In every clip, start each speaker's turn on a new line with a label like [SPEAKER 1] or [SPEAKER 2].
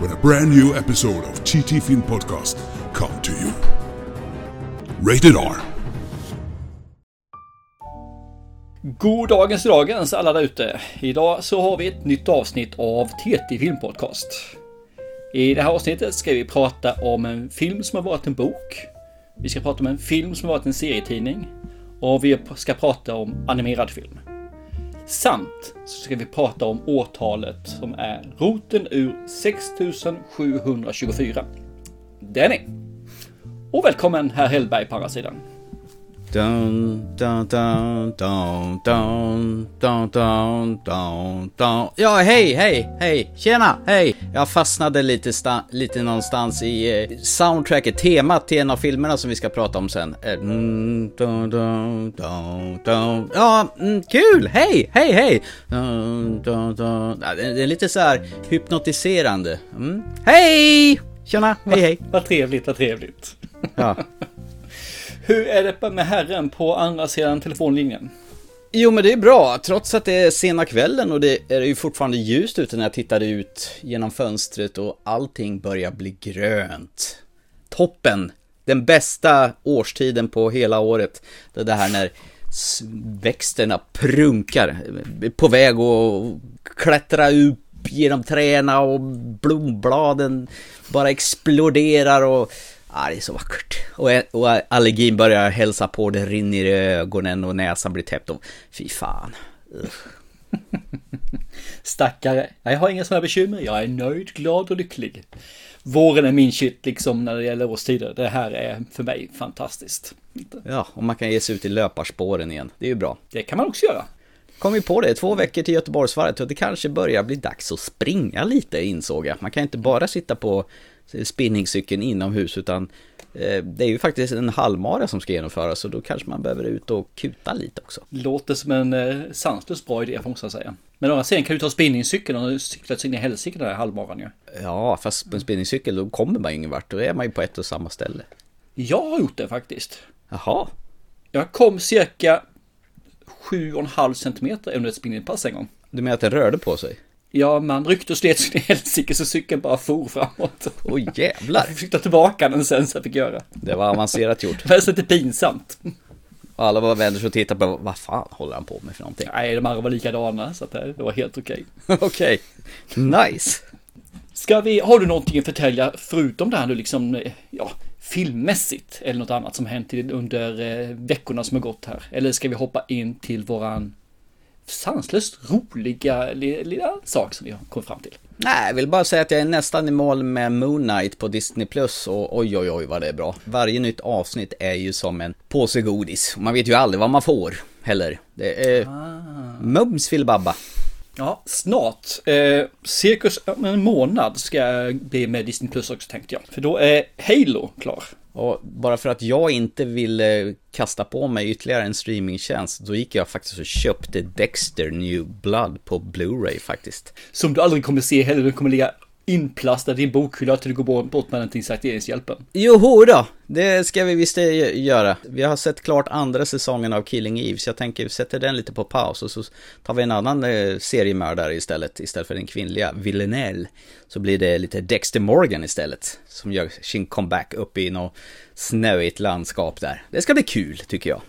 [SPEAKER 1] when a brand new episode of TT Film Podcast come to you. Rated R.
[SPEAKER 2] God dagens dagens alla där ute. Idag så har vi ett nytt avsnitt av TT Film Podcast. I det här avsnittet ska vi prata om en film som har varit en bok. Vi ska prata om en film som har varit en serietidning. Och vi ska prata om animerad film. Samt så ska vi prata om årtalet som är roten ur 6724. Danny. Och välkommen herr Hellberg på andra sidan.
[SPEAKER 3] Dun, dun, dun, dun, dun, dun, dun, dun, dun. Ja, hej, hej, hej, tjena, hej. Jag fastnade lite, lite någonstans i eh, soundtracket, temat till en av filmerna som vi ska prata om sen. Mm, dun, dun, dun, dun. Ja, mm, kul, hej, hej, hej. Dun, dun, dun. Ja, det, det är lite så här hypnotiserande. Mm. Hej! Tjena, hej, hej.
[SPEAKER 2] Vad trevligt, vad trevligt.
[SPEAKER 3] Ja.
[SPEAKER 2] Hur är det med herren på andra sidan telefonlinjen?
[SPEAKER 3] Jo men det är bra, trots att det är sena kvällen och det är ju fortfarande ljust ute när jag tittade ut genom fönstret och allting börjar bli grönt. Toppen! Den bästa årstiden på hela året. Det är det här när växterna prunkar, på väg att klättra upp genom träna och blombladen bara exploderar och Ja, det är så vackert. Och, och allergin börjar hälsa på, det rinner i ögonen och näsan blir täppt. Och, fy fan.
[SPEAKER 2] Stackare. Jag har inga sådana bekymmer. Jag är nöjd, glad och lycklig. Våren är min shit liksom när det gäller årstider. Det här är för mig fantastiskt.
[SPEAKER 3] Ja, och man kan ge sig ut i löparspåren igen. Det är ju bra.
[SPEAKER 2] Det kan man också göra.
[SPEAKER 3] Kom ju på det, två veckor till Göteborgsvarvet och det kanske börjar bli dags att springa lite insåg jag. Man kan inte bara sitta på spinningcykeln inomhus utan eh, det är ju faktiskt en halvmara som ska genomföras så då kanske man behöver ut och kuta lite också.
[SPEAKER 2] Låter som en eh, sanslöst bra idé får man säga. Men å andra sidan kan du ta spinningcykeln och cykla så in i helsike den här halvmaran ju.
[SPEAKER 3] Ja, fast på en spinningcykel då kommer man ingen vart, då är man ju på ett och samma ställe.
[SPEAKER 2] Jag har gjort det faktiskt.
[SPEAKER 3] Jaha,
[SPEAKER 2] Jag kom cirka 7,5 centimeter under ett spinningpass en gång.
[SPEAKER 3] du menar att den rörde på sig?
[SPEAKER 2] Ja, man ryckte och slet så in i helsike så cykeln bara for framåt.
[SPEAKER 3] Oj jävlar,
[SPEAKER 2] Jag fick ta tillbaka den sen så jag fick göra.
[SPEAKER 3] det var avancerat gjort.
[SPEAKER 2] Det var lite pinsamt.
[SPEAKER 3] Och alla var vänner och tittade på, vad fan håller han på med för någonting?
[SPEAKER 2] Nej, de andra var likadana så att det var helt okej.
[SPEAKER 3] Okej, nice.
[SPEAKER 2] Ska vi, har du någonting att förtälja förutom det här nu liksom, ja, filmmässigt eller något annat som hänt under eh, veckorna som har gått här? Eller ska vi hoppa in till våran sanslöst roliga li- lilla sak som vi har kommit fram till?
[SPEAKER 3] Nej, jag vill bara säga att jag är nästan i mål med Moon Knight på Disney Plus och oj oj oj vad det är bra. Varje nytt avsnitt är ju som en påse godis. Man vet ju aldrig vad man får heller. Det är mums filibabba.
[SPEAKER 2] Ja, snart. Eh, cirkus om en månad ska jag bli med Disney Plus också tänkte jag. För då är Halo klar.
[SPEAKER 3] Och bara för att jag inte ville kasta på mig ytterligare en streamingtjänst, då gick jag faktiskt och köpte Dexter New Blood på Blu-ray faktiskt.
[SPEAKER 2] Som du aldrig kommer se heller, den kommer ligga inplastad i din bokhylla till du går bort med den till Sakteringshjälpen.
[SPEAKER 3] Joho då, det ska vi visst eh, göra. Vi har sett klart andra säsongen av Killing Eve, så jag tänker vi sätter den lite på paus och så tar vi en annan eh, seriemördare istället, istället för den kvinnliga Villanelle. Så blir det lite Dexter Morgan istället, som gör sin comeback upp i något snöigt landskap där. Det ska bli kul, tycker jag.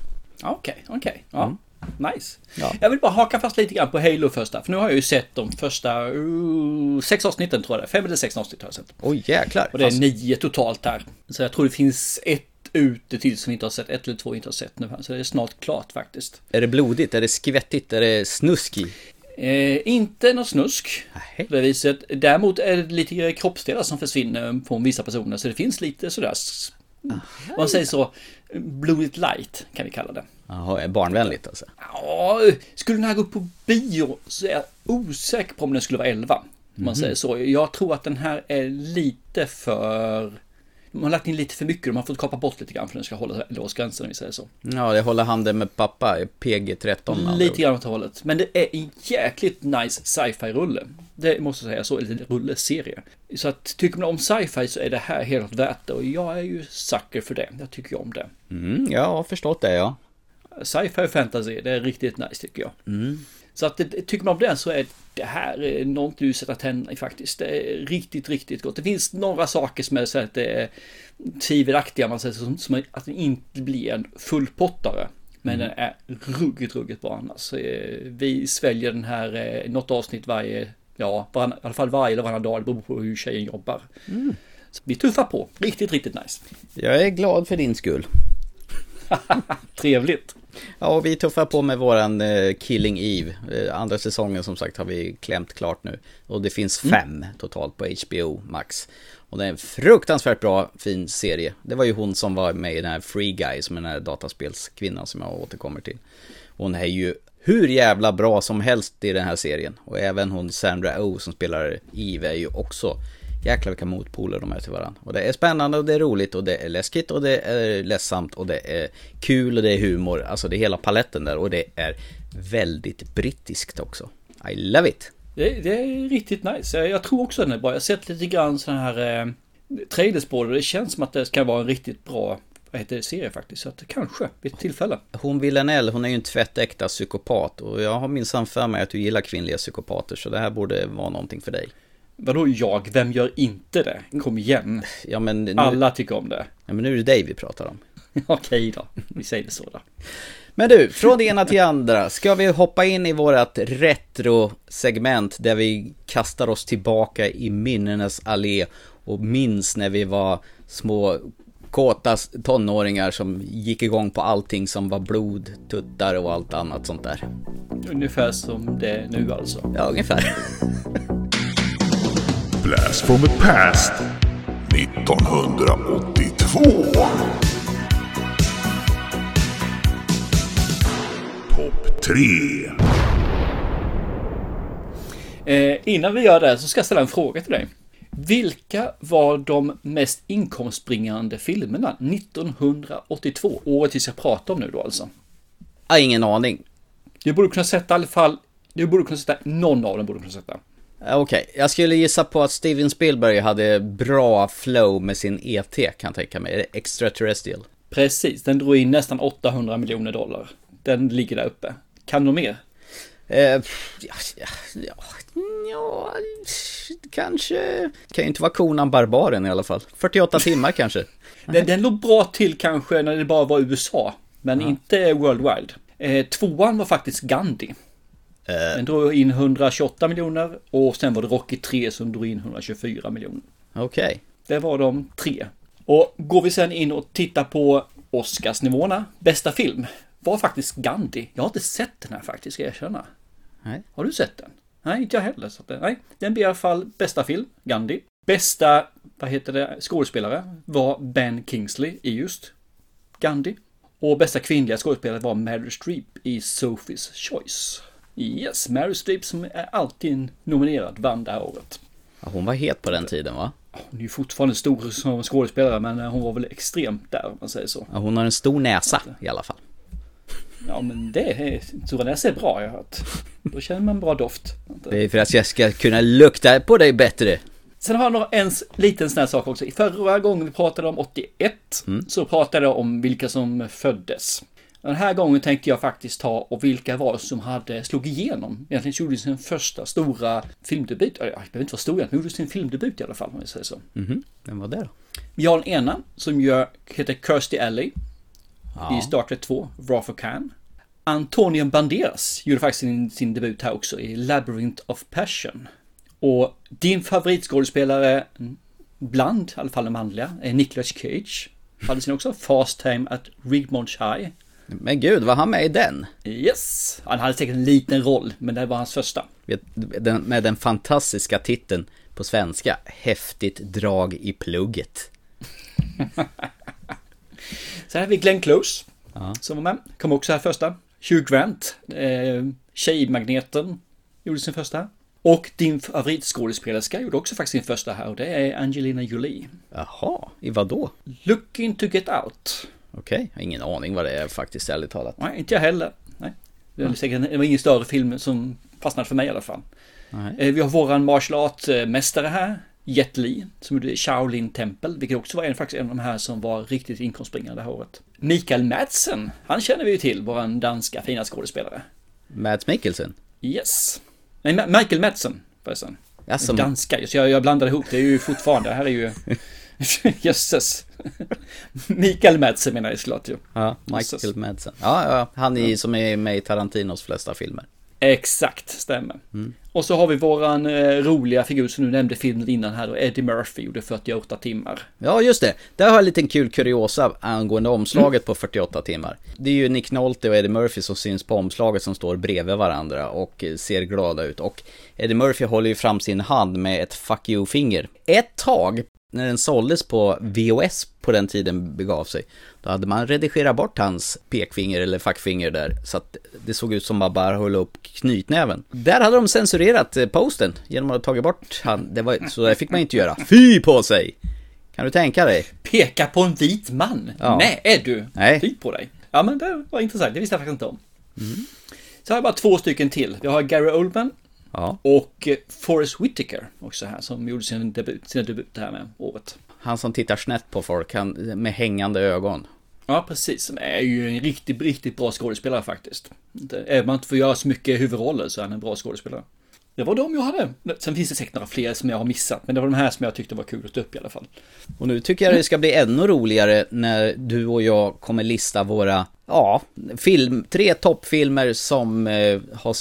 [SPEAKER 2] Okej, okej. Ja. Nice.
[SPEAKER 3] Ja.
[SPEAKER 2] Jag vill bara haka fast lite grann på Halo första, för nu har jag ju sett de första uh, sex avsnitten tror jag det. Fem eller sex avsnitt har jag sett.
[SPEAKER 3] Oj jäklar.
[SPEAKER 2] Och det är
[SPEAKER 3] Fast-
[SPEAKER 2] nio totalt här. Så jag tror det finns ett ute till som vi inte har sett, ett eller två inte har sett nu. Så det är snart klart faktiskt.
[SPEAKER 3] Är det blodigt? Är det skvättigt? Är det snusk i?
[SPEAKER 2] Eh, inte något snusk
[SPEAKER 3] Nej.
[SPEAKER 2] på det viset. Däremot är det lite kroppsdelar som försvinner på vissa personer. Så det finns lite sådär, om man säger så, blodigt light kan vi kalla det.
[SPEAKER 3] Jaha, är barnvänligt alltså?
[SPEAKER 2] Ja, skulle den här gå på bio så är jag osäker på om den skulle vara 11. Om man säger så. Jag tror att den här är lite för... De har lagt in lite för mycket, de har fått kapa bort lite grann för att den ska hålla låsgränsen om vi säger så.
[SPEAKER 3] Ja, det håller handen med pappa, PG-13. med andra
[SPEAKER 2] Lite grann åt det hållet. Men det är en jäkligt nice sci-fi rulle. Det måste jag säga så, eller rulle-serie. Så att tycker man om sci-fi så är det här helt värt det. Och jag är ju sucker för det. Jag tycker ju om det.
[SPEAKER 3] Mm, jag har förstått det, ja.
[SPEAKER 2] Sci-fi fantasy, det är riktigt nice tycker jag. Så att det, tycker man om det så är det här eh, något du sätter tänderna i faktiskt. Det är riktigt, riktigt gott. Det finns några saker som är så att det är tvivelaktiga, man säger som, som att det inte blir en fullpottare. Men den är ruggigt, ruggigt bra annars. Eh, Vi sväljer den här eh, något avsnitt varje, ja, varann, i alla fall varje eller varannan dag, det beror på hur tjejen jobbar. Så vi tuffar på, riktigt, riktigt nice.
[SPEAKER 3] Jag är glad för din skull.
[SPEAKER 2] Trevligt.
[SPEAKER 3] Ja, och vi tuffar på med våran eh, Killing Eve. Eh, andra säsongen som sagt har vi klämt klart nu. Och det finns fem totalt på HBO Max. Och det är en fruktansvärt bra, fin serie. Det var ju hon som var med i den här Free Guy, som är den här dataspelskvinnan som jag återkommer till. Hon är ju hur jävla bra som helst i den här serien. Och även hon Sandra Oh som spelar Eve är ju också Jäklar vilka motpoler de är till varandra. Och det är spännande och det är roligt och det är läskigt och det är ledsamt och det är kul och det är humor. Alltså det är hela paletten där och det är väldigt brittiskt också. I love it!
[SPEAKER 2] Det, det är riktigt nice. Jag, jag tror också den är bra. Jag har sett lite grann sådana här eh, trailers på det. Det känns som att det ska vara en riktigt bra vad heter det, serie faktiskt. Så att kanske vid ett tillfälle.
[SPEAKER 3] Hon Villanelle, hon är ju en tvättäkta psykopat och jag har minsann för mig att du gillar kvinnliga psykopater så det här borde vara någonting för dig.
[SPEAKER 2] Vadå jag? Vem gör inte det? Kom igen.
[SPEAKER 3] Ja men nu,
[SPEAKER 2] Alla tycker om det.
[SPEAKER 3] ja, men nu är det dig vi pratar om.
[SPEAKER 2] Okej då. Vi säger det så då.
[SPEAKER 3] Men du, från det ena till andra. Ska vi hoppa in i vårat retro-segment där vi kastar oss tillbaka i minnenas allé och minns när vi var små kåta tonåringar som gick igång på allting som var blod, tuttar och allt annat sånt där.
[SPEAKER 2] Ungefär som det är nu alltså.
[SPEAKER 3] Ja, ungefär.
[SPEAKER 1] Blast from the past 1982. Topp 3.
[SPEAKER 2] Eh, innan vi gör det så ska jag ställa en fråga till dig. Vilka var de mest inkomstbringande filmerna 1982? Året vi ska prata om nu då alltså.
[SPEAKER 3] Ja, ingen aning.
[SPEAKER 2] Du borde kunna sätta i alla fall, du borde kunna sätta, någon av dem borde kunna sätta.
[SPEAKER 3] Ja, Okej, jag skulle gissa på att Steven Spielberg hade bra flow med sin ET kan jag tänka mig. Extraterrestrial?
[SPEAKER 2] Precis, den drog in nästan 800 miljoner dollar. Den ligger där uppe. Kan du mer?
[SPEAKER 3] Eh, ja, ja, ja, ja, kanske. Kan ju inte vara konan Barbaren i alla fall. 48 timmar kanske.
[SPEAKER 2] Den, den låg bra till kanske när det bara var USA, men inte Worldwide. Eh, tvåan var faktiskt Gandhi. Den drog in 128 miljoner och sen var det Rocky 3 som drog in 124 miljoner.
[SPEAKER 3] Okej.
[SPEAKER 2] Det var de tre. Och går vi sen in och tittar på Oscarsnivåerna, bästa film, var faktiskt Gandhi. Jag har inte sett den här faktiskt, ska jag erkänna.
[SPEAKER 3] Nej.
[SPEAKER 2] Har du sett den? Nej, inte jag heller. Så det- nej, den blir i alla fall bästa film, Gandhi. Bästa, vad heter det, skådespelare var Ben Kingsley i just Gandhi. Och bästa kvinnliga skådespelare var Meryl Streep i Sophie's Choice. Yes, Meryl Streep som är alltid nominerad vann det här året.
[SPEAKER 3] Ja, hon var het på den tiden va?
[SPEAKER 2] Hon är ju fortfarande stor som skådespelare men hon var väl extremt där om man säger så.
[SPEAKER 3] Ja, hon har en stor näsa i alla fall.
[SPEAKER 2] Ja men det är, Stora Näs är bra har jag hört. Då känner man bra doft.
[SPEAKER 3] Det är för att jag ska kunna lukta på dig bättre.
[SPEAKER 2] Sen har jag några, en liten sån här sak också. Förra gången vi pratade om 81 så pratade jag om vilka som föddes. Den här gången tänkte jag faktiskt ta och vilka var det som hade slog igenom. Egentligen gjorde sin första stora filmdebut. Ja, det behöver inte vara stor, men gjorde sin filmdebut i alla fall om vi säger så.
[SPEAKER 3] Mhm, vem var det då?
[SPEAKER 2] Vi har den ena som gör, heter Kirstie Alley
[SPEAKER 3] Ja.
[SPEAKER 2] i Star Trek 2, Wrath of Khan. Antonio Banderas gjorde faktiskt sin, sin debut här också i Labyrinth of Passion. Och din favoritskådespelare, bland i alla fall den manliga, är Nicolas Cage. Hade sin också Fast Time at Rigmond High.
[SPEAKER 3] Men gud, var han med i den?
[SPEAKER 2] Yes! Han hade säkert en liten roll, men det var hans första.
[SPEAKER 3] Den, med den fantastiska titeln på svenska. Häftigt drag i plugget.
[SPEAKER 2] Sen har vi Glenn Close.
[SPEAKER 3] Ja.
[SPEAKER 2] Som var med. Kom också här första. Hugh Grant. Eh, Tjejmagneten. Gjorde sin första. Och din favoritskådespelerska gjorde också faktiskt sin första här och det är Angelina Jolie.
[SPEAKER 3] Jaha, i vad då?
[SPEAKER 2] Looking to get out.
[SPEAKER 3] Okej, okay. jag har ingen aning vad det är faktiskt, ärligt talat.
[SPEAKER 2] Nej, inte jag heller. Nej. Det, är säkert, det var ingen större film som fastnade för mig i alla fall. Nej. Eh, vi har våran martial art-mästare här, Jet Li, som gjorde Shaolin Tempel, vilket också var en, faktiskt en av de här som var riktigt inkomstbringande det här året. Mikael Madsen, han känner vi ju till, våran danska fina skådespelare.
[SPEAKER 3] Mads Mikkelsen?
[SPEAKER 2] Yes. Nej, Michael Madsen förresten. Alltså, Danska, så jag, jag blandade ihop, det är ju fortfarande, det här är ju... Jösses. Mikael Madsen menar jag såklart ju.
[SPEAKER 3] Ja, Michael Madsen. Ja, ja, han är, som är med i Tarantinos flesta filmer.
[SPEAKER 2] Exakt, stämmer. Mm. Och så har vi våran eh, roliga figur som du nämnde filmen innan här då, Eddie Murphy gjorde 48 timmar.
[SPEAKER 3] Ja, just det. Där har jag en liten kul kuriosa angående omslaget mm. på 48 timmar. Det är ju Nick Nolte och Eddie Murphy som syns på omslaget som står bredvid varandra och ser glada ut. Och Eddie Murphy håller ju fram sin hand med ett fuck you-finger. Ett tag när den såldes på VOS på den tiden begav sig, då hade man redigerat bort hans pekfinger eller fackfinger där, så att det såg ut som man bara höll upp knytnäven. Där hade de censurerat eh, posten genom att ha tagit bort han, det var, så det fick man inte göra. Fy på sig! Kan du tänka dig?
[SPEAKER 2] Peka på en vit man? Ja. Nej, är du?
[SPEAKER 3] Nej.
[SPEAKER 2] Fy på dig. Ja, men det var intressant, det visste jag faktiskt inte om. Mm. Så har jag bara två stycken till. Vi har Gary Oldman
[SPEAKER 3] Ja.
[SPEAKER 2] Och eh, Forrest Whitaker också här som gjorde sin debut, sina debut här med året.
[SPEAKER 3] Han som tittar snett på folk han, med hängande ögon.
[SPEAKER 2] Ja, precis. Han är ju en riktigt, riktigt bra skådespelare faktiskt. Även om man inte får göra så mycket huvudroller så är han en bra skådespelare. Det var de jag hade. Sen finns det säkert några fler som jag har missat, men det var de här som jag tyckte var kul att ta upp i alla fall.
[SPEAKER 3] Och nu tycker jag det ska bli ännu roligare när du och jag kommer lista våra, ja, film, tre toppfilmer som eh, har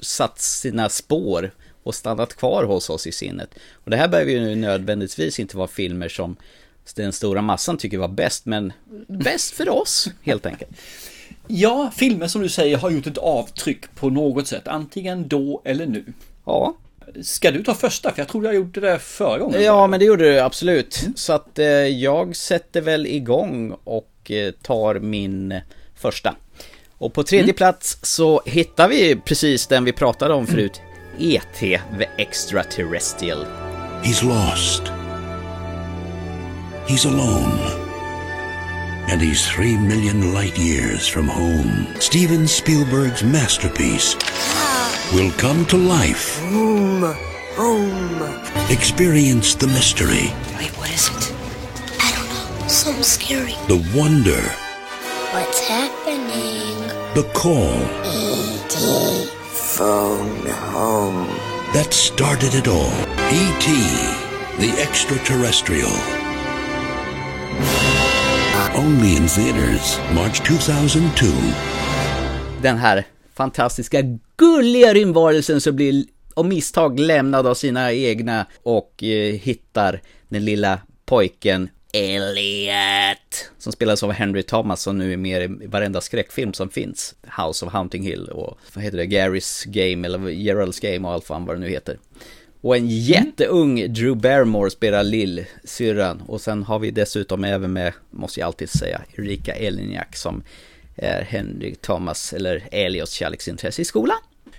[SPEAKER 3] satt sina spår och stannat kvar hos oss i sinnet. Och det här behöver ju nödvändigtvis inte vara filmer som den stora massan tycker var bäst, men bäst för oss helt enkelt.
[SPEAKER 2] Ja, filmer som du säger har gjort ett avtryck på något sätt, antingen då eller nu.
[SPEAKER 3] Ja.
[SPEAKER 2] Ska du ta första? För jag tror jag gjorde det förra gången.
[SPEAKER 3] Ja, men det gjorde du absolut. Mm. Så att eh, jag sätter väl igång och eh, tar min första. Och på tredje mm. plats så hittar vi precis den vi pratade om förut. E.T. The Extraterrestrial.
[SPEAKER 4] He's lost. He's alone. And he's three million light years from home. Steven Spielberg's masterpiece will come to life.
[SPEAKER 5] Home. Home.
[SPEAKER 4] Experience the mystery.
[SPEAKER 5] Wait, what is it? I don't know. Something scary.
[SPEAKER 4] The wonder.
[SPEAKER 5] What's happening?
[SPEAKER 4] The call.
[SPEAKER 5] E.T. Phone home.
[SPEAKER 4] That started it all. E.T. The extraterrestrial. Only in theaters, March 2002.
[SPEAKER 3] Den här fantastiska, gulliga rymdvarelsen som blir av misstag lämnad av sina egna och eh, hittar den lilla pojken Elliot! Som spelas av Henry Thomas som nu är med i varenda skräckfilm som finns. House of Hunting Hill och vad heter det, Garys Game eller Geralds Game och allt vad det nu heter. Och en jätteung Drew Barrymore spelar lill-syrran. Och sen har vi dessutom även med, måste jag alltid säga, Erika Eliniak som är Henry Thomas eller Eliots kärleksintresse i skolan.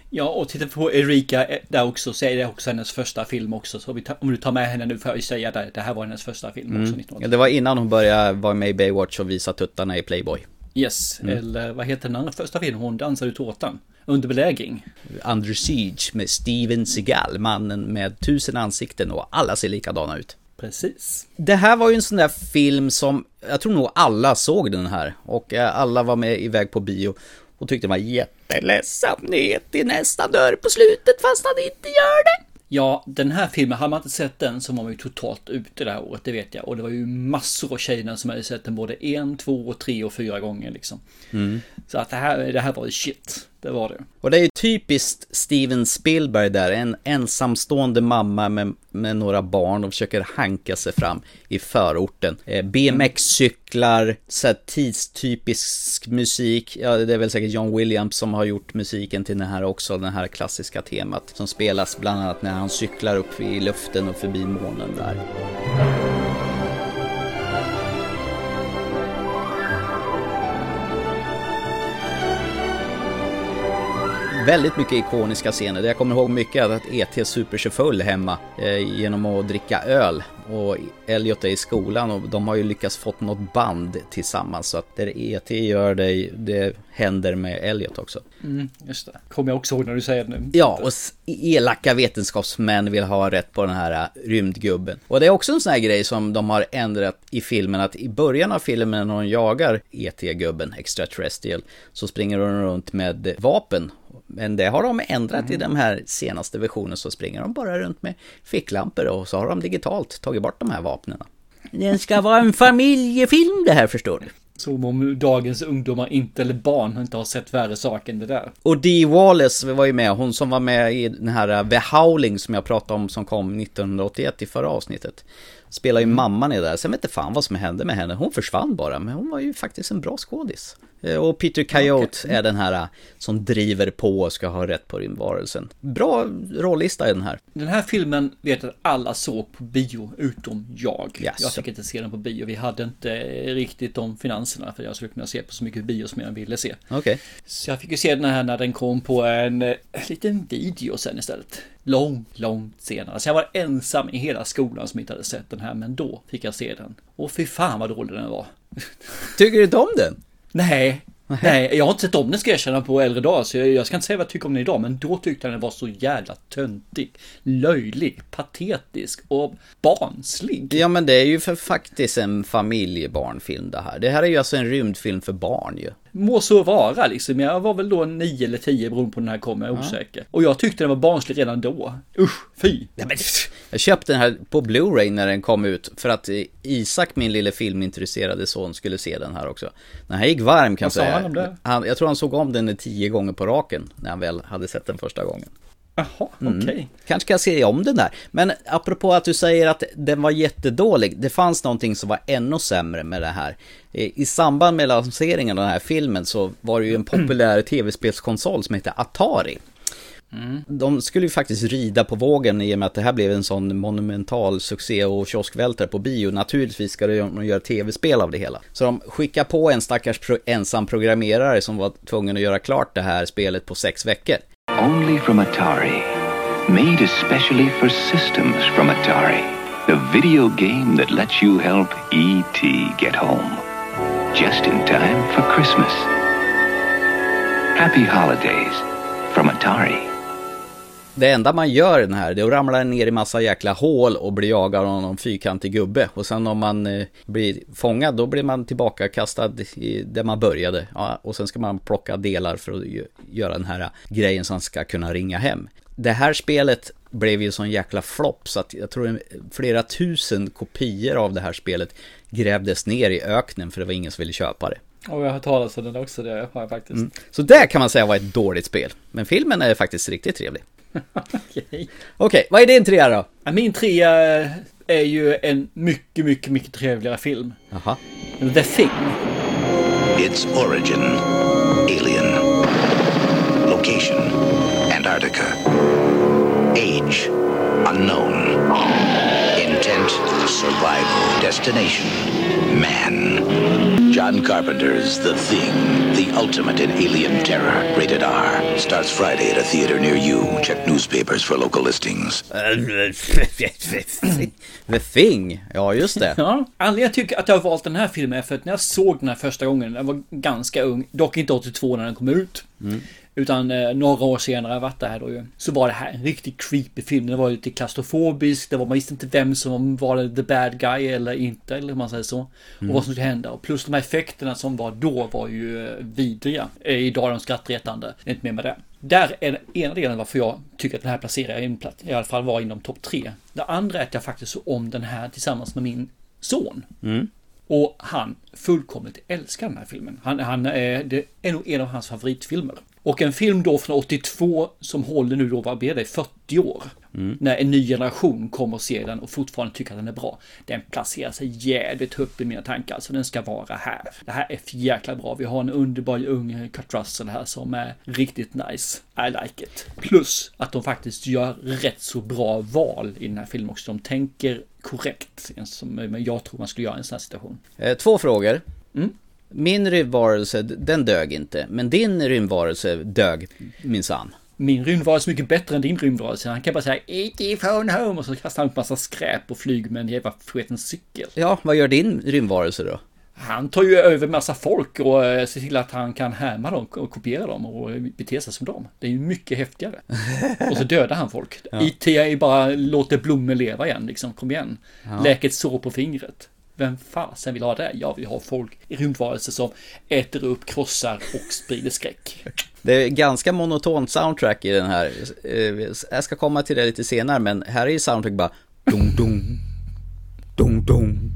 [SPEAKER 2] Ja, och titta på Erika eh, där också, så är det också hennes första film också. Så om du tar med henne nu får jag säga att det här var hennes första film också. Mm.
[SPEAKER 3] Ja, det var innan hon började vara med i Baywatch och visa tuttarna i Playboy.
[SPEAKER 2] Yes, mm. eller vad heter den andra första filmen? Hon dansade tårtan. Under belägring.
[SPEAKER 3] Under Siege med Steven Seagal, mannen med tusen ansikten och alla ser likadana ut.
[SPEAKER 2] Precis.
[SPEAKER 3] Det här var ju en sån där film som, jag tror nog alla såg den här. Och eh, alla var med iväg på bio och tyckte den var jätteledsamt ner till nästa dörr på slutet fast han inte gör det.
[SPEAKER 2] Ja, den här filmen, hade man inte sett den så var man ju totalt ute det här året, det vet jag. Och det var ju massor av tjejer som hade sett den både en, två, tre och fyra gånger liksom.
[SPEAKER 3] Mm.
[SPEAKER 2] Så att det här, det här var ju shit. Det var det.
[SPEAKER 3] Och det är ju typiskt Steven Spielberg där, en ensamstående mamma med, med några barn och försöker hanka sig fram i förorten. Eh, BMX-cyklar, så tidstypisk musik, ja det är väl säkert John Williams som har gjort musiken till den här också, den här klassiska temat som spelas bland annat när han cyklar upp i luften och förbi månen där. Väldigt mycket ikoniska scener. Jag kommer ihåg mycket att E.T. super sig full hemma eh, genom att dricka öl. Och Elliot är i skolan och de har ju lyckats fått något band tillsammans. Så att det E.T. gör det, det händer med Elliot också.
[SPEAKER 2] Mm, just det. Kommer jag också ihåg när du säger det nu.
[SPEAKER 3] Ja, och elaka vetenskapsmän vill ha rätt på den här äh, rymdgubben. Och det är också en sån här grej som de har ändrat i filmen, att i början av filmen när hon jagar ET-gubben, extraterrestrial, så springer hon runt med vapen. Men det har de ändrat mm. i den här senaste versionen, så springer de bara runt med ficklampor och så har de digitalt tagit bort de här vapnen. Den ska vara en familjefilm det här förstår du.
[SPEAKER 2] Som om dagens ungdomar inte, eller barn, inte har sett värre saker än det där.
[SPEAKER 3] Och Dee Wallace var ju med, hon som var med i den här uh, The Howling som jag pratade om som kom 1981 i förra avsnittet. Spelar ju mm. mamman i det där, sen vet inte fan vad som hände med henne, hon försvann bara, men hon var ju faktiskt en bra skådis. Eh, och Peter Coyote okay. är den här äh, som driver på och ska ha rätt på rymdvarelsen. Bra rollista i den här.
[SPEAKER 2] Den här filmen vet att alla såg på bio utom jag. Yes. Jag fick inte se den på bio. Vi hade inte riktigt de finanserna för jag skulle kunna se på så mycket bio som jag ville se.
[SPEAKER 3] Okay.
[SPEAKER 2] Så jag fick ju se den här när den kom på en, en eh, liten video sen istället. Långt, långt senare. Så jag var ensam i hela skolan som inte hade sett den här, men då fick jag se den. Och fy fan vad dålig den var.
[SPEAKER 3] Tycker du inte om den?
[SPEAKER 2] Nej, Nej, jag har inte sett om den ska jag erkänna på äldre dagar, så jag, ska inte säga vad jag tycker om den idag, men då tyckte jag den var så jävla töntig, löjlig, patetisk och barnslig.
[SPEAKER 3] Ja, men det är ju för faktiskt en familjebarnfilm det här. Det här är ju alltså en rymdfilm för barn ju.
[SPEAKER 2] Må så vara liksom. Jag var väl då 9 eller 10 beroende på när den kom, jag är osäker. Och jag tyckte den var barnslig redan då. Usch, fy.
[SPEAKER 3] Men, jag köpte den här på Blu-ray när den kom ut för att Isak, min lille filmintresserade son, skulle se den här också. Den här gick varm kan jag säga. Han om det? Han, jag tror han såg om den tio gånger på raken när han väl hade sett den första gången.
[SPEAKER 2] Jaha, mm. okej. Okay.
[SPEAKER 3] Kanske ska jag se om den där. Men apropå att du säger att den var jättedålig. Det fanns någonting som var ännu sämre med det här. I samband med lanseringen av den här filmen så var det ju en populär tv-spelskonsol som hette Atari. Mm. De skulle ju faktiskt rida på vågen i och med att det här blev en sån monumental succé och kioskvältare på bio. Naturligtvis ska de göra tv-spel av det hela. Så de skickar på en stackars ensam programmerare som var tvungen att göra klart det här spelet på sex veckor. Only from Atari. Made especially for systems from Atari. The video game that lets you help E.T. get home. Just in time for Christmas. Happy holidays from Atari det enda man gör i den här, det är att ramla ner i massa jäkla hål och bli jagad av någon fyrkantig gubbe. Och sen om man eh, blir fångad, då blir man tillbaka kastad i där man började. Ja, och sen ska man plocka delar för att göra den här grejen som ska kunna ringa hem. Det här spelet blev ju sån jäkla flopp så att jag tror flera tusen kopior av det här spelet grävdes ner i öknen för det var ingen som ville köpa det.
[SPEAKER 2] Och jag har hört talas om den också, det har jag faktiskt. Mm.
[SPEAKER 3] Så det kan man säga var ett dåligt spel. Men filmen är faktiskt riktigt trevlig. Okej, okay. okay, vad är din trea då?
[SPEAKER 2] Min trea är ju en mycket, mycket, mycket trevligare film.
[SPEAKER 3] Jaha.
[SPEAKER 2] The Thing.
[SPEAKER 6] Its origin, alien. Location, Antarctica. Age, unknown. Intent, survival. Destination, man. John Carpenter's The Thing, the ultimate in alien terror. Rated R. Starts Friday at a theater near you. Check newspapers for local listings.
[SPEAKER 3] The Thing, ja just det.
[SPEAKER 2] Ja, anledningen jag tycker att jag har valt den här filmen är för att när jag såg den här första gången, jag var ganska ung, dock inte 82 när den kom ut. Mm. Utan eh, några år senare vart det här då ju. Så var det här en riktigt creepy film. Den var lite klaustrofobisk. Det var, man visste inte vem som var the bad guy eller inte. Eller hur man säger så. Mm. Och vad som skulle hända. Och plus de här effekterna som var då var ju eh, vidriga. Eh, idag är de skrattretande. Inte mer med det. Där är den ena delen varför jag tycker att den här placerar in. I alla fall var inom topp tre. Det andra är att jag faktiskt såg om den här tillsammans med min son.
[SPEAKER 3] Mm.
[SPEAKER 2] Och han fullkomligt älskar den här filmen. Han, han är, det är nog en av hans favoritfilmer. Och en film då från 82 som håller nu då, vad blir det, 40 år. Mm. När en ny generation kommer att se den och fortfarande tycker att den är bra. Den placerar sig jävligt högt i mina tankar, så den ska vara här. Det här är för jäkla bra. Vi har en underbar ung Kurt Russell här som är riktigt nice. I like it. Plus att de faktiskt gör rätt så bra val i den här filmen också. De tänker korrekt, som jag tror man skulle göra i en sån här situation.
[SPEAKER 3] Eh, två frågor.
[SPEAKER 2] Mm.
[SPEAKER 3] Min rymdvarelse, den dög inte. Men din rymdvarelse dög minsann.
[SPEAKER 2] Min rymdvarelse är mycket bättre än din rymdvarelse. Han kan bara säga E.T. phone home och så kastar han upp massa skräp och flyger med en jävla sketen cykel.
[SPEAKER 3] Ja, vad gör din rymdvarelse då?
[SPEAKER 2] Han tar ju över massa folk och eh, ser till att han kan härma dem och kopiera dem och bete sig som dem. Det är ju mycket häftigare. Och så dödar han folk. IT är bara låter blommor leva igen liksom, kom igen. Läk ett sår på fingret. Vem fasen vill ha det? Jag vill ha folk i rymdvarelser som äter upp, krossar och sprider skräck.
[SPEAKER 3] Det är ganska monotont soundtrack i den här. Eh, Jag ska komma till det lite senare, men här är ju soundtrack bara dum dum dum dum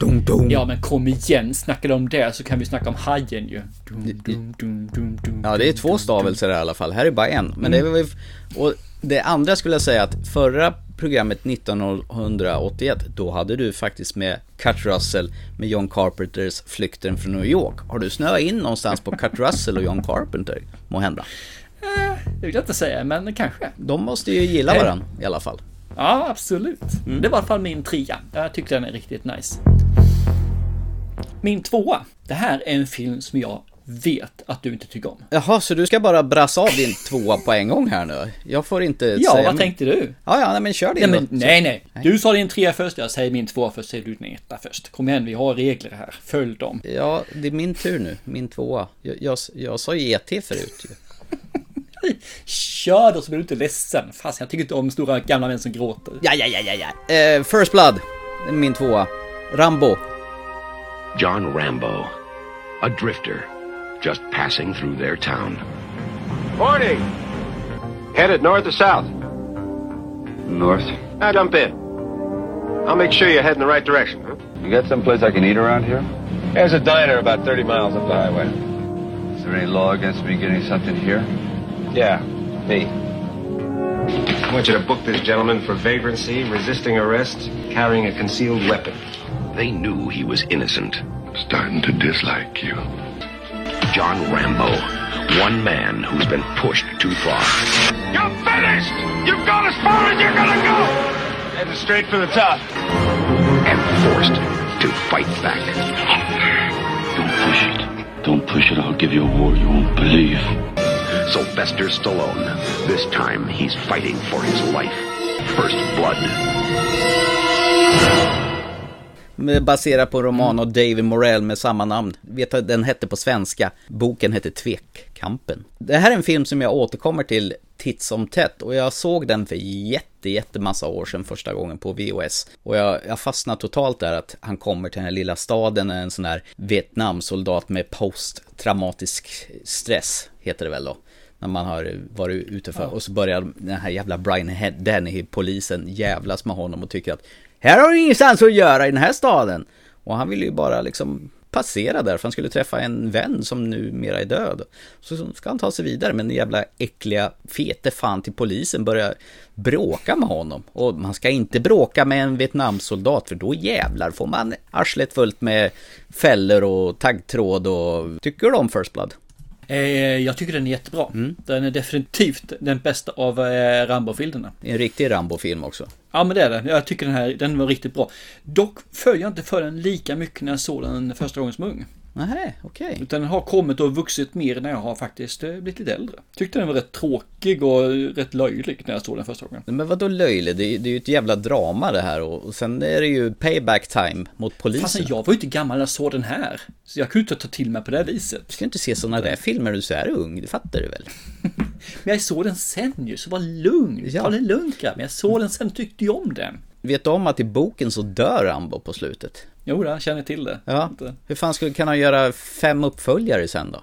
[SPEAKER 3] dum dum.
[SPEAKER 2] Ja men kom igen, snackar de om det så kan vi snacka om hajen ju. Dum,
[SPEAKER 3] Ja, det är två stavelser i alla fall. Här är bara en. Men det är väl... Och det andra skulle jag säga att förra programmet 1981, då hade du faktiskt med Kurt Russell med John Carpenters Flykten från New York. Har du snöat in någonstans på Kurt Russell och John Carpenter? Må hända.
[SPEAKER 2] Det vill jag inte säga, men kanske.
[SPEAKER 3] De måste ju gilla varandra i alla fall.
[SPEAKER 2] Ja, absolut. Det var i alla fall min trea. Jag tyckte den är riktigt nice. Min tvåa. Det här är en film som jag vet att du inte tycker om.
[SPEAKER 3] Jaha, så du ska bara brassa av din tvåa på en gång här nu? Jag får inte
[SPEAKER 2] Ja,
[SPEAKER 3] säga
[SPEAKER 2] vad
[SPEAKER 3] min-
[SPEAKER 2] tänkte du?
[SPEAKER 3] Ja, ja, nej, men kör
[SPEAKER 2] Nej,
[SPEAKER 3] din
[SPEAKER 2] men,
[SPEAKER 3] då.
[SPEAKER 2] nej, nej. Du sa din trea först, jag säger min tvåa först, säger du din etta först. Kom igen, vi har regler här. Följ dem.
[SPEAKER 3] Ja, det är min tur nu. Min tvåa. Jag, jag, jag sa ju ET förut ju.
[SPEAKER 2] Kör då så blir du inte ledsen. Fast jag tycker inte om stora gamla män som gråter.
[SPEAKER 3] Ja, ja, ja, ja, ja. Eh, First Blood. Min tvåa. Rambo.
[SPEAKER 4] John Rambo, a drifter, just passing through their town.
[SPEAKER 7] Morning. Headed north or south?
[SPEAKER 8] North.
[SPEAKER 7] Now jump in. I'll make sure you're heading the right direction. Huh?
[SPEAKER 8] You got someplace I can eat around here?
[SPEAKER 7] There's a diner about 30 miles up the highway.
[SPEAKER 8] Is there any law against me getting something here?
[SPEAKER 7] Yeah, me. I want you to book this gentleman for vagrancy, resisting arrest, carrying a concealed weapon.
[SPEAKER 4] They knew he was innocent.
[SPEAKER 1] Starting to dislike you.
[SPEAKER 4] John Rambo, one man who's been pushed too far
[SPEAKER 7] You're finished! You've gone as far as you're gonna go! Heading straight for the top.
[SPEAKER 4] and forced to fight back.
[SPEAKER 9] Don't push it. Don't push it. I'll give you a war you won't believe.
[SPEAKER 4] Sylvester Stallone, this time he's fighting for his life. First blood.
[SPEAKER 3] Baserad på en roman av David Morell med samma namn. Vet att den hette på svenska. Boken hette Tvekkampen. Det här är en film som jag återkommer till titt som tätt och jag såg den för jätte, jättemassa år sedan första gången på VHS. Och jag, jag fastnade totalt där att han kommer till den här lilla staden, en sån här Vietnamsoldat med posttraumatisk stress, heter det väl då. När man har varit ute för, och så börjar den här jävla Brian Head- Dennehy, polisen, jävlas med honom och tycker att här har du ingenstans att göra i den här staden. Och han ville ju bara liksom passera där för han skulle träffa en vän som numera är död. Så ska han ta sig vidare men den jävla äckliga fete fan till polisen börjar bråka med honom. Och man ska inte bråka med en Vietnamsoldat för då jävlar får man arslet fullt med fällor och taggtråd och... Tycker du om First Blood?
[SPEAKER 2] Eh, jag tycker den är jättebra.
[SPEAKER 3] Mm.
[SPEAKER 2] Den är definitivt den bästa av eh, Rambo-filmerna.
[SPEAKER 3] En riktig Rambo-film också.
[SPEAKER 2] Ja men det är den. Jag tycker den här, den var riktigt bra. Dock följer jag inte för den lika mycket när jag såg den första gången som ung.
[SPEAKER 3] Nej, okej.
[SPEAKER 2] Utan den har kommit och vuxit mer när jag har faktiskt eh, blivit lite äldre. Tyckte den var rätt tråkig och rätt löjlig när jag såg den första gången.
[SPEAKER 3] Men vadå löjlig? Det är, det är ju ett jävla drama det här och, och sen är det ju payback time mot polisen.
[SPEAKER 2] Fast jag var ju inte gammal när jag såg den här. Så jag kunde inte ta till mig på det viset.
[SPEAKER 3] Du ska inte se sådana där filmer när du så är ung, det fattar du väl?
[SPEAKER 2] Men jag såg den sen ju, så var lugn.
[SPEAKER 3] Ja.
[SPEAKER 2] Ta det lugnt grabben. Jag såg den sen tyckte jag om den.
[SPEAKER 3] Vet du om att i boken så dör Rambo på slutet?
[SPEAKER 2] Jo, jag känner till det.
[SPEAKER 3] Ja. Hur fan skulle, kan han göra fem uppföljare sen då?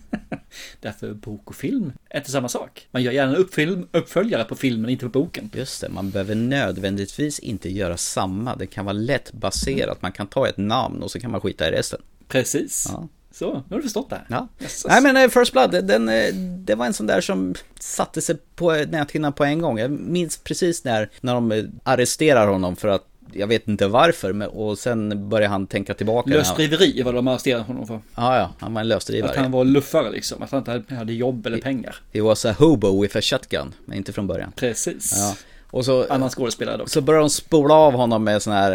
[SPEAKER 2] Därför bok och film är inte samma sak. Man gör gärna en uppföljare på filmen, inte på boken.
[SPEAKER 3] Just det, man behöver nödvändigtvis inte göra samma. Det kan vara lätt baserat. Man kan ta ett namn och så kan man skita i resten.
[SPEAKER 2] Precis.
[SPEAKER 3] Ja.
[SPEAKER 2] Så, nu har du förstått det här.
[SPEAKER 3] Ja. Nej men eh, First Blood, den, eh, det var en sån där som satte sig på näthinnan på en gång. Jag minns precis när, när de eh, arresterar honom för att jag vet inte varför, men, och sen börjar han tänka tillbaka.
[SPEAKER 2] Lösdriveri var de arresterade honom för.
[SPEAKER 3] Ja, ja, han var en lösdrivare.
[SPEAKER 2] Att han var luffare liksom. Att han inte hade- hade jobb eller pengar.
[SPEAKER 3] He was a hobo with a shotgun, men inte från början.
[SPEAKER 2] Precis.
[SPEAKER 3] Ja. Och så,
[SPEAKER 2] Annan skådespelare dock.
[SPEAKER 3] så börjar de spola av honom med sån här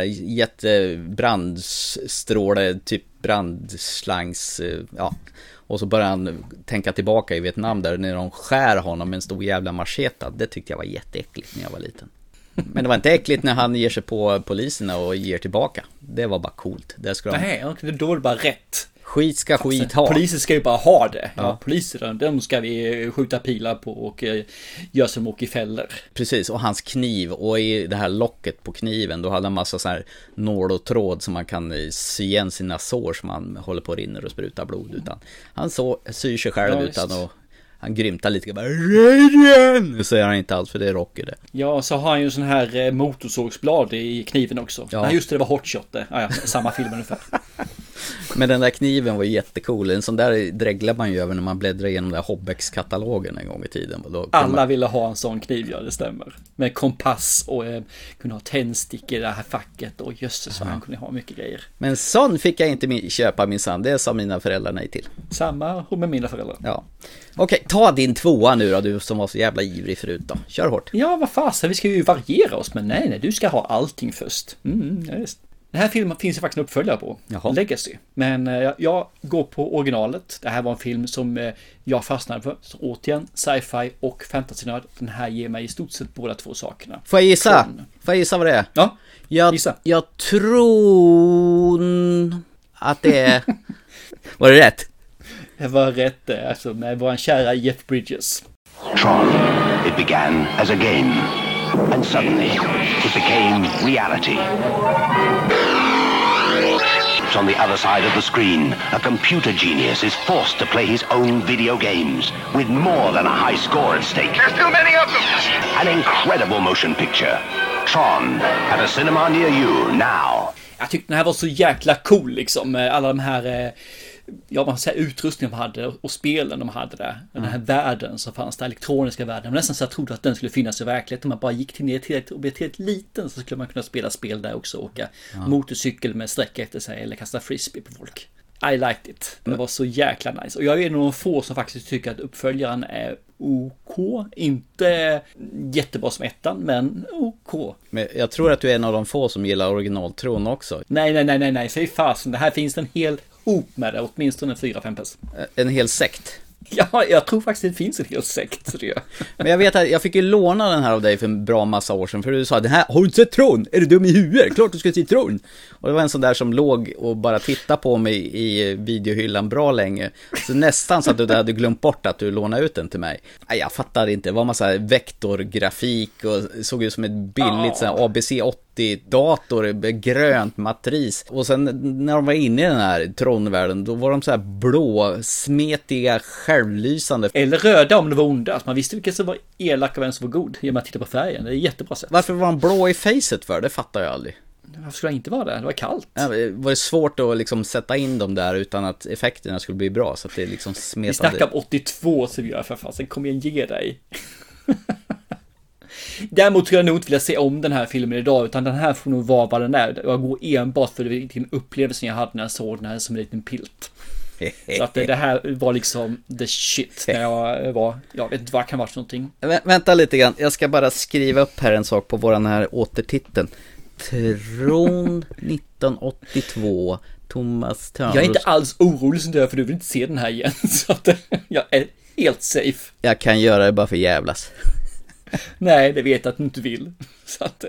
[SPEAKER 3] jättebrandstråle, typ brandslangs, eh, ja. Och så börjar han tänka tillbaka i Vietnam där när de skär honom med en stor jävla macheta. Det tyckte jag var jätteäckligt när jag var liten. Men det var inte äckligt när han ger sig på poliserna och ger tillbaka. Det var bara coolt. Det ska de...
[SPEAKER 2] Nej, okej, då är det bara rätt.
[SPEAKER 3] Skit ska skit ha.
[SPEAKER 2] Poliser ska ju bara ha det. Ja.
[SPEAKER 3] Ja.
[SPEAKER 2] poliser, de ska vi skjuta pilar på och eh, göra som åker i fällor.
[SPEAKER 3] Precis, och hans kniv och i det här locket på kniven då hade han massa så här nål och tråd som man kan eh, sy igen sina sår som han håller på och rinner och sprutar blod utan han så, syr sig själv
[SPEAKER 2] Ja,
[SPEAKER 3] utan och han grymtar lite bara Radian! Det säger han inte alls för det är Rocky det.
[SPEAKER 2] Ja, så har han ju sån här eh, motorsågsblad i kniven också.
[SPEAKER 3] Ja.
[SPEAKER 2] Ja, just det, det var hotshot det. Ja, ja, samma film ungefär.
[SPEAKER 3] Men den där kniven var jättecool, en sån där dreglar man ju över när man bläddrar igenom den där Hobbex-katalogen en gång i tiden.
[SPEAKER 2] Alla
[SPEAKER 3] man...
[SPEAKER 2] ville ha en sån kniv, ja det stämmer. Med kompass och eh, kunna ha tändstickor i det här facket och jösses vad han kunde ha mycket grejer.
[SPEAKER 3] Men sån fick jag inte min- köpa minsann, det sa mina föräldrar nej till.
[SPEAKER 2] Samma och med mina föräldrar.
[SPEAKER 3] Ja. Okej, ta din tvåa nu då, du som var så jävla ivrig förut då. Kör hårt.
[SPEAKER 2] Ja, vad fasen, vi ska ju variera oss, men nej, nej, du ska ha allting först. Mm, ja, just. Den här filmen finns det faktiskt en uppföljare på,
[SPEAKER 3] Jaha.
[SPEAKER 2] Legacy. Men eh, jag, jag går på originalet. Det här var en film som eh, jag fastnade för. Så återigen, sci-fi och fantasynörd. Den här ger mig i stort sett båda två sakerna.
[SPEAKER 3] Får jag gissa?
[SPEAKER 2] Tron.
[SPEAKER 3] Får jag gissa vad det är?
[SPEAKER 2] Ja,
[SPEAKER 3] Jag,
[SPEAKER 2] Gissa.
[SPEAKER 3] jag tror att det är... Var det rätt?
[SPEAKER 2] det var rätt det, alltså med vår kära Jeff Bridges.
[SPEAKER 6] Tron. It began as a game. And suddenly, it became reality. On the other side of the screen, a computer genius is forced to play his own video games with more than a high score at stake. There's too many of them! An incredible motion picture. Tron, at a cinema near you now.
[SPEAKER 2] Jag tyckte den här var så jäkla cool liksom. med Alla de här, eh, ja man säger utrustningen de hade och spelen de hade där. Den här världen som fanns där, elektroniska världen. Var nästan så jag trodde att den skulle finnas i verkligheten. Om man bara gick till ner till och blev tillräckligt liten så skulle man kunna spela spel där också. Åka motorcykel med sträcka efter sig eller kasta frisbee på folk. I liked it. Det var så jäkla nice. Och jag är en av de få som faktiskt tycker att uppföljaren är OK. Inte jättebra som ettan, men OK.
[SPEAKER 3] Men jag tror att du är en av de få som gillar originaltron också.
[SPEAKER 2] Nej, nej, nej, nej, nej, säg fasen. Det här finns en hel hop med det, åtminstone 4-5 pers.
[SPEAKER 3] En hel sekt.
[SPEAKER 2] Ja, jag tror faktiskt det finns en hel sekt.
[SPEAKER 3] Men jag vet att jag fick ju låna den här av dig för en bra massa år sedan. För du sa, den här, har du inte sett Tron? Är du dum i huvudet? Klart du ska se Tron! Och det var en sån där som låg och bara tittade på mig i videohyllan bra länge. Så nästan så att du hade glömt bort att du lånade ut den till mig. Nej, jag fattar inte, det var massa vektorgrafik och såg ut som ett billigt här ABC 80-dator med grönt matris. Och sen när de var inne i den här Tron-världen, då var de så här blå, smetiga, självlysande.
[SPEAKER 2] Eller röda om det var onda. Man visste vilken som var elak och vem som var god genom att titta på färgen. Det är jättebra sätt.
[SPEAKER 3] Varför var han blå i facet för? Det fattar jag aldrig.
[SPEAKER 2] Varför skulle han inte vara det? Det var kallt.
[SPEAKER 3] Ja, Var det svårt att liksom sätta in dem där utan att effekterna skulle bli bra? Så att det liksom
[SPEAKER 2] Vi
[SPEAKER 3] smetade.
[SPEAKER 2] snackar om 82 så vi gör för fasen. Kom igen, ge dig. Däremot skulle jag nog inte vilja se om den här filmen idag, utan den här får nog vara vad den är. Jag går enbart för vilken upplevelse jag hade när jag såg den här som en liten pilt. Så att det, här var liksom the shit när jag var, jag vet inte vad det kan vara för någonting.
[SPEAKER 3] Vä- vänta lite grann, jag ska bara skriva upp här en sak på våran här återtiteln. Tron 1982, Thomas Törnros.
[SPEAKER 2] Jag är inte alls orolig som du är, för du vill inte se den här igen. Så att jag är helt safe.
[SPEAKER 3] Jag kan göra det bara för jävlas.
[SPEAKER 2] Nej, det vet jag att du inte vill. Så att,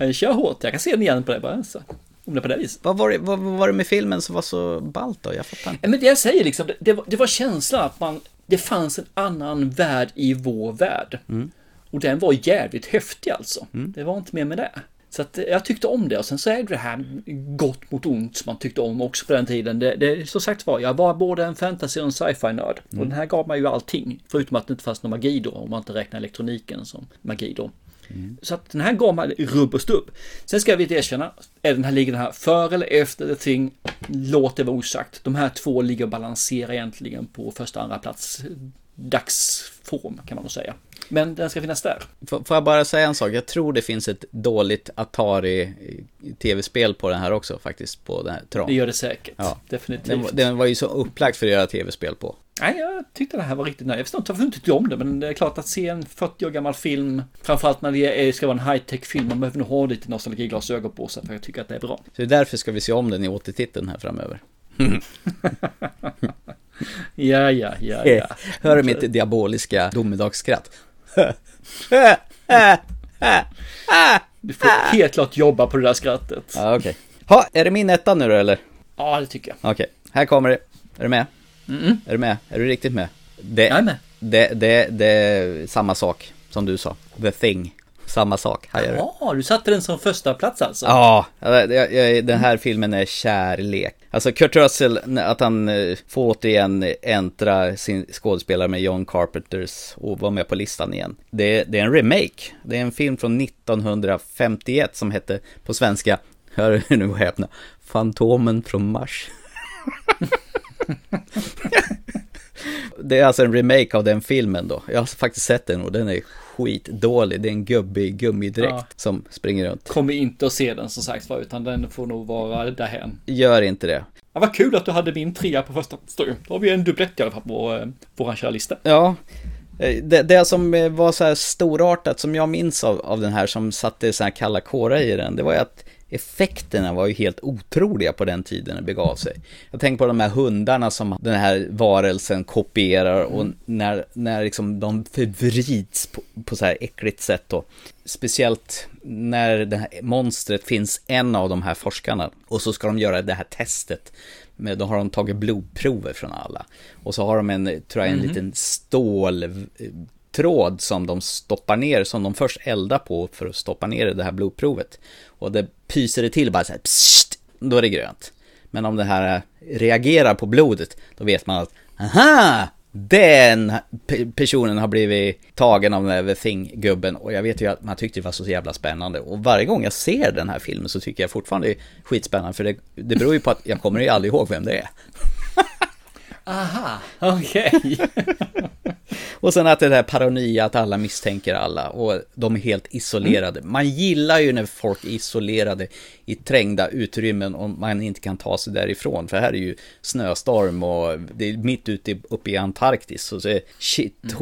[SPEAKER 2] eh, kör hårt. Jag kan se den igen på det bara. Så. Om det på det viset.
[SPEAKER 3] Vad var det, vad vad var det med filmen som var så ballt då? Jag fattar inte.
[SPEAKER 2] Men det jag säger liksom, det, det, var, det var känslan att man, det fanns en annan värld i vår värld. Och den var jävligt häftig alltså. Det var inte mer med det. Så att jag tyckte om det och sen så är det här gott mot ont som man tyckte om också på den tiden. Det, det så sagt var, jag var både en fantasy och en sci-fi nörd. Och den här gav mig ju allting. Förutom att det inte fanns någon magi då, om man inte räknar elektroniken som magi då. Så att den här gav mig rubb och stubb. Sen ska vi erkänna, är den här ligger den här före eller efter The Thing? Låt det vara osagt. De här två ligger och balanserar egentligen på första och andra plats. Dagsform kan man nog säga. Men den ska finnas där.
[SPEAKER 3] Får får jag bara säga en sak? Jag tror det finns ett dåligt Atari tv-spel på den här också faktiskt, på den här Tron.
[SPEAKER 2] Det gör det säkert.
[SPEAKER 3] Ja.
[SPEAKER 2] Definitivt.
[SPEAKER 3] Den, var- den var ju så upplagd för att göra tv-spel på.
[SPEAKER 2] Nej, jag tyckte det här var riktigt nöjd. Jag förstår inte varför du inte tyckte om det, men det är klart att se en 40 år gammal film, framförallt när det är, ska vara en high-tech film, man behöver nog ha lite nostalgiglasögon på sig, för jag tycker att det är bra.
[SPEAKER 3] Så därför ska vi se om den i återtiteln här framöver.
[SPEAKER 2] ja, ja, ja, ja.
[SPEAKER 3] Hör du mitt diaboliska domedagsskratt?
[SPEAKER 2] Du får helt klart jobba på det där skrattet.
[SPEAKER 3] Ja, okej. Ha, är det min etta nu då eller?
[SPEAKER 2] Ja, det tycker jag.
[SPEAKER 3] Okej, här kommer det. Är du med?
[SPEAKER 2] -mm.
[SPEAKER 3] Är du med? Är du riktigt med? Det,
[SPEAKER 2] jag är med.
[SPEAKER 3] Det, det, det är samma sak som du sa. The thing. Samma sak.
[SPEAKER 2] Ja, du satte den som första plats alltså?
[SPEAKER 3] Ja, den här filmen är kärlek. Alltså Kurt Russell, att han eh, får återigen äntra sin skådespelare med John Carpenters och vara med på listan igen. Det, det är en remake. Det är en film från 1951 som hette på svenska, hör nu och häpna, Fantomen från Mars. det är alltså en remake av den filmen då. Jag har faktiskt sett den och den är skitdålig. Det är en gubbe i gummidräkt ja. som springer runt.
[SPEAKER 2] Kommer inte att se den som sagt var, utan den får nog vara därhen.
[SPEAKER 3] Gör inte det.
[SPEAKER 2] Ja, vad kul att du hade min trea på första plats. Då har vi en dubblett i alla fall på eh, våran kära lista.
[SPEAKER 3] Ja. Eh, det, det som eh, var så här storartat som jag minns av, av den här som satte så här kalla kårar i den, det var ju att effekterna var ju helt otroliga på den tiden det begav sig. Jag tänker på de här hundarna som den här varelsen kopierar och mm. när, när liksom de förvrids på, på så här äckligt sätt då. Speciellt när det här monstret finns en av de här forskarna och så ska de göra det här testet. Med, då har de tagit blodprover från alla. Och så har de en, tror jag, en mm. liten stål tråd som de stoppar ner, som de först eldar på för att stoppa ner det här blodprovet. Och det pyser det till bara så här, pssst, då är det grönt. Men om det här reagerar på blodet, då vet man att, aha! Den personen har blivit tagen av den där Thing-gubben och jag vet ju att man tyckte det var så jävla spännande och varje gång jag ser den här filmen så tycker jag fortfarande det är skitspännande för det, det beror ju på att jag kommer ju aldrig ihåg vem det är.
[SPEAKER 2] Aha, okej. Okay.
[SPEAKER 3] och sen att det där paranoia att alla misstänker alla och de är helt isolerade. Mm. Man gillar ju när folk är isolerade i trängda utrymmen och man inte kan ta sig därifrån. För här är ju snöstorm och det är mitt ute uppe i Antarktis. Så shit, mm.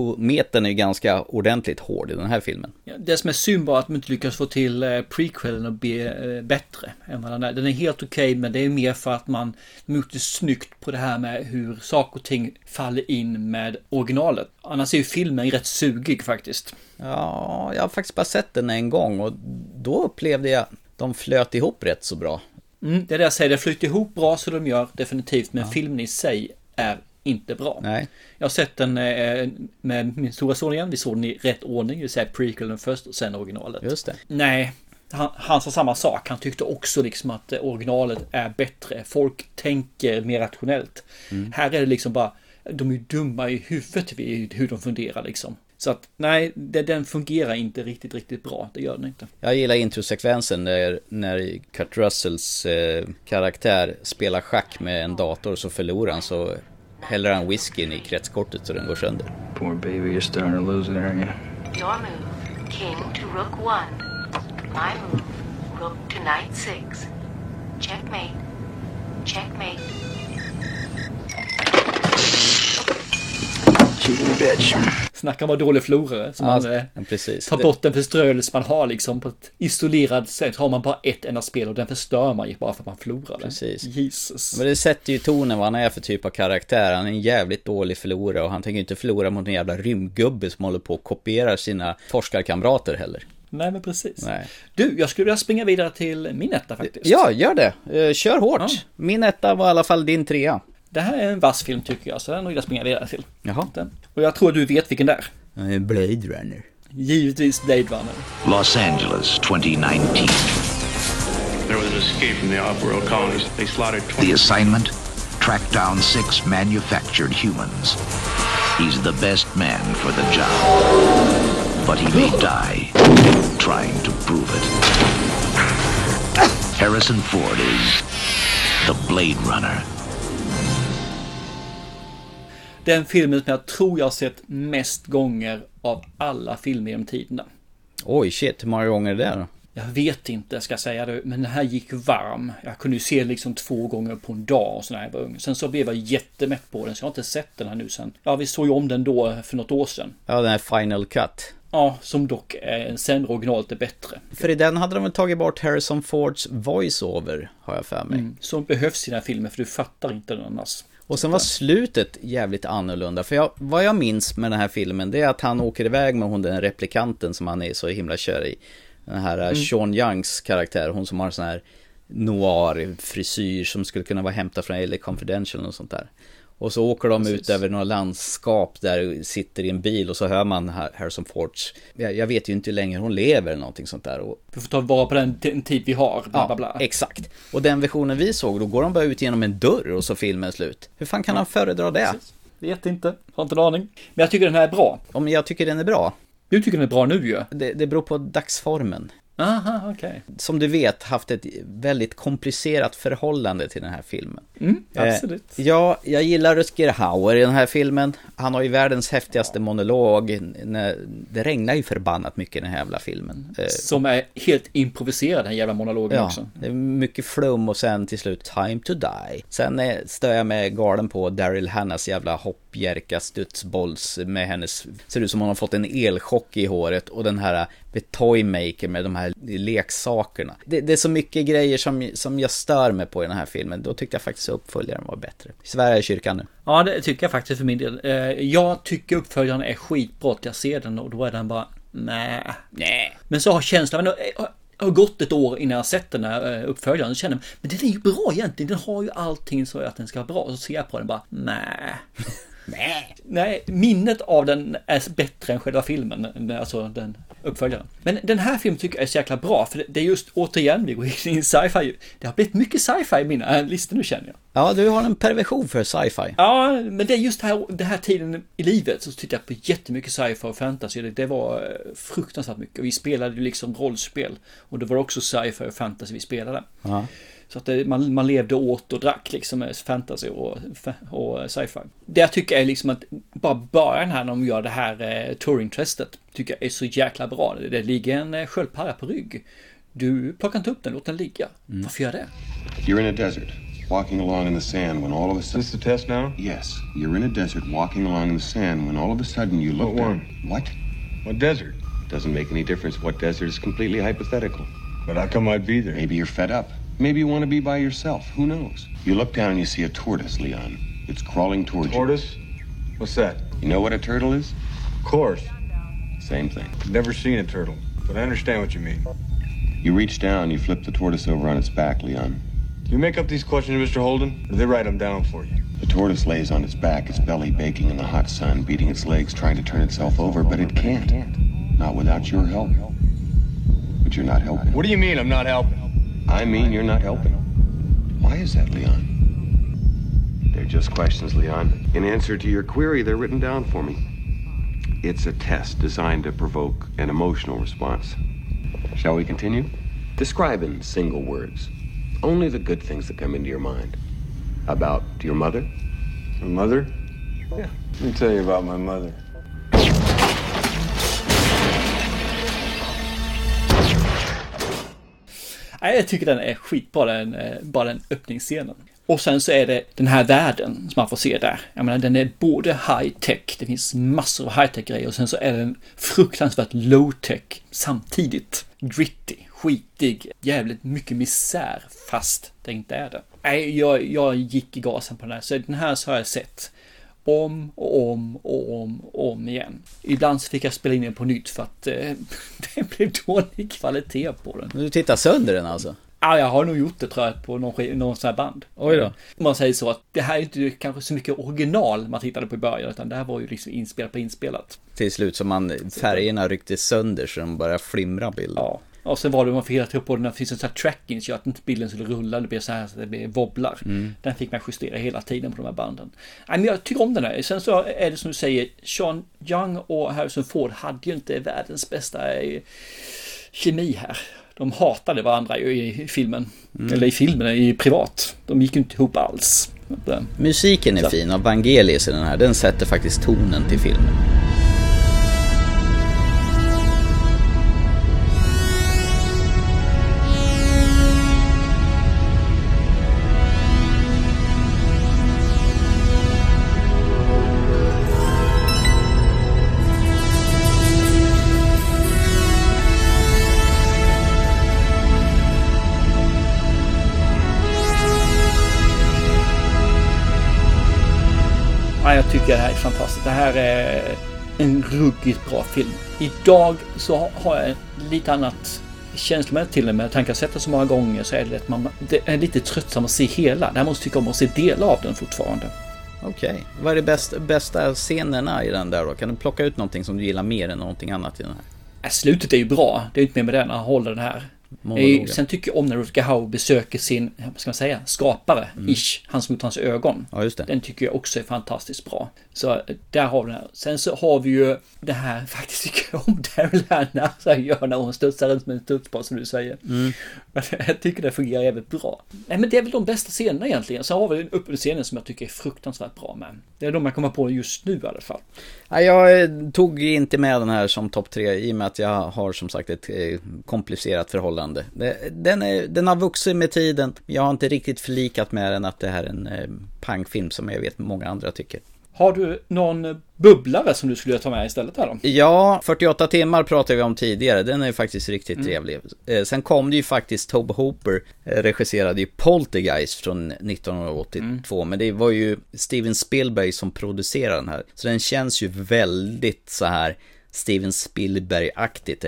[SPEAKER 3] är ganska ordentligt hård i den här filmen.
[SPEAKER 2] Ja, det som är synd bara att de inte lyckas få till eh, prequelen och bli eh, bättre än vad den är. Den är helt okej okay, men det är mer för att man gjort det snyggt på det här med hur saker och ting faller in med originalet. Annars är ju filmen rätt sugig faktiskt.
[SPEAKER 3] Ja, jag har faktiskt bara sett den en gång och då upplevde jag de flöt ihop rätt så bra.
[SPEAKER 2] Mm, det är det jag säger, det flyter ihop bra så de gör definitivt, men ja. filmen i sig är inte bra.
[SPEAKER 3] Nej.
[SPEAKER 2] Jag har sett den eh, med min stora son igen, vi såg den i rätt ordning, det vill säga prequelen först och sen originalet.
[SPEAKER 3] Just det.
[SPEAKER 2] Nej, han, han sa samma sak. Han tyckte också liksom att originalet är bättre. Folk tänker mer rationellt. Mm. Här är det liksom bara, de är dumma i huvudet vid hur de funderar liksom. Så att nej, det, den fungerar inte riktigt, riktigt bra. Det gör den inte.
[SPEAKER 3] Jag gillar introsekvensen när, när Kurt Russells eh, karaktär spelar schack med en dator så förlorar han så häller han whiskyn i kretskortet så den går sönder.
[SPEAKER 8] Poor baby, you're starting to lose it, aren't you?
[SPEAKER 5] Your move, king to rook one. My move, rook to knight six. Checkmate. Checkmate.
[SPEAKER 8] Bitch.
[SPEAKER 2] Snacka om vad dålig förlorare. Som ja, man eh,
[SPEAKER 3] precis.
[SPEAKER 2] tar bort den förströelse man har liksom på ett isolerat sätt. Har man bara ett enda spel och den förstör man ju bara för att man förlorar
[SPEAKER 3] Precis.
[SPEAKER 2] Jesus.
[SPEAKER 3] Men det sätter ju tonen vad han är för typ av karaktär. Han är en jävligt dålig förlorare och han tänker inte förlora mot en jävla rymdgubbe som håller på och kopierar sina forskarkamrater heller.
[SPEAKER 2] Nej men precis.
[SPEAKER 3] Nej.
[SPEAKER 2] Du, jag skulle vilja springa vidare till min etta faktiskt.
[SPEAKER 3] Ja, gör det. Eh, kör hårt. Ja. Min etta var i alla fall din trea.
[SPEAKER 2] Det här är en vass film tycker jag, så den vill jag springa vidare till.
[SPEAKER 3] Jaha.
[SPEAKER 2] Och jag tror du vet vilken det är.
[SPEAKER 3] Blade Runner.
[SPEAKER 2] Givetvis Blade Runner.
[SPEAKER 6] Los Angeles 2019.
[SPEAKER 10] There was an escape from the off-world colonies. They slaughtered 20...
[SPEAKER 6] The assignment? Track down six manufactured humans. He's the best man for the job. but he may die trying to prove it. Harrison Ford is the Blade Runner.
[SPEAKER 2] Den filmen som jag tror jag har sett mest gånger av alla filmer genom tiderna.
[SPEAKER 3] Oj, shit, hur många gånger är det då?
[SPEAKER 2] Jag vet inte, ska jag säga det, men den här gick varm. Jag kunde ju se liksom två gånger på en dag och när jag var ung. Sen så blev jag jättemätt på den, så jag har inte sett den här nu sen. Ja, vi såg ju om den då för något år sedan.
[SPEAKER 3] Ja, den här Final Cut.
[SPEAKER 2] Ja, som dock är sen originalet är bättre.
[SPEAKER 3] För i den hade de väl tagit bort Harrison Fords voice-over, har jag för mig.
[SPEAKER 2] Mm, som behövs i den här filmen, för du fattar inte den annars.
[SPEAKER 3] Och sen var slutet jävligt annorlunda. För jag, vad jag minns med den här filmen, det är att han åker iväg med hon den replikanten som han är så himla kär i. Den här mm. Sean Youngs karaktär, hon som har en sån här noir frisyr som skulle kunna vara hämtad från LA Confidential och sånt där. Och så åker de Precis. ut över några landskap där sitter i en bil och så hör man Harrison Fords. Jag, jag vet ju inte hur länge hon lever eller någonting sånt där. Och...
[SPEAKER 2] Vi får ta vara på den, tid vi har. Bla, bla, bla.
[SPEAKER 3] Ja, exakt. Och den versionen vi såg, då går de bara ut genom en dörr och så filmen slut. Hur fan kan ja. han föredra det? Precis.
[SPEAKER 2] Vet inte, har inte en aning. Men jag tycker den här är bra.
[SPEAKER 3] Om jag tycker den är bra?
[SPEAKER 2] Du tycker den är bra nu ju.
[SPEAKER 3] Det, det beror på dagsformen.
[SPEAKER 2] Aha, okay.
[SPEAKER 3] Som du vet haft ett väldigt komplicerat förhållande till den här filmen.
[SPEAKER 2] Mm, absolut.
[SPEAKER 3] Eh, ja, jag gillar Rutger Hauer i den här filmen. Han har ju världens häftigaste monolog. Det regnar ju förbannat mycket i den här jävla filmen.
[SPEAKER 2] Eh, Som är helt improviserad den jävla monologen ja, också.
[SPEAKER 3] Det är mycket flum och sen till slut Time to Die. Sen stör jag med galen på Daryl Hannas jävla hoppjerka studsbolls med hennes, ser ut som hon har fått en elchock i håret och den här The Toymaker med de här leksakerna. Det, det, är så mycket grejer som, som jag stör mig på i den här filmen. Då tyckte jag faktiskt att uppföljaren var bättre. Sverige i kyrkan nu.
[SPEAKER 2] Ja, det tycker jag faktiskt för min del. Eh, jag tycker uppföljaren är skitbra. Jag ser den och då är den bara nej. Nej. Men så har känslan, men eh, har gått ett år innan jag sett den här eh, uppföljaren och känner men den är ju bra egentligen. Den har ju allting så att den ska vara bra. Så ser jag på den bara nej. Nej. Nej, minnet av den är bättre än själva filmen, alltså den uppföljaren. Men den här filmen tycker jag är så jäkla bra, för det är just återigen, vi går in i sci-fi. Det har blivit mycket sci-fi i mina listor nu känner jag.
[SPEAKER 3] Ja, du har en perversion för sci-fi.
[SPEAKER 2] Ja, men det är just här, den här tiden i livet så tittade jag på jättemycket sci-fi och fantasy. Det, det var eh, fruktansvärt mycket. Vi spelade ju liksom rollspel och det var också sci-fi och fantasy vi spelade. Ja. Så att det, man, man levde åt och drack liksom med fantasy och, och sci-fi. Det jag tycker är liksom att bara början här när de gör det här eh, Turing-testet tycker jag är så jäkla bra. Det, det ligger en eh, sköldpadda på rygg. Du plockar inte upp den, låt den ligga. Mm. Varför gör det?
[SPEAKER 11] You're in a desert, walking along in the sand when all of a sudden...
[SPEAKER 12] Is this the test now?
[SPEAKER 11] Yes. You're in a desert, walking along in the sand when all of a sudden you look
[SPEAKER 12] What one?
[SPEAKER 11] What?
[SPEAKER 12] What desert?
[SPEAKER 11] Doesn't make any difference what desert. It's completely hypothetical.
[SPEAKER 12] But how come I'd be there?
[SPEAKER 11] Maybe you're fed up. Maybe you want to be by yourself. Who knows? You look down and you see a tortoise, Leon. It's crawling towards
[SPEAKER 12] tortoise?
[SPEAKER 11] you.
[SPEAKER 12] Tortoise? What's that?
[SPEAKER 11] You know what a turtle is?
[SPEAKER 12] Of course.
[SPEAKER 11] Same thing.
[SPEAKER 12] Never seen a turtle, but I understand what you mean.
[SPEAKER 11] You reach down, you flip the tortoise over on its back, Leon.
[SPEAKER 12] Do you make up these questions, Mr. Holden? Or do they write them down for you?
[SPEAKER 11] The tortoise lays on its back, its belly baking in the hot sun, beating its legs, trying to turn itself over, but it can't. Not without your help. But you're not helping.
[SPEAKER 12] What do you mean I'm not helping?
[SPEAKER 11] I mean you're not helping. Why is that, Leon? They're just questions, Leon. In answer to your query, they're written down for me. It's a test designed to provoke an emotional response. Shall we continue? Describe in single words only the good things that come into your mind. About your mother?
[SPEAKER 12] My mother? Yeah. Let me tell you about my mother.
[SPEAKER 2] Nej, jag tycker den är skitbra, den, eh, bara den öppningsscenen. Och sen så är det den här världen som man får se där. Jag menar, den är både high tech, det finns massor av high tech grejer och sen så är den fruktansvärt low tech samtidigt. Gritty, skitig, jävligt mycket misär fast det inte är det. Nej, jag, jag gick i gasen på den här, så den här så har jag sett om och om och om och om igen. Ibland så fick jag spela in den på nytt för att eh, det blev dålig kvalitet på den.
[SPEAKER 3] Men du tittar sönder den alltså?
[SPEAKER 2] Ja, jag har nog gjort det tror jag på någon, någon sån här band.
[SPEAKER 3] Oj då.
[SPEAKER 2] Om man säger så att det här är inte kanske så mycket original man tittade på i början, utan det här var ju liksom inspelat på inspelat.
[SPEAKER 3] Till slut så man, färgerna ryckte sönder så de började flimra bilden.
[SPEAKER 2] Ja. Och sen var det man fick hela tiden på den, det finns en sån här tracking så att inte bilden skulle rulla, det blir så här så det blir wobblar. Mm. Den fick man justera hela tiden på de här banden. Nej, men jag tycker om den här. Sen så är det som du säger, Sean Young och Harrison Ford hade ju inte världens bästa eh, kemi här. De hatade varandra ju i filmen. Mm. Eller i filmen, i privat. De gick ju inte ihop alls.
[SPEAKER 3] Musiken är så. fin och Vangelis i den här, den sätter faktiskt tonen till filmen.
[SPEAKER 2] Fantastiskt. Det här är en ruggigt bra film. Idag så har jag lite annat känslomässigt till det med tanke att sett det så många gånger så är det att man det är lite tröttsamt att se hela. Det här måste tycka om att se delar av den fortfarande.
[SPEAKER 3] Okej. Okay. Vad är de bästa, bästa scenerna i den där då? Kan du plocka ut någonting som du gillar mer än någonting annat i den här?
[SPEAKER 2] Slutet är ju bra. Det är inte mer med det när han håller den här Monologen. Sen tycker jag om när Rutger Hauer besöker sin, vad ska man säga, skapare, mm. ish, han som gjort hans ögon.
[SPEAKER 3] Ja, just det.
[SPEAKER 2] Den tycker jag också är fantastiskt bra. Så där har vi den. Sen så har vi ju det här, faktiskt tycker jag om Daryl Hannah, så gör när hon studsar runt med en studsboll som du säger. Mm. Jag tycker det fungerar jävligt bra. Nej men det är väl de bästa scenerna egentligen. Sen har vi den scenen som jag tycker är fruktansvärt bra med. Det är de jag kommer på just nu i alla fall.
[SPEAKER 3] Ja, jag tog inte med den här som topp tre i och med att jag har som sagt ett eh, komplicerat förhållande. Den, är, den har vuxit med tiden. Jag har inte riktigt förlikat med den att det här är en eh, pangfilm som jag vet många andra tycker.
[SPEAKER 2] Har du någon bubblare som du skulle ta med istället här då?
[SPEAKER 3] Ja, 48 timmar pratade vi om tidigare. Den är ju faktiskt riktigt mm. trevlig. Eh, sen kom det ju faktiskt Tobe Hooper eh, regisserade ju Poltergeist från 1982. Mm. Men det var ju Steven Spielberg som producerade den här. Så den känns ju väldigt så här Steven Spielberg-aktigt.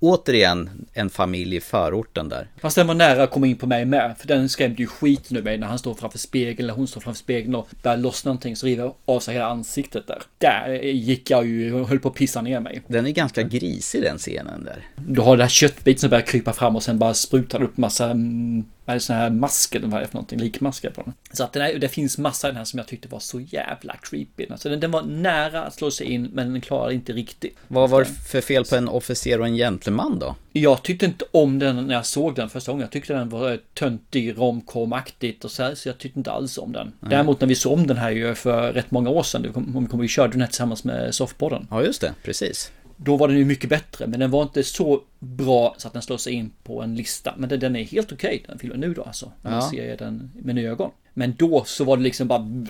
[SPEAKER 3] Återigen en familj i förorten där.
[SPEAKER 2] Fast den var nära att komma in på mig med. För den skrämde ju skit nu mig när han står framför spegeln, eller hon står framför spegeln och börjar lossna någonting så river av sig hela ansiktet där. Där gick jag ju och höll på att pissa ner mig.
[SPEAKER 3] Den är ganska grisig den scenen där.
[SPEAKER 2] Du har det här köttbiten som börjar krypa fram och sen bara sprutar upp massa mm, vad är det sån här mask eller vad är det för någonting, likmasker på den. Så att den är, det finns massa i den här som jag tyckte var så jävla creepy. Alltså den, den var nära att slå sig in men den klarade inte riktigt.
[SPEAKER 3] Vad var det för fel på en officer och en gentleman då?
[SPEAKER 2] Jag tyckte inte om den när jag såg den första gången. Jag tyckte den var töntig, romcomaktigt och så här, så jag tyckte inte alls om den. Mm. Däremot när vi såg om den här ju för rätt många år sedan, om vi kommer vi körde den här tillsammans med softboarden.
[SPEAKER 3] Ja, just det, precis.
[SPEAKER 2] Då var den ju mycket bättre, men den var inte så bra så att den slår sig in på en lista. Men den, är helt okej okay, den filmen nu då alltså. När man ser den med nya ögon. Men då så var det liksom bara...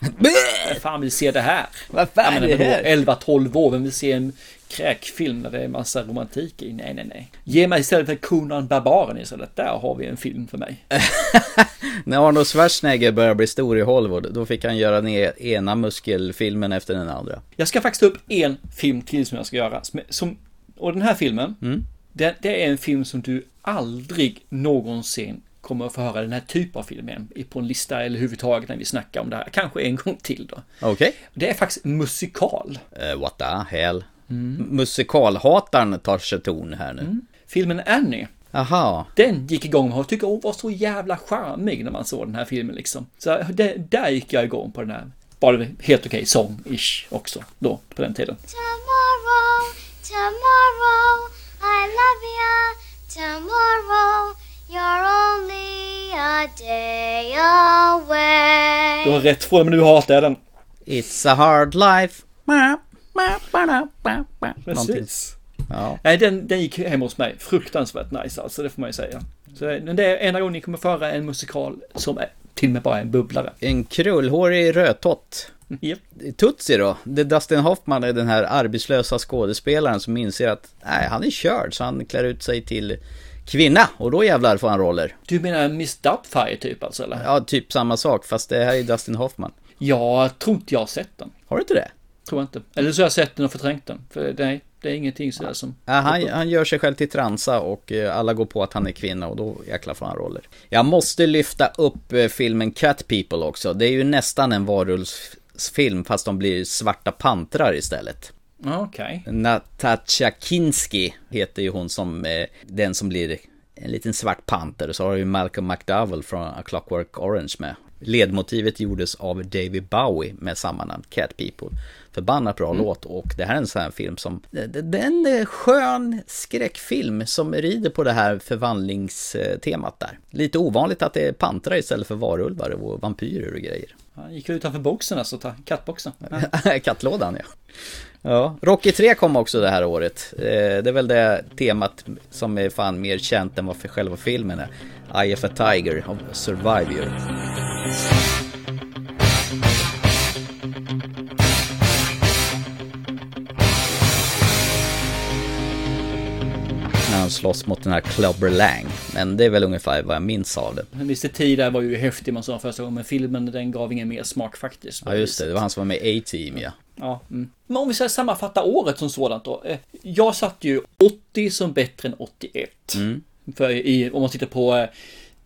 [SPEAKER 2] Vem fan vill se det här?
[SPEAKER 3] Vad fan är det här?
[SPEAKER 2] 11-12 år, vem vill se en kräkfilm där det är massa romantik i? Nej, nej, nej. Ge mig istället för Conan Barbaren istället. Där har vi en film för mig.
[SPEAKER 3] När Arnold Schwarzenegger började bli stor i Hollywood, då fick han göra den ena muskelfilmen efter den andra.
[SPEAKER 2] Jag ska faktiskt ta upp en film till som jag ska göra. Som, och den här filmen, mm. det, det är en film som du aldrig någonsin kommer att få höra den här typen av film igen på en lista eller överhuvudtaget när vi snackar om det här. Kanske en gång till då.
[SPEAKER 3] Okej. Okay.
[SPEAKER 2] Det är faktiskt musikal.
[SPEAKER 3] Uh, what the hell? Mm. Musikalhataren tar sig ton här nu. Mm.
[SPEAKER 2] Filmen Annie.
[SPEAKER 3] Aha.
[SPEAKER 2] Den gick igång och tyckte hon var så jävla charmig när man såg den här filmen liksom. Så det, där gick jag igång på den här. Bara helt okej okay, sång-ish också då på den tiden. Tomorrow, tomorrow, I love you. Tomorrow, you're only a day away. Du har rätt från men nu hatar jag den.
[SPEAKER 3] It's a hard life.
[SPEAKER 2] Precis. Ja. Nej, den, den gick hem hos mig. Fruktansvärt nice alltså, det får man ju säga. Så det är enda gången ni kommer föra en musikal som är till och med bara en bubblare.
[SPEAKER 3] En krullhårig rödtott.
[SPEAKER 2] Yep.
[SPEAKER 3] Tutsi då, det Dustin Hoffman är den här arbetslösa skådespelaren som inser att nej, han är körd så han klär ut sig till kvinna och då jävlar får han roller.
[SPEAKER 2] Du menar Miss Doubtfire typ alltså eller?
[SPEAKER 3] Ja, typ samma sak fast det här är Dustin Hoffman.
[SPEAKER 2] Jag tror inte jag har sett den.
[SPEAKER 3] Har du inte det?
[SPEAKER 2] Tror jag inte. Eller så har jag sett den och förträngt den. För nej, det är ingenting sådär som...
[SPEAKER 3] Ja, han, han gör sig själv till transa och eh, alla går på att han är kvinna och då jäklar får han roller. Jag måste lyfta upp eh, filmen Cat People också. Det är ju nästan en varulvsfilm fast de blir svarta pantrar istället.
[SPEAKER 2] Okej. Okay.
[SPEAKER 3] Natasha Kinski heter ju hon som eh, den som blir en liten svart panter. Så har du ju Malcolm McDowell från A Clockwork Orange med. Ledmotivet gjordes av David Bowie med samma namn, Cat People. Förbannat bra mm. låt och det här är en sån här film som, det är en skön skräckfilm som rider på det här förvandlingstemat där. Lite ovanligt att det är pantrar istället för varulvar och vampyrer och grejer.
[SPEAKER 2] Han gick utanför boxen alltså, kattboxen.
[SPEAKER 3] Ja. Kattlådan ja. Ja, Rocky 3 kom också det här året. Eh, det är väl det temat som är fan mer känt än vad för själva filmen är. Eye of a Tiger of Survivor. När han slåss mot den här Clubber Lang. Men det är väl ungefär vad jag minns av det.
[SPEAKER 2] Mr T där var ju häftig man sa första gången, men filmen den gav ingen mer smak faktiskt.
[SPEAKER 3] Ja just det, det var han som var med i A-Team ja.
[SPEAKER 2] Ja, mm. Men om vi ska sammanfatta året som sådant då. Eh, Jag satte ju 80 som bättre än 81.
[SPEAKER 3] Mm.
[SPEAKER 2] För i, om man tittar på eh,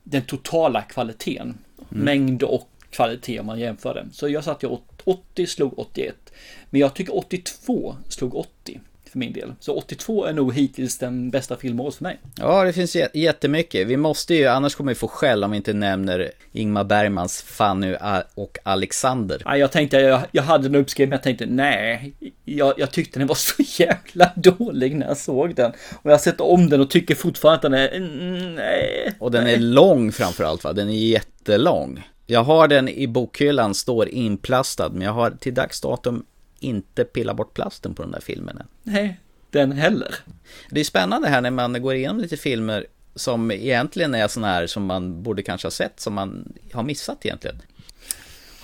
[SPEAKER 2] den totala kvaliteten. Mängd och kvalitet om man jämför dem. Så jag satte ju 80 slog 81. Men jag tycker 82 slog 80 för min del. Så 82 är nog hittills den bästa filmåret för mig.
[SPEAKER 3] Ja, det finns jä- jättemycket. Vi måste ju, annars kommer vi få skäll om vi inte nämner Ingmar Bergmans Fanny och Alexander.
[SPEAKER 2] Ja, jag tänkte, jag, jag hade den uppskriven, men jag tänkte nej. Jag, jag tyckte den var så jävla dålig när jag såg den. Och jag har sett om den och tycker fortfarande att den är, mm, nej.
[SPEAKER 3] Och den är lång framförallt va? Den är jättelång. Jag har den i bokhyllan, står inplastad, men jag har till dags datum inte pillat bort plasten på den där filmen än.
[SPEAKER 2] Nej, den heller.
[SPEAKER 3] Det är spännande här när man går igenom lite filmer som egentligen är sådana här som man borde kanske ha sett, som man har missat egentligen.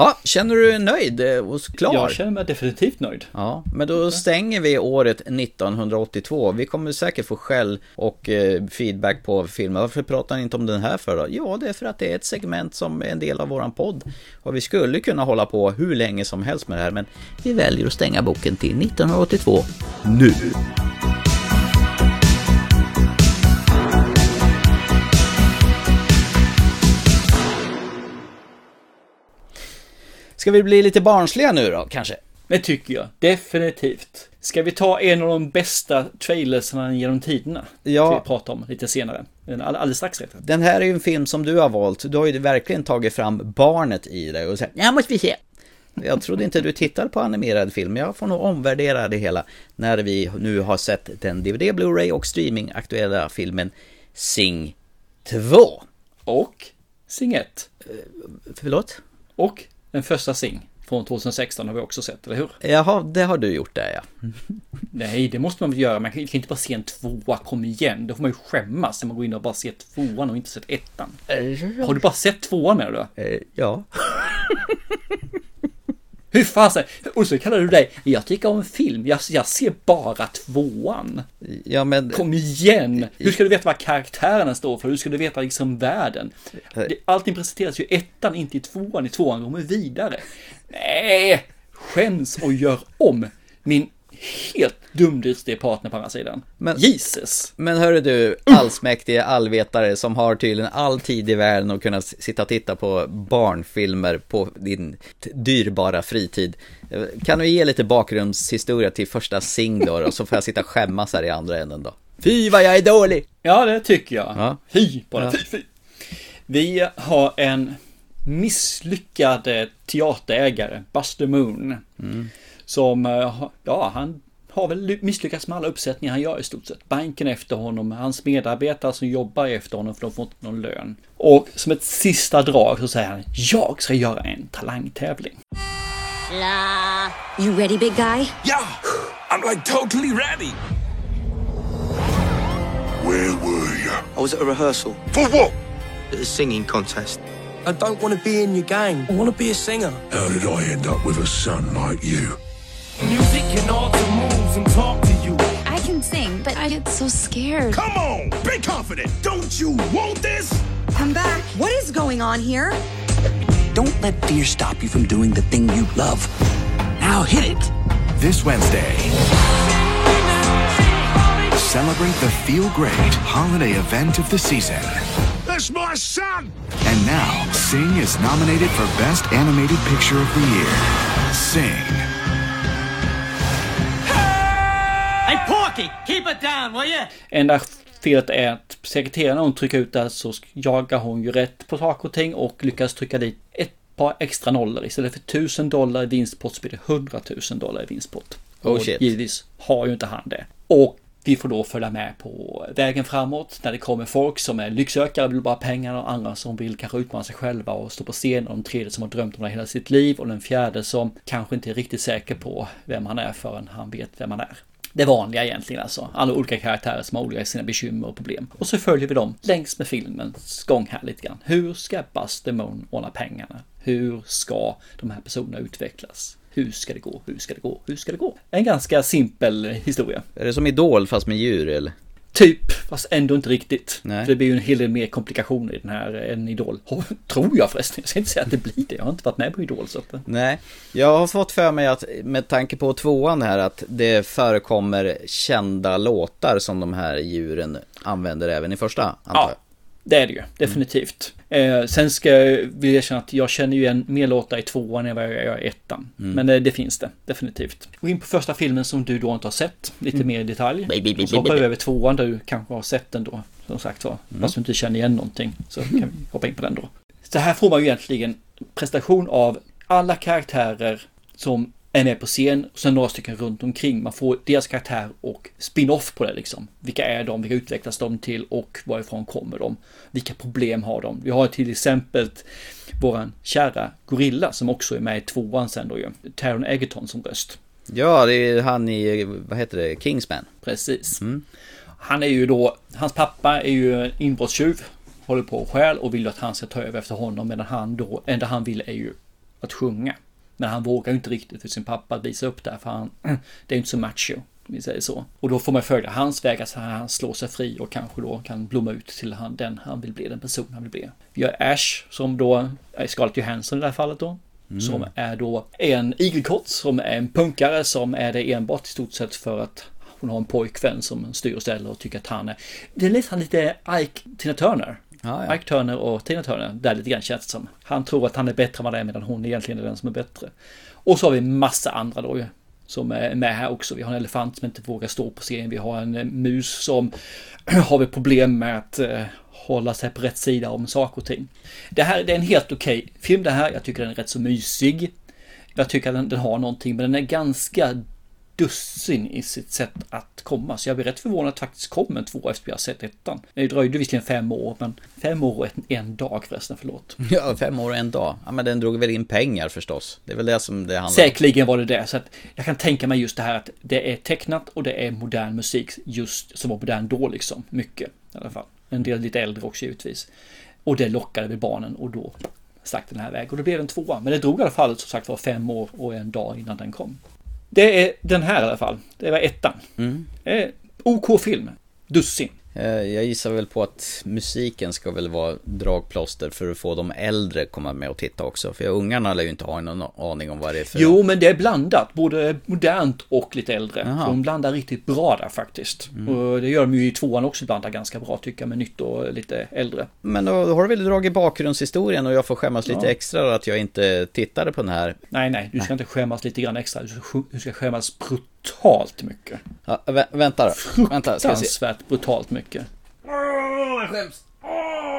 [SPEAKER 3] Ja, känner du dig nöjd eh, och klar?
[SPEAKER 2] Jag känner mig definitivt nöjd.
[SPEAKER 3] Ja, men då stänger vi året 1982. Vi kommer säkert få skäll och eh, feedback på filmen. Varför pratar ni inte om den här för då? Ja, det är för att det är ett segment som är en del av våran podd. Och vi skulle kunna hålla på hur länge som helst med det här, men vi väljer att stänga boken till 1982 nu. Ska vi bli lite barnsliga nu då, kanske?
[SPEAKER 2] Det tycker jag. Definitivt. Ska vi ta en av de bästa trailersarna genom tiderna?
[SPEAKER 3] Ja.
[SPEAKER 2] Ska vi prata om lite senare. All- Alldeles strax rätt.
[SPEAKER 3] Den här är ju en film som du har valt. Du har ju verkligen tagit fram barnet i dig och sagt, ja måste vi se. Jag trodde inte du tittade på animerad film, jag får nog omvärdera det hela när vi nu har sett den DVD, Blu-ray och streaming aktuella filmen Sing 2.
[SPEAKER 2] Och Sing 1.
[SPEAKER 3] Förlåt?
[SPEAKER 2] Och den första Sing från 2016 har vi också sett, eller hur?
[SPEAKER 3] Jaha, det har du gjort där ja.
[SPEAKER 2] Nej, det måste man väl göra. Man kan kan inte bara se en tvåa, kom igen. Då får man ju skämmas när man går in och bara ser tvåan och inte sett ettan. Har du bara sett tvåan menar du?
[SPEAKER 3] Eh, Ja.
[SPEAKER 2] Hur fasen? Och så kallar du dig, jag tycker om film, jag, jag ser bara tvåan.
[SPEAKER 3] Ja men...
[SPEAKER 2] Kom igen! Hur ska du veta vad karaktärerna står för? Hur ska du veta liksom världen? Allting presenteras ju ettan, inte i tvåan. I tvåan går man vidare. Nej! Skäms och gör om min helt dumdristiga partner på andra sidan.
[SPEAKER 3] Men-
[SPEAKER 2] Jesus!
[SPEAKER 3] Men hörru du, allsmäktige allvetare som har tydligen all tid i världen att kunna sitta och titta på barnfilmer på din dyrbara fritid. Eh, Kan du ge lite bakgrundshistoria till första Sing då, då så får jag sitta och skämmas här i andra änden då. Fy vad jag är dålig!
[SPEAKER 2] Ja, det tycker jag.
[SPEAKER 3] Ja.
[SPEAKER 2] Fy bara,
[SPEAKER 3] Ja.
[SPEAKER 2] fy, fy. Vi har en misslyckad teaterägare, Buster Moon. Som, eh, ja, han har väl ly- misslyckats med alla uppsättningar han gör i stort sett. Banken efter honom, hans medarbetare som jobbar efter honom för de får inte någon lön. Och som ett sista drag så säger han, jag ska göra en talangtävling.
[SPEAKER 13] La. You ready, big guy?
[SPEAKER 14] Yeah, I'm like totally ready.
[SPEAKER 1] Where were you?
[SPEAKER 15] I was at a rehearsal.
[SPEAKER 1] For what?
[SPEAKER 15] At a singing contest.
[SPEAKER 14] I don't want to be in your gang. I want to be a singer.
[SPEAKER 1] How did I end up with a son like you?
[SPEAKER 14] Music can alter moves and talk to you.
[SPEAKER 16] I can sing, but I get so scared.
[SPEAKER 14] Come on, be confident. Don't you want this?
[SPEAKER 13] Come back. What is going on here?
[SPEAKER 17] Don't let fear stop you from doing the thing you love. Now hit it.
[SPEAKER 18] This Wednesday. Celebrate the Feel Great holiday event of the season.
[SPEAKER 1] That's my son!
[SPEAKER 18] And now, Sing is nominated for Best Animated Picture of the Year. Sing.
[SPEAKER 19] Porky, keep it down, will you?
[SPEAKER 2] Enda felet är att sekreteraren hon trycker ut det så jagar hon ju rätt på saker och ting och lyckas trycka dit ett par extra nollor. Istället för 1000 dollar i vinstpott så blir det 100 000 dollar i vinstpott.
[SPEAKER 3] Oh,
[SPEAKER 2] och
[SPEAKER 3] shit.
[SPEAKER 2] givetvis har ju inte han det. Och vi får då följa med på vägen framåt när det kommer folk som är lycksökare och vill bara pengar och andra som vill kanske utmana sig själva och stå på scen och den tredje som har drömt om det hela sitt liv och den fjärde som kanske inte är riktigt säker på vem han är förrän han vet vem han är. Det vanliga egentligen alltså. Alla olika karaktärer som har olika sina bekymmer och problem. Och så följer vi dem längs med filmens gång här lite grann. Hur ska Buster Moon ordna pengarna? Hur ska de här personerna utvecklas? Hur ska det gå? Hur ska det gå? Hur ska det gå? En ganska simpel historia.
[SPEAKER 3] Är det som Idol fast med djur eller?
[SPEAKER 2] Typ, fast ändå inte riktigt.
[SPEAKER 3] Nej.
[SPEAKER 2] För det blir ju en hel del mer komplikationer i den här än Idol. Tror jag förresten. Jag ska inte säga att det blir det. Jag har inte varit med på Idol så att...
[SPEAKER 3] Nej, jag har fått för mig att med tanke på tvåan här att det förekommer kända låtar som de här djuren använder även i första, antar jag.
[SPEAKER 2] Ja, det är det ju. Definitivt. Eh, sen ska jag vilja erkänna att jag känner ju en mer låtar i tvåan än vad jag gör i ettan.
[SPEAKER 3] Mm.
[SPEAKER 2] Men eh, det finns det, definitivt. Gå in på första filmen som du då inte har sett, lite
[SPEAKER 3] Mm.
[SPEAKER 2] mer i detalj. Så hoppar vi över tvåan där du kanske har sett den då, som sagt var.
[SPEAKER 3] Mm.
[SPEAKER 2] Fast du inte känner igen någonting. Så kan vi hoppa in på den då. Så här får man ju egentligen prestation av alla karaktärer som är med på scen och sen några stycken runt omkring. Man får deras karaktär och spin-off på det liksom. Vilka är de? Vilka utvecklas de till? Och varifrån kommer de? Vilka problem har de? Vi har till exempel våran kära Gorilla som också är med i tvåan sen då ju. Taron Egerton som röst.
[SPEAKER 3] Ja, det är han i, vad heter det, Kingsman.
[SPEAKER 2] Precis. Han är ju då, hans pappa är ju en inbrottstjuv. Håller på och stjäl och vill att han ska ta över efter honom. Medan han då, enda han vill är ju att sjunga. Men han vågar ju inte riktigt för sin pappa att visa upp det för han, det är ju inte så macho. Vi säger så. Och då får man följa hans väg, att han slår sig fri och kanske då kan blomma ut till han, den han vill bli, den person han vill bli. Vi har Ash som då är Scarlett Johansson i det här fallet då.
[SPEAKER 3] Mm.
[SPEAKER 2] Som är då en igelkott som är en punkare som är det enbart i stort sett för att hon har en pojkvän som styr och ställer och tycker att han är... Det är nästan lite Ike Tina Turner.
[SPEAKER 3] Ja, ja.
[SPEAKER 2] Mike Turner och Tina Turner, där lite grann känns det som. Han tror att han är bättre än vad det är medan hon egentligen är den som är bättre. Och så har vi massa andra då ju. Som är med här också. Vi har en elefant som inte vågar stå på scen. Vi har en eh, mus som har vi problem med att eh, hålla sig på rätt sida om saker och ting. Det här det är en helt okej film det här. Jag tycker den är rätt så mysig. Jag tycker att den, den har någonting, men den är ganska dussin i sitt sätt att komma. Så jag blir rätt förvånad att det faktiskt kom en två efter jag har sett ettan. Det dröjde visserligen fem år, men fem år och en, en dag förresten, förlåt.
[SPEAKER 3] Ja, fem år och en dag. Ja, men den drog väl in pengar förstås. Det är väl det som det handlar om.
[SPEAKER 2] Säkerligen var det det. Så att jag kan tänka mig just det här att det är tecknat och det är modern musik just som var modern då liksom. Mycket i alla fall. En del lite äldre också givetvis. Och det lockade väl barnen och då stack den här väg. Och det blev en tvåa. Men det drog i alla fall som sagt var fem år och en dag innan den kom. Det är den här i alla fall. Det var ettan.
[SPEAKER 3] Mm.
[SPEAKER 2] Eh, OK. Dussin.
[SPEAKER 3] Eh, Jag gissar väl på att musiken ska väl vara dragplåster för att få de äldre komma med och titta också. För ungarna lär ju inte ha någon aning om vad det är för...
[SPEAKER 2] Jo, men det är blandat. Både modernt och lite äldre. De blandar riktigt bra där faktiskt.
[SPEAKER 3] Mm.
[SPEAKER 2] Och det gör de ju i tvåan också, blandar ganska bra tycker jag, med nytt och lite äldre.
[SPEAKER 3] Men då har du väl dragit bakgrundshistorien och jag får skämmas lite
[SPEAKER 2] Ja.
[SPEAKER 3] extra att jag inte tittade på den här.
[SPEAKER 2] Nej, nej, du ska inte skämmas lite grann extra. Du ska, skämmas brutalt mycket.
[SPEAKER 3] Ja, vä- vänta då. Vänta, ska jag se.
[SPEAKER 2] Fruktansvärt brutalt mycket.
[SPEAKER 3] Åh, jag skäms. Åh,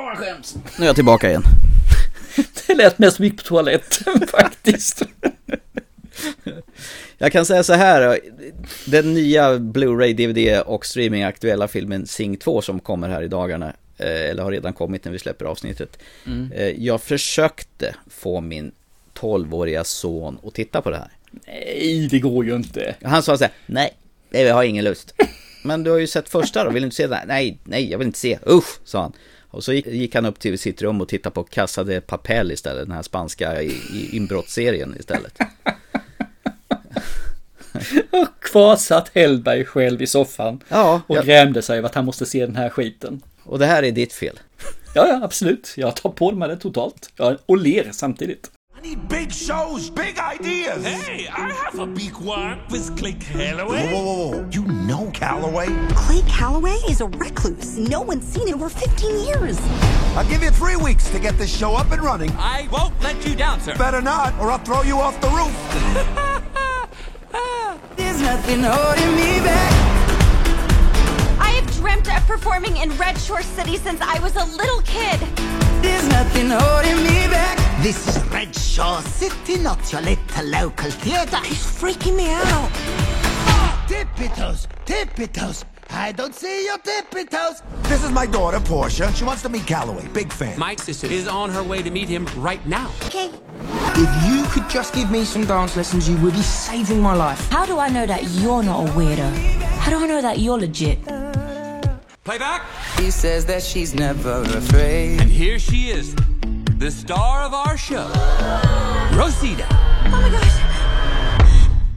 [SPEAKER 3] jag skäms. Nu är jag tillbaka igen.
[SPEAKER 2] Det lät mest som gick på toaletten faktiskt.
[SPEAKER 3] Jag kan säga så här, den nya Blu-ray, DVD och streamingaktuella filmen Sing 2 som kommer här i dagarna, eh, eller har redan kommit när vi släpper avsnittet.
[SPEAKER 2] Mm.
[SPEAKER 3] Eh, Jag försökte få min 12-åriga son att titta på det här.
[SPEAKER 2] Nej, det går ju inte.
[SPEAKER 3] Han sa så här, nej, jag har ingen lust. Men du har ju sett första då, vill du inte se den? Nej, nej, jag vill inte se. Usch, sa han. Och så gick, gick han upp till sitt rum och tittade på Casa de Papel istället, den här spanska inbrottsserien istället.
[SPEAKER 2] Och kvar satt Hellberg själv i soffan.
[SPEAKER 3] Ja,
[SPEAKER 2] Och
[SPEAKER 3] jag-
[SPEAKER 2] grämde sig över att han måste se den här skiten.
[SPEAKER 3] Och det här är ditt fel.
[SPEAKER 2] Ja, ja, absolut. Jag tar på mig det totalt. Ja, och ler samtidigt.
[SPEAKER 14] Big shows, big ideas. Hey, I have a big one with Click Calloway.
[SPEAKER 20] Whoa, whoa, whoa, whoa. You know Calloway?
[SPEAKER 13] Clay Calloway is a recluse. No one's seen him in over 15 years.
[SPEAKER 20] I'll give you three weeks to get this show up and running.
[SPEAKER 19] I won't let you down, sir.
[SPEAKER 20] Better not, or I'll throw you off the roof.
[SPEAKER 21] There's nothing holding me back.
[SPEAKER 16] I have dreamt of performing in Red Shore City since I was a little kid.
[SPEAKER 21] There's nothing holding me back.
[SPEAKER 22] This is Red Shore City, not your little local theater.
[SPEAKER 13] He's freaking me out.
[SPEAKER 20] Tippy toes, tippy toes. I don't see your tippy toes. This is my daughter, Portia. She wants to meet Calloway. Big fan.
[SPEAKER 19] My sister is on her way to meet him right now.
[SPEAKER 13] Okay.
[SPEAKER 23] If you could just give me some dance lessons, you would be saving my life.
[SPEAKER 24] How do I know that you're not a weirdo? How do I know that you're legit?
[SPEAKER 19] Playback.
[SPEAKER 21] She says that she's never afraid.
[SPEAKER 19] And here she is, the star of our show, Rosita.
[SPEAKER 16] Oh my gosh.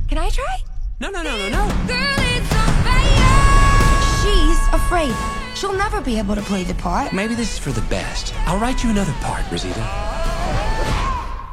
[SPEAKER 16] Can I try?
[SPEAKER 19] No, no, no, no, no.
[SPEAKER 16] Girl, it's on fire. She's afraid
[SPEAKER 13] afraid. She'll never be able to play the part.
[SPEAKER 17] Maybe this is for the best. I'll write you another part, Rosita.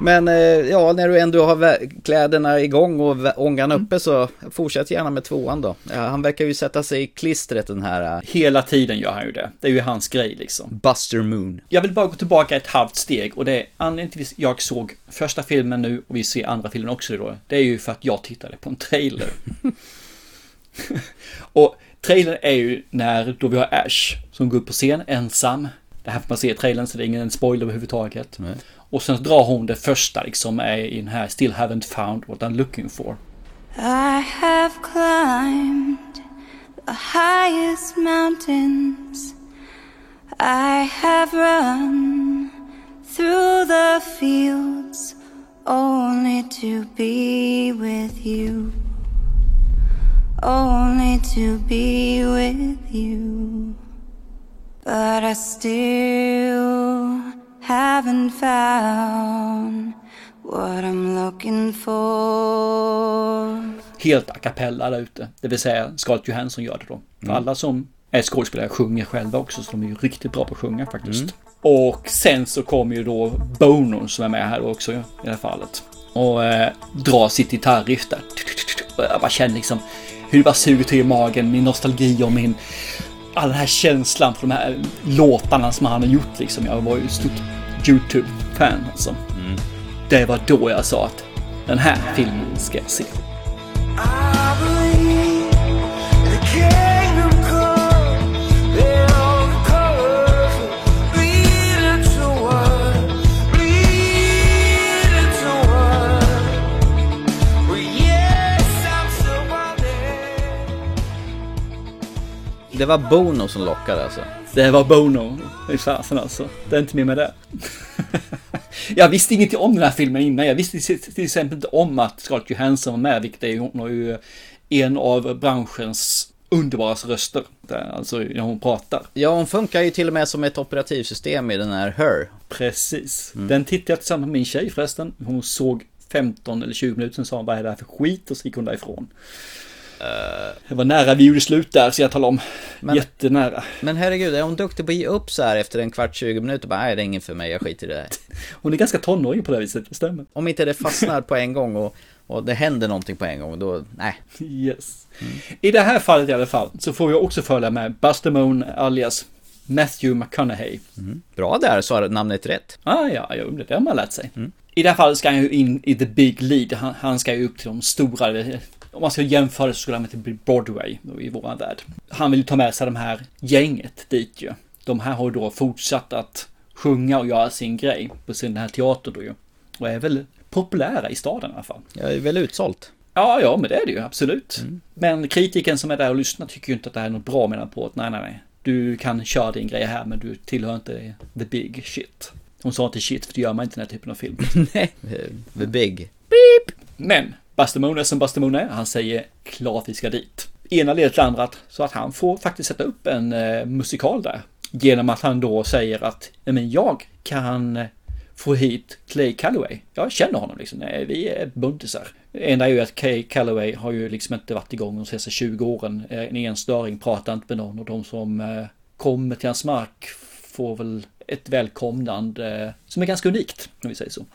[SPEAKER 3] Men eh, ja, när du ändå har kläderna igång och ångan uppe så fortsätt gärna med tvåan då. Ja, han verkar ju sätta sig i klistret den här eh,
[SPEAKER 2] Hela tiden gör han ju det. Det är ju hans grej liksom.
[SPEAKER 3] Buster Moon.
[SPEAKER 2] Jag vill bara gå tillbaka ett halvt steg och det är anledningen till att jag såg första filmen nu och vi ser andra filmen också då. Det är ju för att jag tittade på en trailer. och trailern är ju när då vi har Ash som går upp på scen ensam. Det här får man se i trailern så det är ingen spoiler överhuvudtaget. Och sen drar hon det första liksom i den här Still haven't found what I'm looking for.
[SPEAKER 21] I have climbed the highest mountains. I have run through the fields only to be with you. Only to be with you. But I still haven't found what I'm looking for.
[SPEAKER 2] Helt a cappella där ute. Det vill säga Scarlett Johansson gör det då. För
[SPEAKER 3] Mm.
[SPEAKER 2] alla som är skådespelare sjunger själva också så de är ju riktigt bra på att sjunga faktiskt.
[SPEAKER 3] Mm.
[SPEAKER 2] Och sen så kommer ju då Bono som är med här också i det här fallet. Och eh, drar sitt gitarriff där. Jag bara känner liksom hur det bara suger till i magen, min nostalgi och min... All den här känslan för de här låtarna som han har gjort liksom. Jag var ju stort YouTube-fan alltså. Det var då jag sa att den här filmen ska jag se.
[SPEAKER 3] Det var Bono som lockade alltså.
[SPEAKER 2] Det var Bono. Fy fasen alltså. Det är inte mer med det. jag visste ingenting om den här filmen innan. Jag visste till exempel inte om att Scarlett Johansson var med, vilket är hon ju en av branschens underbaraste röster. Alltså när hon pratar.
[SPEAKER 3] Ja, hon funkar ju till och med som ett operativsystem i den här Her.
[SPEAKER 2] Precis. Den tittade jag tillsammans med min tjej förresten. Hon såg 15 eller 20 minuter, sen sa hon vad är det här för skit och så gick hon därifrån. Det var nära vi gjorde slut där, så jag talar om.
[SPEAKER 3] Men-
[SPEAKER 2] Jättenära.
[SPEAKER 3] Men herregud, är hon duktig på att ge upp så här efter en kvart, 20 minuter? Bara, nej, det är ingen för mig, jag skiter i det här.
[SPEAKER 2] Hon är ganska tonårig på det viset, det stämmer.
[SPEAKER 3] Om inte det fastnar på en gång och, och det händer någonting på en gång, då, nej.
[SPEAKER 2] Yes. I det här fallet i alla fall så får vi också följa med Buster Moon alias Matthew McConaughey.
[SPEAKER 3] Bra där, så har namnet rätt.
[SPEAKER 2] Ah, ja, jo, det har man lärt sig. I det här fallet ska han ju in i the big lead. Han, han ska ju upp till de stora. Om man ska jämföra så skulle han till Broadway i våran värld. Han vill ju ta med sig de här gänget dit ju. De här har ju då fortsatt att sjunga och göra sin grej på sin här teater då ju. Och är väl populära i staden i alla fall.
[SPEAKER 3] Jag är väl utsålt.
[SPEAKER 2] Ja, ja, men det är det ju absolut. Men kritiken som är där och lyssnar tycker ju inte att det här är något bra menar på att nej, nej, nej. Du kan köra din grej här men du tillhör inte the big shit. Hon sa inte shit för det gör man inte i den här typen av film.
[SPEAKER 3] nej, the big.
[SPEAKER 2] Men Buster Moon är som Buster Moon är. Han säger klart vi ska dit. Ena ledet till andra så att han får faktiskt sätta upp en eh, musikal där. Genom att han då säger att men jag kan eh, få hit Clay Calloway. Jag känner honom liksom. Nej, vi är buntisar. Det enda är ju att Clay Calloway har ju liksom inte varit igång de senaste 20 åren. Eh, en enstöring, pratar inte med någon och de som eh, kommer till hans mark får väl ett välkomnande eh, som är ganska unikt, om vi säger så.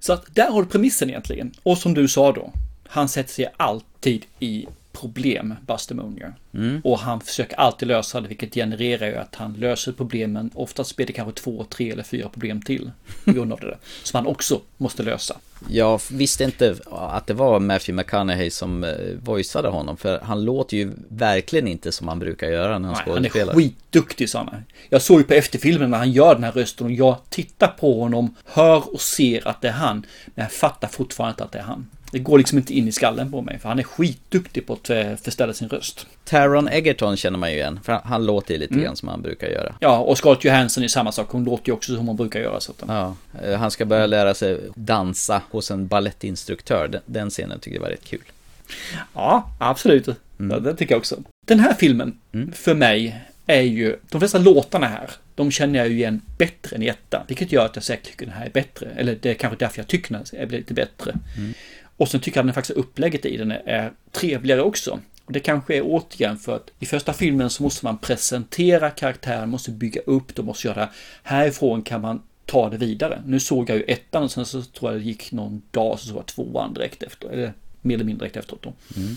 [SPEAKER 2] Så att där har du premissen egentligen. Och som du sa då, han sätter sig alltid i problem, Buster Moon gör.
[SPEAKER 3] Mm.
[SPEAKER 2] Och han försöker alltid lösa det, vilket genererar ju att han löser problemen. Oftast blir det kanske två, tre eller fyra problem till på grund av det. Som han också måste lösa.
[SPEAKER 3] Jag visste inte att det var Matthew McConaughey som eh, voiceade honom, för han låter ju verkligen inte som han brukar göra när han
[SPEAKER 2] Nej, han är
[SPEAKER 3] skådespelar.
[SPEAKER 2] skitduktig sa han. Jag såg ju på efterfilmen när han gör den här rösten och jag tittar på honom, hör och ser att det är han. Men jag fattar fortfarande inte att det är han. Det går liksom inte in i skallen på mig, för han är skitduktig på att förställa sin röst.
[SPEAKER 3] Taron Egerton känner man ju igen, för han låter ju lite
[SPEAKER 2] Mm.
[SPEAKER 3] grann som han brukar göra.
[SPEAKER 2] Ja, och Scarlett Johansson är samma sak. Hon låter ju också som hon brukar göra. Så att,
[SPEAKER 3] Ja, eh, han ska börja lära sig dansa hos en ballettinstruktör. Den, scenen tycker jag var rätt kul.
[SPEAKER 2] Ja, absolut. Ja, det tycker jag också. Den här filmen, för mig, är ju... De flesta låtarna här, de känner jag ju igen bättre än i ettan. Vilket gör att jag säkert tycker den här är bättre. Eller det är kanske därför jag tycker den är lite bättre. Och sen tycker jag att den faktiskt upplägget i den är trevligare också. Och det kanske är återigen för att i första filmen så måste man presentera karaktären, måste bygga upp, de måste göra härifrån kan man ta det vidare. Nu såg jag ju ettan och sen så tror jag det gick någon dag så var tvåan direkt efter, eller mer eller mindre direkt efteråt då.
[SPEAKER 3] Mm.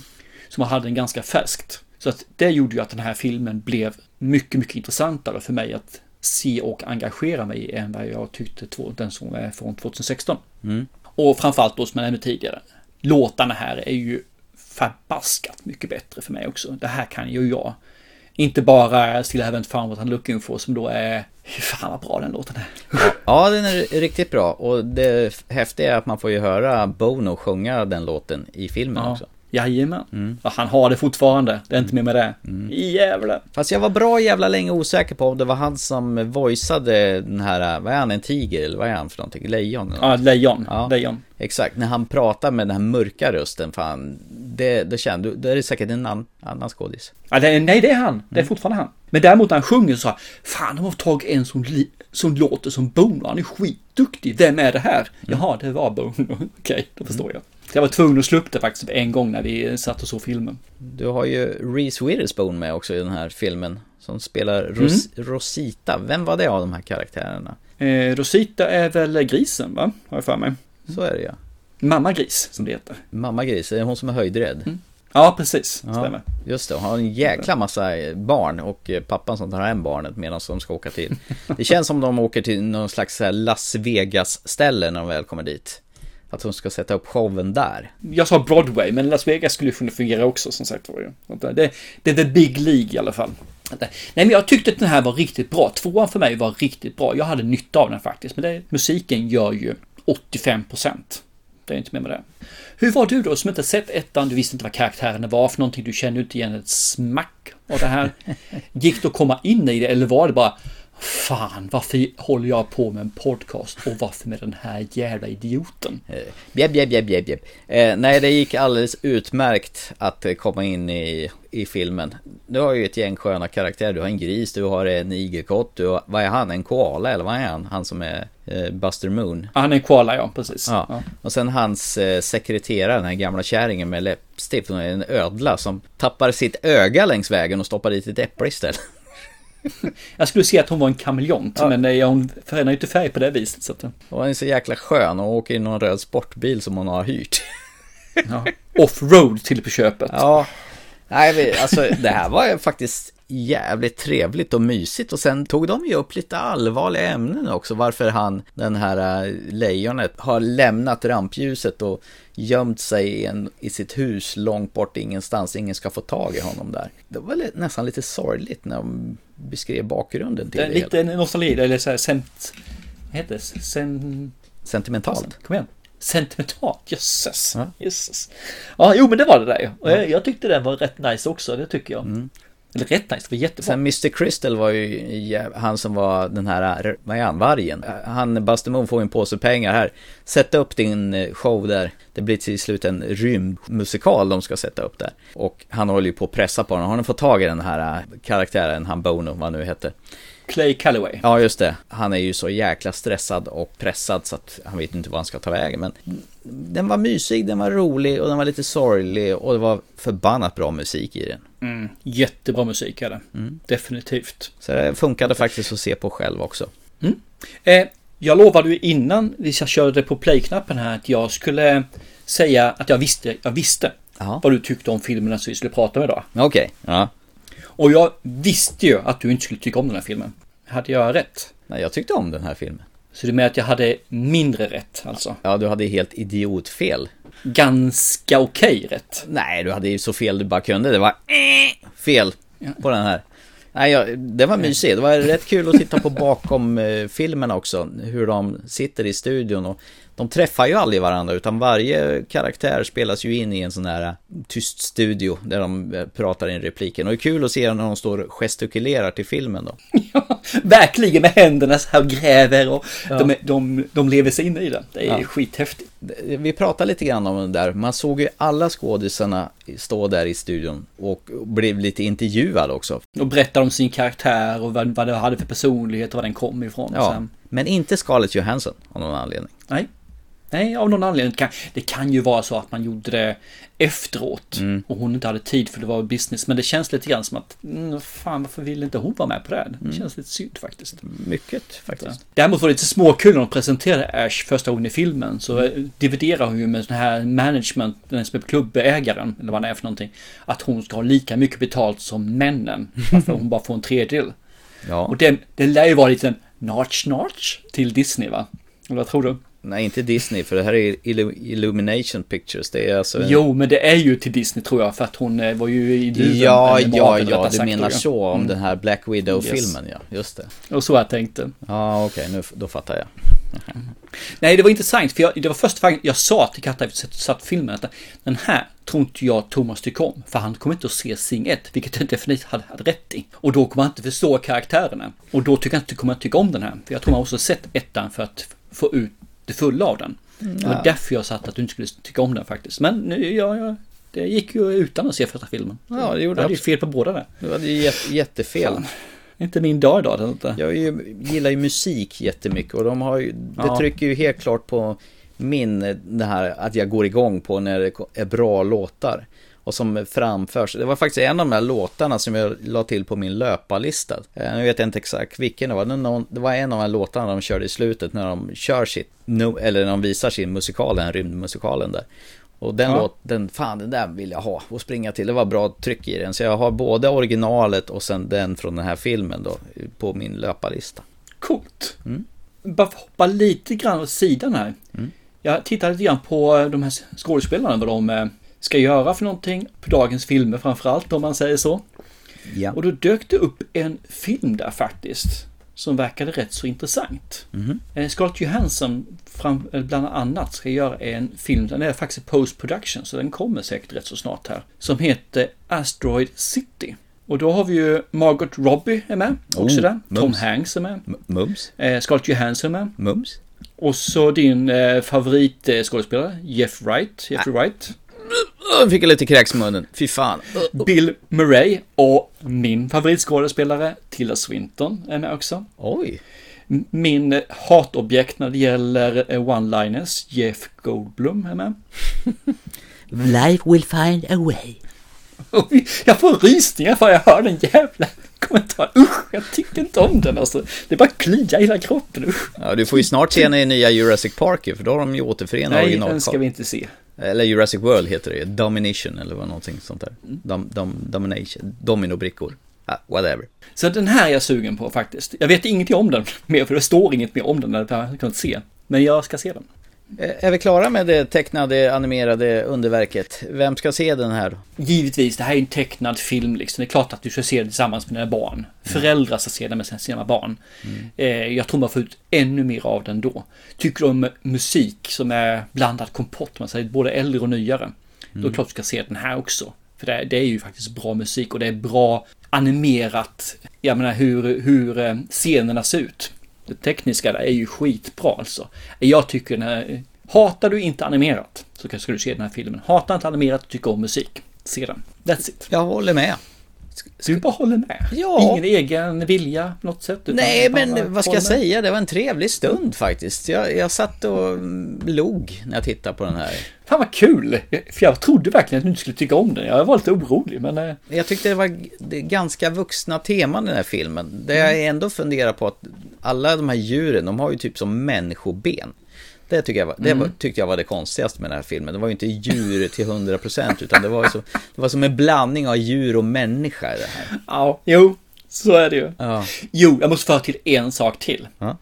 [SPEAKER 2] Så man hade den ganska färskt. Så att det gjorde ju att den här filmen blev mycket, mycket intressantare för mig att se och engagera mig i än vad jag tyckte den som är från 2016.
[SPEAKER 3] Mm.
[SPEAKER 2] Och framförallt då som jag nämnde tidigare, låtarna här är ju förbaskat mycket bättre för mig också. Det här kan ju jag. Inte bara Still Haven't Found What I'm Looking For som då är, fan vad bra den låten är.
[SPEAKER 3] Ja, den är riktigt bra och det häftiga är att man får ju höra Bono sjunga den låten i filmen
[SPEAKER 2] Ja.
[SPEAKER 3] också.
[SPEAKER 2] Jajamän.
[SPEAKER 3] Mm.
[SPEAKER 2] Ja, han har det fortfarande. Det är inte mer med det. Jävlar.
[SPEAKER 3] Fast jag var bra jävla länge osäker på om det var han som voiceade den här, vad är han, en tiger eller vad är han för någonting? Lejon? eller
[SPEAKER 2] Ja,
[SPEAKER 3] något?
[SPEAKER 2] lejon.
[SPEAKER 3] Ja.
[SPEAKER 2] Lejon.
[SPEAKER 3] Exakt, när han pratar med den här mörka rösten, fan, det, det kände du, det är säkert en annan, annan skådis.
[SPEAKER 2] Ja, det, nej, det är han. Det är
[SPEAKER 3] Mm.
[SPEAKER 2] fortfarande han. Men däremot när han sjunger så här, fan de har tagit en som, li, som låter som Bono. Han är skitduktig. Vem är det här?
[SPEAKER 3] Mm.
[SPEAKER 2] Jaha, det var Bono. Okej, då förstår jag. Jag var tvungen att slå upp det faktiskt en gång när vi satt och såg filmen.
[SPEAKER 3] Du har ju Reese Witherspoon med också i den här filmen, som spelar Ros- Rosita. Vem var det av de här karaktärerna?
[SPEAKER 2] Eh, Rosita är väl grisen, va? Har jag för mig.
[SPEAKER 3] Så är det ja.
[SPEAKER 2] Mamma Gris, som det heter.
[SPEAKER 3] Mamma Gris, är hon som är höjdrädd?
[SPEAKER 2] Ja, precis.
[SPEAKER 3] Ja,
[SPEAKER 2] Stämmer.
[SPEAKER 3] just det, hon har en jäkla massa barn och eh, pappan som tar hem barnet medan de ska åka till. Det känns som de åker till någon slags här Las Vegas-ställe när de väl kommer dit. Att hon ska sätta upp showen där.
[SPEAKER 2] Jag sa Broadway, men Las Vegas skulle kunna fungera också som sagt var ju. Det, det är the big League i alla fall. Nej, men jag tyckte att den här var riktigt bra. Tvåan för mig var riktigt bra. Jag hade nytta av den faktiskt. Men det, musiken gör ju 85 procent. Det är inte mer med det. Hur var du då som inte sett ettan? Du visste inte vad karaktärerna var för någonting. Du kände inte igen ett smack av det här. Gick det att komma in i det eller var det bara Fan, varför håller jag på med en podcast och varför med den här jävla idioten?
[SPEAKER 3] Bjäbb, bjäbb, bjäbb, bjäbb, bjäbb. Eh, nej, det gick alldeles utmärkt att eh, komma in i, i filmen. Du har ju ett gäng sköna karaktärer. Du har en gris, du har en igelkott, du har, vad är han? En koala eller vad är han? Han som är eh, Buster Moon.
[SPEAKER 2] Han är en koala, ja, precis.
[SPEAKER 3] Ja.
[SPEAKER 2] Ja.
[SPEAKER 3] Och sen hans eh, sekreterare, den här gamla kärringen med läppstift, hon är en ödla som tappar sitt öga längs vägen och stoppar dit ett äpple istället.
[SPEAKER 2] Jag skulle säga att hon var en kameleont,
[SPEAKER 3] Ja.
[SPEAKER 2] men eh, hon förändrar ju inte färg på det viset. Så att,
[SPEAKER 3] Och hon är så jäkla skön och åker i någon röd sportbil som hon har hyrt.
[SPEAKER 2] ja. Offroad till på köpet.
[SPEAKER 3] Ja, nej alltså det här var faktiskt jävligt trevligt och mysigt och sen tog de ju upp lite allvarliga ämnen också varför han, den här äh, lejonet, har lämnat rampljuset och gömt sig i, en, i sitt hus långt bort ingenstans, ingen ska få tag i honom där. Det var nästan lite sorgligt när de beskrev bakgrunden till
[SPEAKER 2] Det
[SPEAKER 3] det,
[SPEAKER 2] lite
[SPEAKER 3] hela.
[SPEAKER 2] nostalgi, eller så här sent... Vad heter det? Sen...
[SPEAKER 3] Sentimentalt.
[SPEAKER 2] Kom igen. Sentimentalt, jösses. jösses. Ja, jo men det var det där ju. Och jag, jag tyckte den var rätt nice också, det tycker jag. Eller rätt nice, det var jättebra.
[SPEAKER 3] Sen Mr. Crystal var ju han som var den här, vad är han, vargen? Han, Buster Moon får en påse pengar här. Sätt upp din eh, show där. Det blir till slut en rymdmusikal de ska sätta upp där. Och han håller ju på att pressa på honom. Har ni fått tag i den här eh, karaktären, han Bono, vad nu heter?
[SPEAKER 2] Clay Calloway.
[SPEAKER 3] Ja, just det. Han är ju så jäkla stressad och pressad så att han vet inte vad han ska ta vägen. Men den var mysig, den var rolig och den var lite sorglig och det var förbannat bra musik i den.
[SPEAKER 2] Mm, jättebra musik är det. Definitivt.
[SPEAKER 3] Så det funkade faktiskt att se på själv också.
[SPEAKER 2] Eh, jag lovade ju innan vi körde på play-knappen här att jag skulle säga att jag visste, jag visste vad du tyckte om filmerna som vi skulle prata om idag.
[SPEAKER 3] Okej, ja.
[SPEAKER 2] Och jag visste ju att du inte skulle tycka om den här filmen. Hade jag rätt?
[SPEAKER 3] Nej, jag tyckte om den här filmen.
[SPEAKER 2] Så det med att jag hade mindre rätt alltså?
[SPEAKER 3] Ja, du hade helt idiotfel.
[SPEAKER 2] Ganska okej rätt.
[SPEAKER 3] Nej, du hade ju så fel du bara kunde. Det var eh, fel på den här. Nej, jag, det var mysigt. Det var rätt kul att titta på bakom eh, filmerna också. Hur de sitter i studion och de träffar ju aldrig varandra utan varje karaktär spelas ju in i en sån här eh, tyst studio där de eh, pratar in repliken. Och det är kul att se när de står och gestikulerar till filmen då.
[SPEAKER 2] Verkligen med händerna så här och gräver och
[SPEAKER 3] Ja.
[SPEAKER 2] de, de, de lever sig in i det. Det är
[SPEAKER 3] Ja.
[SPEAKER 2] skithäftigt.
[SPEAKER 3] Vi pratade lite grann om det där. Man såg ju alla skådisarna stå där i studion och blev lite intervjuade också.
[SPEAKER 2] Och berättar om sin karaktär och vad, vad det hade för personlighet och var den kom ifrån.
[SPEAKER 3] Ja, men inte Scarlett Johansson av någon anledning.
[SPEAKER 2] nej. Nej, av någon anledning. Det kan, det kan ju vara så att man gjorde det efteråt och hon inte hade tid för det var business. Men det känns lite grann som att, mm, fan varför vill inte hon vara med på det? här? Det känns lite synd faktiskt.
[SPEAKER 3] Mycket faktiskt.
[SPEAKER 2] Däremot var det lite småkul när de presenterade Ash första gången i filmen. Så mm. dividerar hon ju med sån här management, den som är klubbägaren, eller vad det är för någonting. Att hon ska ha lika mycket betalt som männen. Varför hon bara får en tredjedel.
[SPEAKER 3] Ja.
[SPEAKER 2] Och det, det lär ju vara lite en notch notch till Disney va? Eller vad tror du?
[SPEAKER 3] Nej, inte Disney, för det här är Illu- Illumination Pictures. Det är alltså... En...
[SPEAKER 2] Jo, men det är ju till Disney tror jag, för att hon eh, var ju i luven.
[SPEAKER 3] Ja, ja,
[SPEAKER 2] Marvel,
[SPEAKER 3] ja, du
[SPEAKER 2] sagt,
[SPEAKER 3] menar så om
[SPEAKER 2] Mm.
[SPEAKER 3] den här Black Widow-filmen, ja. Just det.
[SPEAKER 2] Och så jag tänkte.
[SPEAKER 3] Ja, okej, nu då fattar jag.
[SPEAKER 2] Nej, det var intressant, för jag, det var första gången jag sa till Katta efter att satt filmen att den här tror inte jag Thomas tycker om, för han kommer inte att se Sing 1, vilket jag definitivt hade, hade rätt i. Och då kommer han inte förstå karaktärerna. Och då tycker jag inte kommer att tycka om den här, för jag tror man måste ha sett ettan för att få ut det fulla av den. Det var därför jag satt att du inte skulle tycka om den faktiskt. Men nu, ja, ja, det gick ju utan att se första filmen.
[SPEAKER 3] Ja, det gjorde
[SPEAKER 2] jag hade ju fel på båda där.
[SPEAKER 3] Det var jättefel.
[SPEAKER 2] Fan. Inte min dag idag. Det inte.
[SPEAKER 3] Jag ju, gillar ju musik jättemycket och de har ju, det
[SPEAKER 2] Ja.
[SPEAKER 3] trycker ju helt klart på min, det här att jag går igång på när det är bra låtar. Och som framförs. Det var faktiskt en av de här låtarna som jag la till på min löparlista. Eh, Nu vet jag inte exakt vilken det var. Det var någon- Det var en av de här låtarna de körde i slutet när de kör sitt, eller när de visar sin musikal, den rymdmusikalen där. Och den
[SPEAKER 2] Ja.
[SPEAKER 3] låt, den, fan den där vill jag ha och springa till. Det var bra tryck i den. Så jag har både originalet och sen den från den här filmen då på min löparlista.
[SPEAKER 2] Coolt. Bara för att hoppa lite grann åt sidan här. Jag tittade lite grann på de här skådespelarna, vad de eh, ska göra för någonting på dagens filmer framförallt om man säger så.
[SPEAKER 3] Ja.
[SPEAKER 2] Och då dök det upp en film där faktiskt. Som verkade rätt så intressant.
[SPEAKER 3] Mhm.
[SPEAKER 2] Eh, Scarlett Johansson fram, eh, bland annat ska göra en film, den är faktiskt post production så den kommer säkert rätt så snart här. Som heter Asteroid City. Och då har vi ju Margot Robbie är med också
[SPEAKER 3] Oh,
[SPEAKER 2] där. Tom
[SPEAKER 3] mums.
[SPEAKER 2] Hanks är med.
[SPEAKER 3] Mums?
[SPEAKER 2] Eh, Scarlett Johansson är med.
[SPEAKER 3] Mums?
[SPEAKER 2] Och så din eh, favoritskådespelare, Jeff Wright. Jeffrey Wright.
[SPEAKER 3] Fick jag lite kräks i munnen. Fy fan.
[SPEAKER 2] Bill Murray och min favoritskådespelare Tilda Swinton är med också.
[SPEAKER 3] Oj.
[SPEAKER 2] Min hatobjekt när det gäller eh, one-liners, Jeff Goldblum är med.
[SPEAKER 24] Life will find a way.
[SPEAKER 2] Oj, Jag får rysningar för jag hör den jävla kommentaren. Usch, jag tycker inte om den alltså. Det bara kliar i hela kroppen. Usch.
[SPEAKER 3] Ja, du får ju snart se den i nya Jurassic Park för då har de ju återförenat
[SPEAKER 2] Nej,
[SPEAKER 3] original.
[SPEAKER 2] den ska vi inte se.
[SPEAKER 3] Eller Jurassic World heter det ju. Domination eller vad någonting sånt där. Dom, dom, domination. Dominobrickor. Ah, whatever.
[SPEAKER 2] Så den här är jag sugen på faktiskt. Jag vet ingenting om den mer, för det står inget mer om den. Jag har kunnat se. Men jag ska se den.
[SPEAKER 3] Eh, Är vi klara med det tecknade animerade underverket? Vem ska se den här?
[SPEAKER 2] Givetvis, det här är en tecknad film liksom. Det är klart att du ska se den tillsammans med dina barn. Föräldrar ska se den med sina barn. Eh, jag tror man får ut ännu mer av den då. Tycker du om musik som är blandad kompott, man säger både äldre och nyare. Då är det klart du ska se den här också. För det, det är ju faktiskt bra musik och det är bra animerat. Jag menar hur, hur eh, scenerna ser ut. Det tekniska där är ju skitbra alltså. Jag tycker den här, hatar du inte animerat så ska du se den här filmen. Hatar inte animerat och tycker om musik, se den. That's it.
[SPEAKER 3] Jag håller med.
[SPEAKER 2] Vi bara håller med?
[SPEAKER 3] Ja.
[SPEAKER 2] Ingen egen vilja på något sätt?
[SPEAKER 3] Nej, men vad ska jag säga? Det var en trevlig stund faktiskt. Jag, jag satt och mm, log när jag tittade på den här.
[SPEAKER 2] Fan vad kul! För jag trodde verkligen att du inte skulle tycka om den. Jag var lite orolig, men... eh,
[SPEAKER 3] Jag tyckte det var ganska vuxna teman i den här filmen. Det jag ändå funderar på att alla de här djuren, de har ju typ som människoben. Det, tycker jag var, det var,
[SPEAKER 2] Mm.
[SPEAKER 3] tyckte jag var det konstigaste med den här filmen. Det var ju inte djur till 100% utan det var, så, det var som en blandning av djur och människa i det här.
[SPEAKER 2] Ja, jo, så är det ju.
[SPEAKER 3] Ja.
[SPEAKER 2] Jo, jag måste föra till en sak till.
[SPEAKER 3] Ja.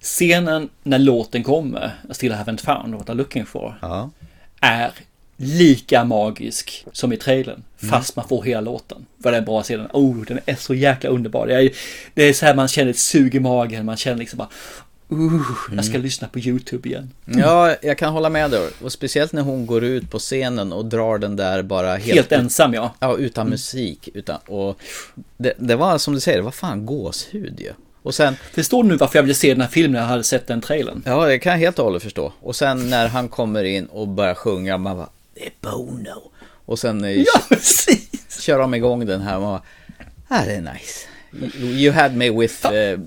[SPEAKER 2] Scenen när låten kommer, I still haven't found what I'm looking for,
[SPEAKER 3] Ja.
[SPEAKER 2] är lika magisk som i trailern.
[SPEAKER 3] Mm.
[SPEAKER 2] Fast man får hela låten. Vad det är bra scenen. Oh, den är så jäkla underbar. Det är, det är så här man känner ett sug i magen. Man känner liksom bara, uh, jag ska lyssna på YouTube igen.
[SPEAKER 3] Ja, jag kan hålla med dig. Och speciellt när hon går ut på scenen och drar den där bara helt...
[SPEAKER 2] Helt ensam, ja.
[SPEAKER 3] Ja, utan musik. Utan, och det, det var som du säger, det var fan gåshud ju. Och sen...
[SPEAKER 2] Förstår du nu varför jag ville se den här filmen när jag hade sett den trailern?
[SPEAKER 3] Ja, det kan jag helt och hållet förstå. Och sen när han kommer in och börjar sjunga, man bara, det är Bono. Och sen
[SPEAKER 2] Ja, precis.
[SPEAKER 3] kör de igång den här, man bara, ah, det är nice. You, had me with eh,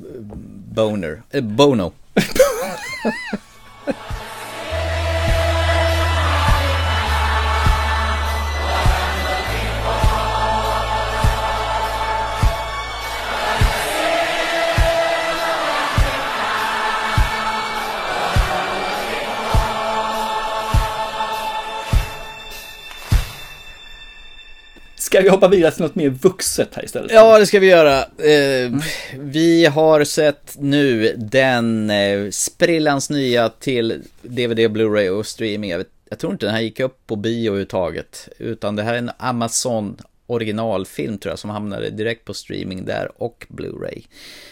[SPEAKER 3] Boner, eh, Bono.
[SPEAKER 2] Ska vi hoppa vidare till något mer vuxet här istället?
[SPEAKER 3] Ja, det ska vi göra. Eh, vi har sett nu den eh, sprillans nya till DVD, Blu-ray och streaming. Jag, vet, jag tror inte den här gick upp på bio överhuvudtaget. Utan det här är en Amazon originalfilm tror jag som hamnade direkt på streaming där och Blu-ray.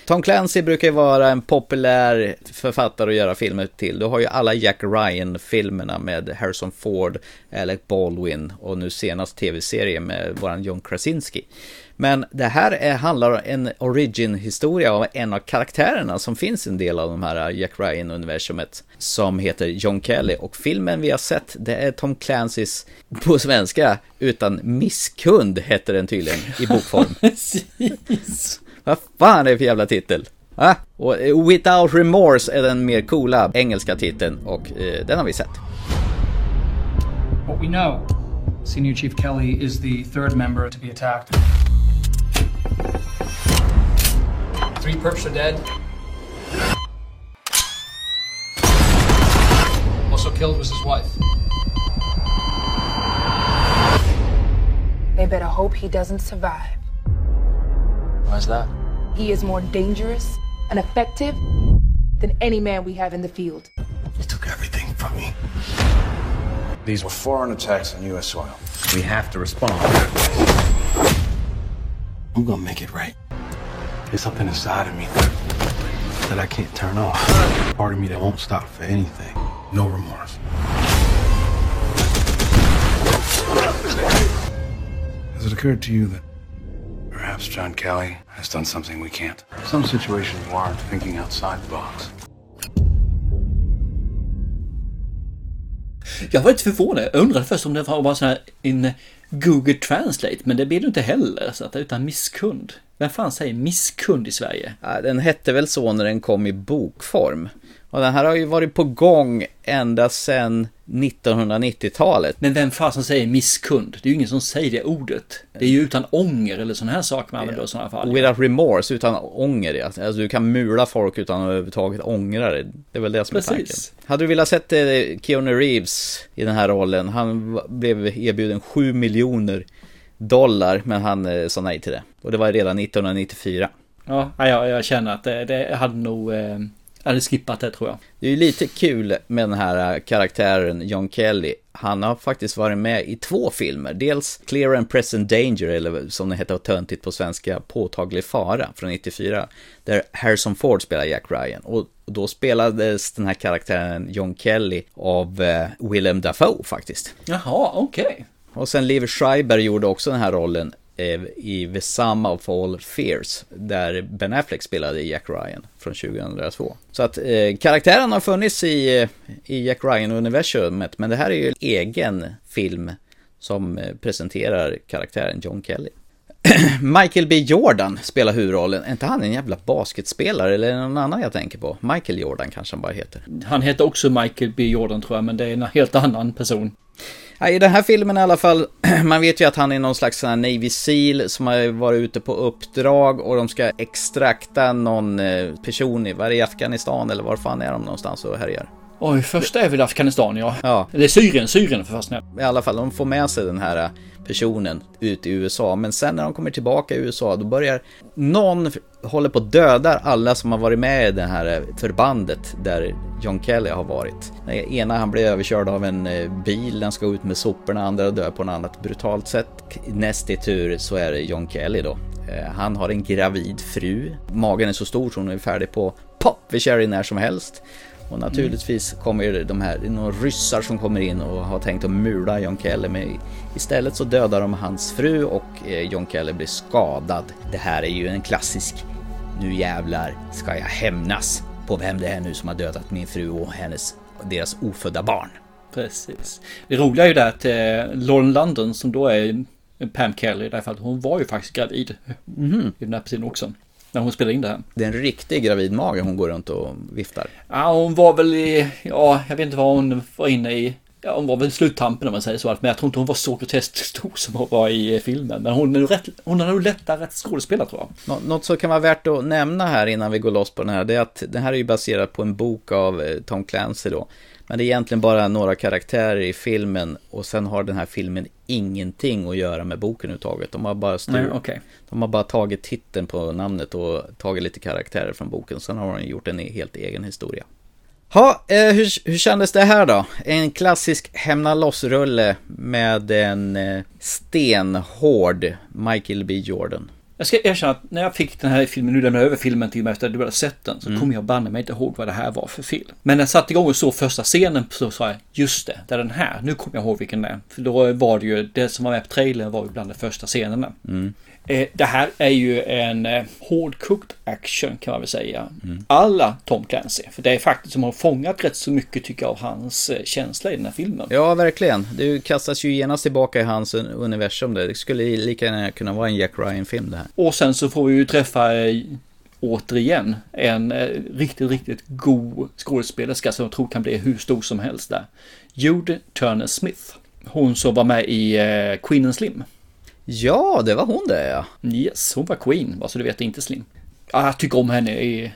[SPEAKER 3] Tom Clancy brukar ju vara en populär författare att göra filmer till. Du har ju alla Jack Ryan-filmerna med Harrison Ford, Alec Baldwin och nu senast tv-serien med våran John Krasinski. Men det här är, handlar om en origin-historia av en av karaktärerna som finns i en del av de här Jack Ryan-universumet som heter John Kelly och filmen vi har sett det är Tom Clancys på svenska utan misskund heter den tydligen i bokform.
[SPEAKER 2] Precis.
[SPEAKER 3] Vad fan är det för jävla titel? Va? Och eh, Without Remorse är den mer coola engelska titeln och eh, den har vi sett.
[SPEAKER 25] What we know, Senior Chief Kelly is the third member to be attacked. Three perps are dead. Also killed was his wife.
[SPEAKER 26] They better hope he doesn't survive.
[SPEAKER 25] Why's that?
[SPEAKER 26] He is more dangerous and effective than any man we have in the field.
[SPEAKER 20] They took everything from me.
[SPEAKER 12] These were foreign attacks on U.S. soil.
[SPEAKER 20] We have to respond.
[SPEAKER 12] I'm gonna make it right. There's something inside of me that I can't turn off. Part of me that won't stop for anything. No remorse. Has it occurred to you that perhaps John Kelly has done something we can't? Some situations warrant thinking outside the box.
[SPEAKER 2] Jag var lite förvånad. Jag undrade först om det var bara sån här en Google Translate, men det blir det inte heller. Så att det utan misskund. Vem fan säger misskund i Sverige?
[SPEAKER 3] Ja, den hette väl så när den kom i bokform. Och den här har ju varit på gång ända sedan 1990-talet.
[SPEAKER 2] Men vem fan som säger misskund? Det är ju ingen som säger det ordet. Det är ju utan ånger eller sådana här saker man använder i sådana fall.
[SPEAKER 3] Without remorse, utan ånger. ja. Alltså du kan mula folk utan att överhuvudtaget ångra det. Det är väl det som är
[SPEAKER 2] Precis.
[SPEAKER 3] tanken. Hade du velat sett eh, Keanu Reeves i den här rollen? Han blev erbjuden 7 miljoner dollar, men han eh, sa nej till det. Och det var redan 1994.
[SPEAKER 2] Ja, jag, jag känner att det, det hade nog... Eh, hade skippat det tror jag.
[SPEAKER 3] Det är ju lite kul med den här äh, karaktären John Kelly. Han har faktiskt varit med i två filmer. Dels Clear and Present Danger, eller som det heter töntigt på svenska, Påtaglig fara från 94. Där Harrison Ford spelar Jack Ryan. Och då spelades den här karaktären John Kelly av eh, Willem Dafoe faktiskt.
[SPEAKER 2] Jaha, okej.
[SPEAKER 3] Och sen Liv Schreiber gjorde också den här rollen eh, i The Sum of All Fears, där Ben Affleck spelade Jack Ryan från 2002. Så att eh, karaktären har funnits i, eh, i Jack Ryan-universumet, men det här är ju en egen film som eh, presenterar karaktären John Kelly. Michael B Jordan spelar huvudrollen. Är inte han en jävla basketspelare eller är det någon annan jag tänker på? Michael Jordan kanske han bara heter.
[SPEAKER 2] Han heter också Michael B Jordan tror jag, men det är en helt annan person.
[SPEAKER 3] I den här filmen i alla fall, man vet ju att han är någon slags sån här Navy Seal som har varit ute på uppdrag och de ska extrakta någon eh, person i, det, i Afghanistan eller var fan är de någonstans och härjar?
[SPEAKER 2] Oj, första är väl Afghanistan ja.
[SPEAKER 3] Ja.
[SPEAKER 2] Det är Syrien, Syrien för fastna.
[SPEAKER 3] I alla fall, de får med sig den här personen ut i USA. Men sen när de kommer tillbaka i USA, då börjar någon håller på att döda alla som har varit med i det här eh, förbandet där John Kelly har varit. Den ena han blir överkörd av en eh, bil, den ska ut med soporna, andra dör på något annat brutalt sätt. Näst i tur så är det John Kelly då. Eh, han har en gravid fru. Magen är så stor så hon är färdig på pop vid Cherry när som helst. Och naturligtvis kommer de här, det är några ryssar som kommer in och har tänkt att mula John Kelly men istället så dödar de hans fru och eh, John Kelly blir skadad. Det här är ju en klassisk nu jävlar ska jag hämnas på vem det är nu som har dödat min fru och hennes deras ofödda barn.
[SPEAKER 2] Precis. Det roliga är ju det att eh, Lauren London som då är Pam Kelly i det här fallet, hon var ju faktiskt gravid.
[SPEAKER 3] Mhm.
[SPEAKER 2] I den här tiden också. När hon spelade in det här.
[SPEAKER 3] Det är en riktig gravidmage hon går runt och viftar.
[SPEAKER 2] Ja, hon var väl i, ja, jag vet inte vad hon var inne i. Ja, hon var väl i sluttampen om man säger så. Men jag tror inte hon var så groteskt stor som hon var i eh, filmen. Men hon är rätt, hon har nog lättare att skådespela tror jag.
[SPEAKER 3] Nå- Något som kan vara värt att nämna här innan vi går loss på den här, det är att den här är ju baserad på en bok av eh, Tom Clancy då. Men det är egentligen bara några karaktärer i filmen och sen har den här filmen ingenting att göra med boken överhuvudtaget. De har bara, styr...
[SPEAKER 2] Nej, okej.
[SPEAKER 3] de har bara tagit titeln på namnet och tagit lite karaktärer från boken. Sen har de gjort en helt egen historia. Ha, eh, hur, hur kändes det här då? En klassisk hämna loss-rulle med en eh, stenhård Michael B Jordan.
[SPEAKER 2] Jag ska erkänna att när jag fick den här filmen, nu lämnade jag över filmen till mig efter att du hade sett den, så
[SPEAKER 3] Mm.
[SPEAKER 2] kommer jag banne mig inte ihåg vad det här var för film. Men när jag satte igång och såg första scenen så sa jag, just det, det är den här. Nu kommer jag ihåg vilken det är. För då var det ju, det som var med på trailern var ju bland de första scenerna.
[SPEAKER 3] Mm.
[SPEAKER 2] Eh, Det här är ju en eh, hårdkokt action kan man väl säga. Alla Tom Clancy. För det är faktiskt som har fångat rätt så mycket tycker jag av hans eh, känsla i den här filmen.
[SPEAKER 3] Ja, verkligen. Det kastas ju genast tillbaka i hans universum där. Det skulle lika gärna kunna vara en Jack Ryan-film det här.
[SPEAKER 2] Och sen så får vi ju träffa återigen en riktigt, riktigt god skådespelerska som jag tror kan bli hur stor som helst där. Jude Turner Smith. Hon som var med i eh, Queen and Slim.
[SPEAKER 3] Ja, det var hon det ja.
[SPEAKER 2] Yes, hon var Queen, bara så du vet, inte Slim. Ja, jag tycker om henne i,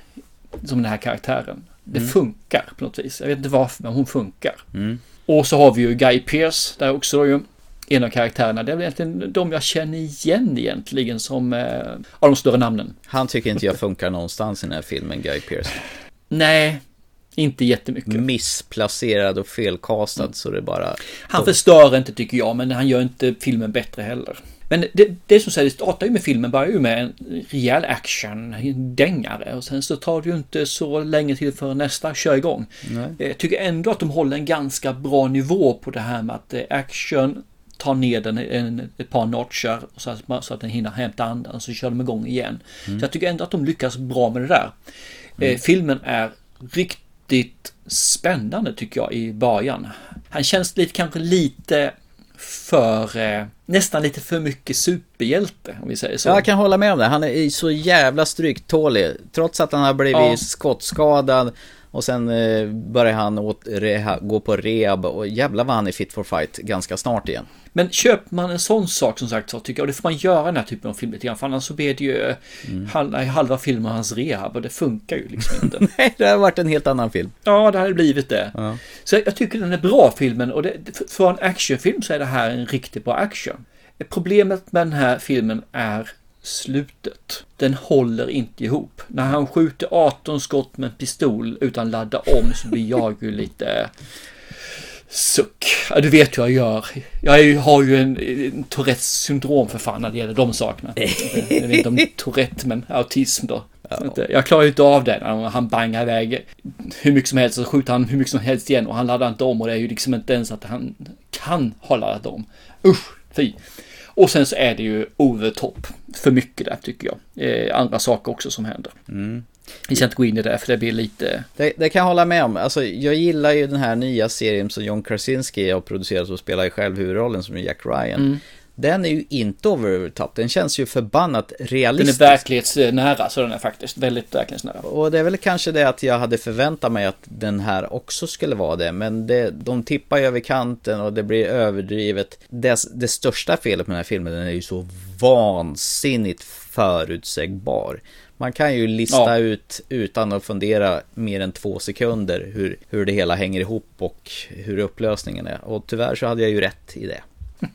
[SPEAKER 2] som den här karaktären. Det
[SPEAKER 3] Mm.
[SPEAKER 2] funkar på något vis. Jag vet inte varför, men hon funkar.
[SPEAKER 3] Mm.
[SPEAKER 2] Och så har vi ju Guy Pearce där också ju. En av karaktärerna. Det är väl egentligen de jag känner igen egentligen som eh, av de större namnen.
[SPEAKER 3] Han tycker inte jag funkar någonstans i den här filmen, Guy Pearce.
[SPEAKER 2] Nej, inte jättemycket.
[SPEAKER 3] Missplacerad och felkastad så det bara...
[SPEAKER 2] Han förstör inte tycker jag, men han gör inte filmen bättre heller. Men det, det som säger, det startar ju med filmen, börjar ju med en rejäl action, en dängare och sen så tar det ju inte så länge till för nästa kör igång.
[SPEAKER 3] Nej.
[SPEAKER 2] Jag tycker ändå att de håller en ganska bra nivå på det här med att eh, action tar ner den en, ett par notchar så att, så att den hinner hämta andan så kör de igång igen.
[SPEAKER 3] Mm.
[SPEAKER 2] Så jag tycker ändå att de lyckas bra med det där. Eh, filmen är riktigt spännande tycker jag i början. Han känns lite, kanske lite för, eh, nästan lite för mycket superhjälte om vi säger så.
[SPEAKER 3] Ja, jag kan hålla med om det. Han är så jävla stryktålig. Trots att han har blivit
[SPEAKER 2] Ja.
[SPEAKER 3] skottskadad och sen eh, börjar han åt reha, gå på rehab och jävlar vad han är fit for fight ganska snart igen.
[SPEAKER 2] Men köper man en sån sak som sagt så tycker jag, och det får man göra i den här typen av film lite grann, för annars så blir det ju
[SPEAKER 3] Mm.
[SPEAKER 2] halva, halva filmen hans rehab och det funkar ju liksom inte.
[SPEAKER 3] Nej, det har varit en helt annan film.
[SPEAKER 2] Ja, det hade blivit det.
[SPEAKER 3] Ja.
[SPEAKER 2] Så jag tycker den är bra filmen och det, för- för en actionfilm så är det här en riktigt bra action. Problemet med den här filmen är slutet. Den håller inte ihop. När han skjuter 18 skott med en pistol utan ladda om så blir jag ju lite suck. Ja, du vet hur jag gör. Jag ju, har ju en, en Tourettes syndrom för fan när det gäller de sakerna. Jag vet inte om Tourette men autism då. Inte- Jag klarar ju inte av det han bangar iväg hur mycket som helst så skjuter han hur mycket som helst igen och han laddar inte om och det är ju liksom inte ens att han kan ha laddat om. Usch, fy. Och sen så är det ju over top för mycket där tycker jag. Eh, andra saker också som händer.
[SPEAKER 3] Mm.
[SPEAKER 2] Vi ska inte gå in i det för det blir lite...
[SPEAKER 3] Det, det kan jag hålla med om. Alltså, jag gillar ju den här nya serien som John Krasinski har producerat och spelar i själv huvudrollen som Jack Ryan.
[SPEAKER 2] Mm.
[SPEAKER 3] Den är ju inte over top. Den känns ju förbannat
[SPEAKER 2] Den är
[SPEAKER 3] realistisk.
[SPEAKER 2] verklighetsnära så den är faktiskt väldigt verklighetsnära.
[SPEAKER 3] Och det är väl kanske det att jag hade förväntat mig att den här också skulle vara det. Men det, de tippar ju över kanten och det blir överdrivet. Det, det största felet med den här filmen, den är ju så vansinnigt förutsägbar. Man kan ju lista
[SPEAKER 2] Ja.
[SPEAKER 3] ut utan att fundera mer än två sekunder hur, hur det hela hänger ihop och hur upplösningen är. Och tyvärr så hade jag ju rätt i det.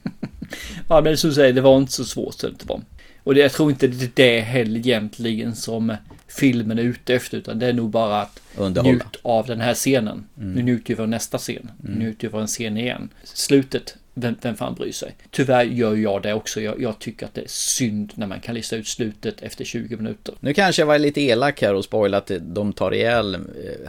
[SPEAKER 2] Ja, men som du säger, det var inte så svårt så det var. Och det, jag tror inte det är det heller egentligen som filmen är ute efter, utan det är nog bara att
[SPEAKER 3] Underhålla.
[SPEAKER 2] njut av den här scenen.
[SPEAKER 3] Mm.
[SPEAKER 2] Nu njuter vi av nästa scen. Nu
[SPEAKER 3] Mm.
[SPEAKER 2] njuter vi av en scen igen. Slutet, vem, vem fan bryr sig? Tyvärr gör jag det också. Jag, jag tycker att det är synd när man kan lista ut slutet efter 20 minuter.
[SPEAKER 3] Nu kanske jag var lite elak här och spoilade att de tar ihjäl eh,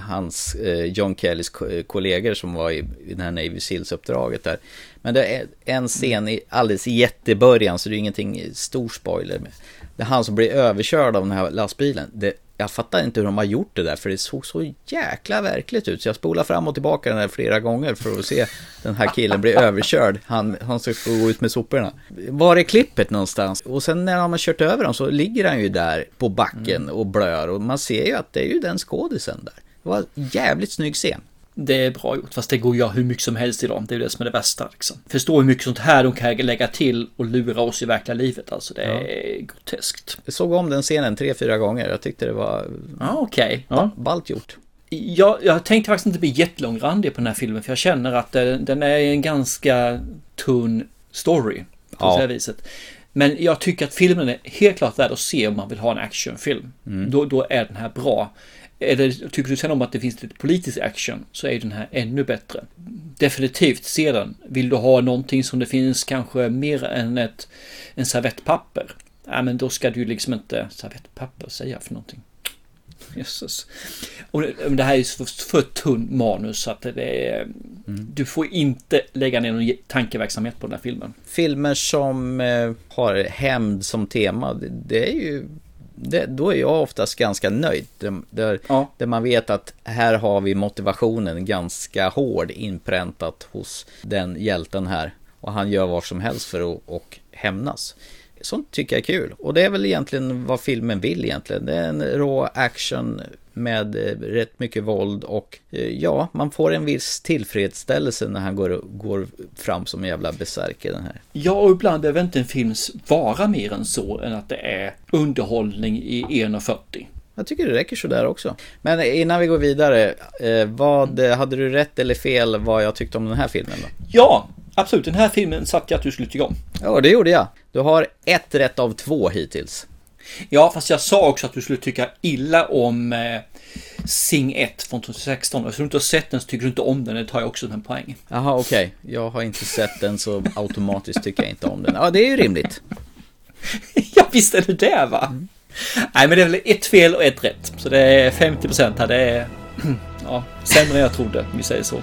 [SPEAKER 3] hans, eh, John Kellys kollegor som var i, i det här Navy Seals-uppdraget där. Men det är en scen i, alldeles i jättebörjan så det är ingenting stor spoiler. Med. Det är han som blir överkörd av den här lastbilen. Det, jag fattar inte hur de har gjort det där för det såg så jäkla verkligt ut. Så jag spolar fram och tillbaka den där flera gånger för att se den här killen bli överkörd. Han, han ska gå ut med soporna. Var är klippet någonstans? Och sen när han har kört över dem så ligger han ju där på backen och blör. Och man ser ju att det är ju den skådisen där. Det var en jävligt snygg scen.
[SPEAKER 2] Det är bra gjort, fast det går att göra hur mycket som helst idag. Det är det som är det bästa. Liksom. Förstå hur mycket sånt här de kan lägga till och lura oss i verkliga livet. Alltså det är groteskt.
[SPEAKER 3] Jag såg om den scenen tre, fyra gånger. Jag tyckte det var
[SPEAKER 2] Ja, okej.
[SPEAKER 3] ba- ballt gjort.
[SPEAKER 2] Jag, jag tänkte faktiskt inte bli jättelångrandig på den här filmen för jag känner att den, den är en ganska tunn story. På
[SPEAKER 3] Ja.
[SPEAKER 2] det här viset. Men jag tycker att filmen är helt klart värd att se om man vill ha en actionfilm.
[SPEAKER 3] Mm.
[SPEAKER 2] Då, då är den här bra. Eller tycker du sen om att det finns lite politisk action så är den här ännu bättre. Definitivt se den. Vill du ha någonting som det finns kanske mer än ett, en servettpapper. Ja men då ska du liksom inte servettpapper säga för någonting. Jösses. Och det- här är ju för, tunn manus så att det är... Du får inte lägga ner någon tankeverksamhet på den här filmen.
[SPEAKER 3] Filmer som eh, har hämnd som tema, det är ju... Det, då är jag oftast ganska nöjd. Där, där, där man vet att här har vi motivationen ganska hård inpräntat hos den hjälten här. Och han gör vad som helst för att och hämnas. Sånt tycker jag är kul. Och det är väl egentligen vad filmen vill egentligen. Det är en rå action med eh, rätt mycket våld och eh, ja, man får en viss tillfredsställelse när han går, går fram som en jävla besärker den här.
[SPEAKER 2] Ja, och ibland behöver inte en film vara mer än så än att det är underhållning i 1.40.
[SPEAKER 3] Jag tycker det räcker sådär också. Men innan vi går vidare, eh, vad, hade du rätt eller fel vad jag tyckte om den här filmen då?
[SPEAKER 2] Ja, absolut. Den här filmen satte jag att du skulle tycka om.
[SPEAKER 3] Ja, det gjorde jag. Du har ett rätt av två hittills.
[SPEAKER 2] Ja, fast jag sa också att du skulle tycka illa om eh, Sing 1 från 2016. Eftersom du inte har sett den så tycker du inte om den. Det tar jag också som en poäng.
[SPEAKER 3] Jaha, okej. Jag har inte sett den så automatiskt tycker jag inte om den. Ja, det är ju rimligt.
[SPEAKER 2] ja, visst är det det va? Nej, men det är väl ett fel och ett rätt. Så det är 50 procent här. Det är ja, sämre än jag trodde, om vi säger så.